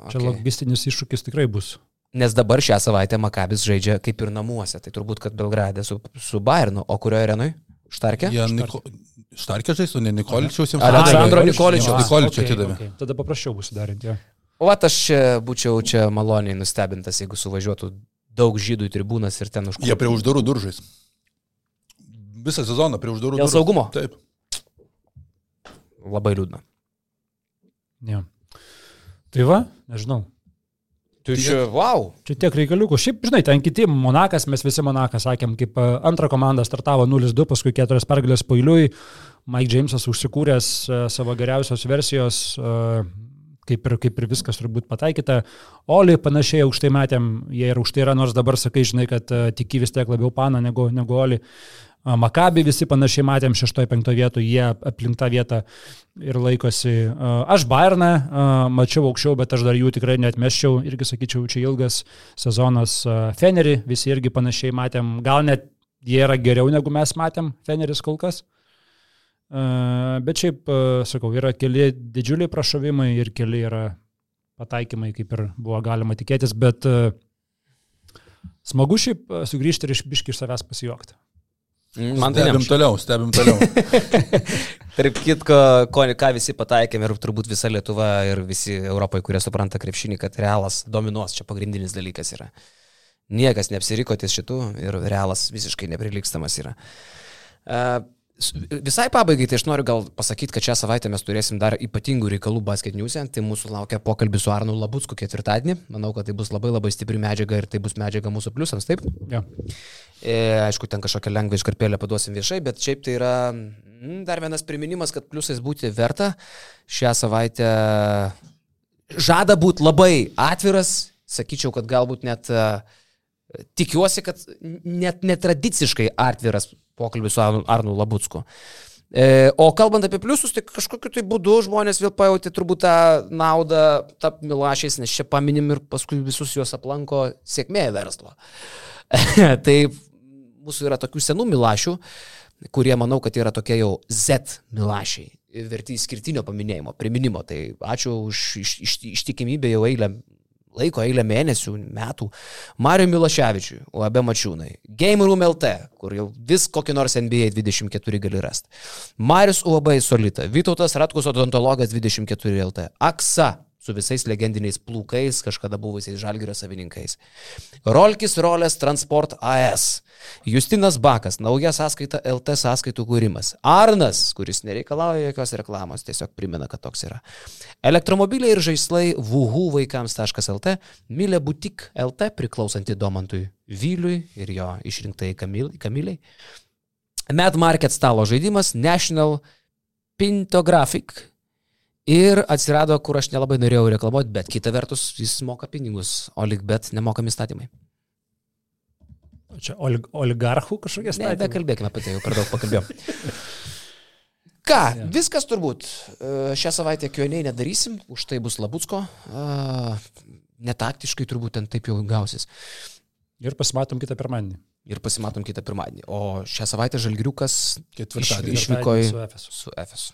okay. Čia logistinis iššūkis tikrai bus. Nes dabar šią savaitę Makabis žaidžia kaip ir namuose, tai turbūt, kad Belgradė su, su Bayernu, o kurioje arenui? Štarkė? Ja, Niko... Štarkė žaistų, ne Nikoličiaus jiems. Aleksandro Nikoličiaus. Nikoličiaus okay, atidavė. Okay. Tada paprasčiau bus darinti. Ja. O vat aš čia būčiau čia maloniai nustebintas, jeigu suvažiuotų daug žydų į tribūnas ir ten užkuoptų. Jie prie uždarų duržais. Visą sezoną prie uždarų durų. Dėl saugumo? Taip. Labai liūdna. Ja. Tai va, nežinau. Tai čia, wow. Čia tiek reikaliukų. Šiaip, žinai, ten kiti Monakas, mes visi Monakas sakėm, kaip e, antrą komandą startavo 0-2, paskui keturias pergalės pailiui. Mike Jamesas užsikūręs uh, savo geriausios versijos, uh, kaip, ir, kaip ir viskas turbūt pataikyta. Oli panašiai aukštai matėm, jie ir aukštai yra, nors dabar sakai, žinai, kad tiki vis tiek labiau paną negu, negu Oli. Uh, Makabi visi panašiai matėm 6-5 vietų, jie aplink tą vietą ir laikosi. Aš Bayerną mačiau aukščiau, bet aš dar jų tikrai netmeščiau, irgi sakyčiau, čia ilgas sezonas. Fenerį visi irgi panašiai matėm, gal net jie yra geriau negu mes matėm, Feneris kol kas. Bet šiaip, sakau, yra keli didžiuliai prašovimai ir keli yra pataikymai, kaip ir buvo galima tikėtis, bet smagu šiaip sugrįžti ir iš biški iš savęs pasijuokti. Man tai stebim toliau, stebim toliau. <laughs> Tarp kitko, ko, ką visi pataikėme ir turbūt visa Lietuva ir visi Europoje, kurie supranta krepšinį, kad realas dominuos, čia pagrindinis dalykas yra. Niekas neapsiriko ties šitų ir realas visiškai neprilykstamas yra. Uh, Visai pabaigai, tai aš noriu gal pasakyti, kad šią savaitę mes turėsim dar ypatingų reikalų basket news'e. Tai mūsų laukia pokalbis su Arnu Labutsku ketvirtadienį. Manau, kad tai bus labai labai stipri medžiaga ir tai bus medžiaga mūsų pliusams, taip? Ja. E, aišku, ten kažkokią lengvą iškarpėlę paduosim viešai, bet šiaip tai yra mm, dar vienas priminimas, kad pliusais būti verta. Šią savaitę žada būti labai atviras, sakyčiau, kad galbūt net uh, tikiuosi, kad net netradiciškai atviras pokalbis su Arnu Labutsku. E, o kalbant apie pliusus, tai kažkokiu tai būdu žmonės vėl pajutė turbūt tą naudą tap Milašiais, nes čia paminim ir paskui visus juos aplanko sėkmė verslo. <laughs> tai mūsų yra tokių senų Milašių, kurie manau, kad yra tokie jau Z Milašiai, verti skirtinio paminėjimo, priminimo. Tai ačiū už iš, iš, ištikimybę jau eilę laiko eilę mėnesių, metų, Mario Miloševičiui, UAB Mačiūnai, Game Room LT, kur jau vis kokį nors NBA 24 gali rasti, Marius UAB Solita, Vytautas Ratkus odontologas 24 LT, Aksa su visais legendiniais plūkais, kažkada buvusiais žalgyrio savininkais. Rolkis Rolės Transport AS. Justinas Bakas, nauja sąskaita LT sąskaitų kūrimas. Arnas, kuris nereikalauja jokios reklamos, tiesiog primena, kad toks yra. Elektromobiliai ir žaislai vuhu vaikams.lt, Milė Butik LT priklausanti Domantui Vyliui ir jo išrinktai Kamiliai. Mad Market stalo žaidimas National Pintographic Ir atsirado, kur aš nelabai norėjau reklamuoti, bet kita vertus jis moka pinigus, o lik bet nemokami statymai. Čia olig, oligarchų kažkokie statymai? Ne, bekalbėkime apie tai, jau per daug pakalbėjom. <laughs> Ką, ja. viskas turbūt. E, šią savaitę kioniai nedarysim, už tai bus Labutsko. Netaktiškai turbūt ten taip jau gausis. Ir pasimatom kitą pirmadienį. Ir pasimatom kitą pirmadienį. O šią savaitę Žalgiriukas ketvirtadienį išvyko į... su Efesu.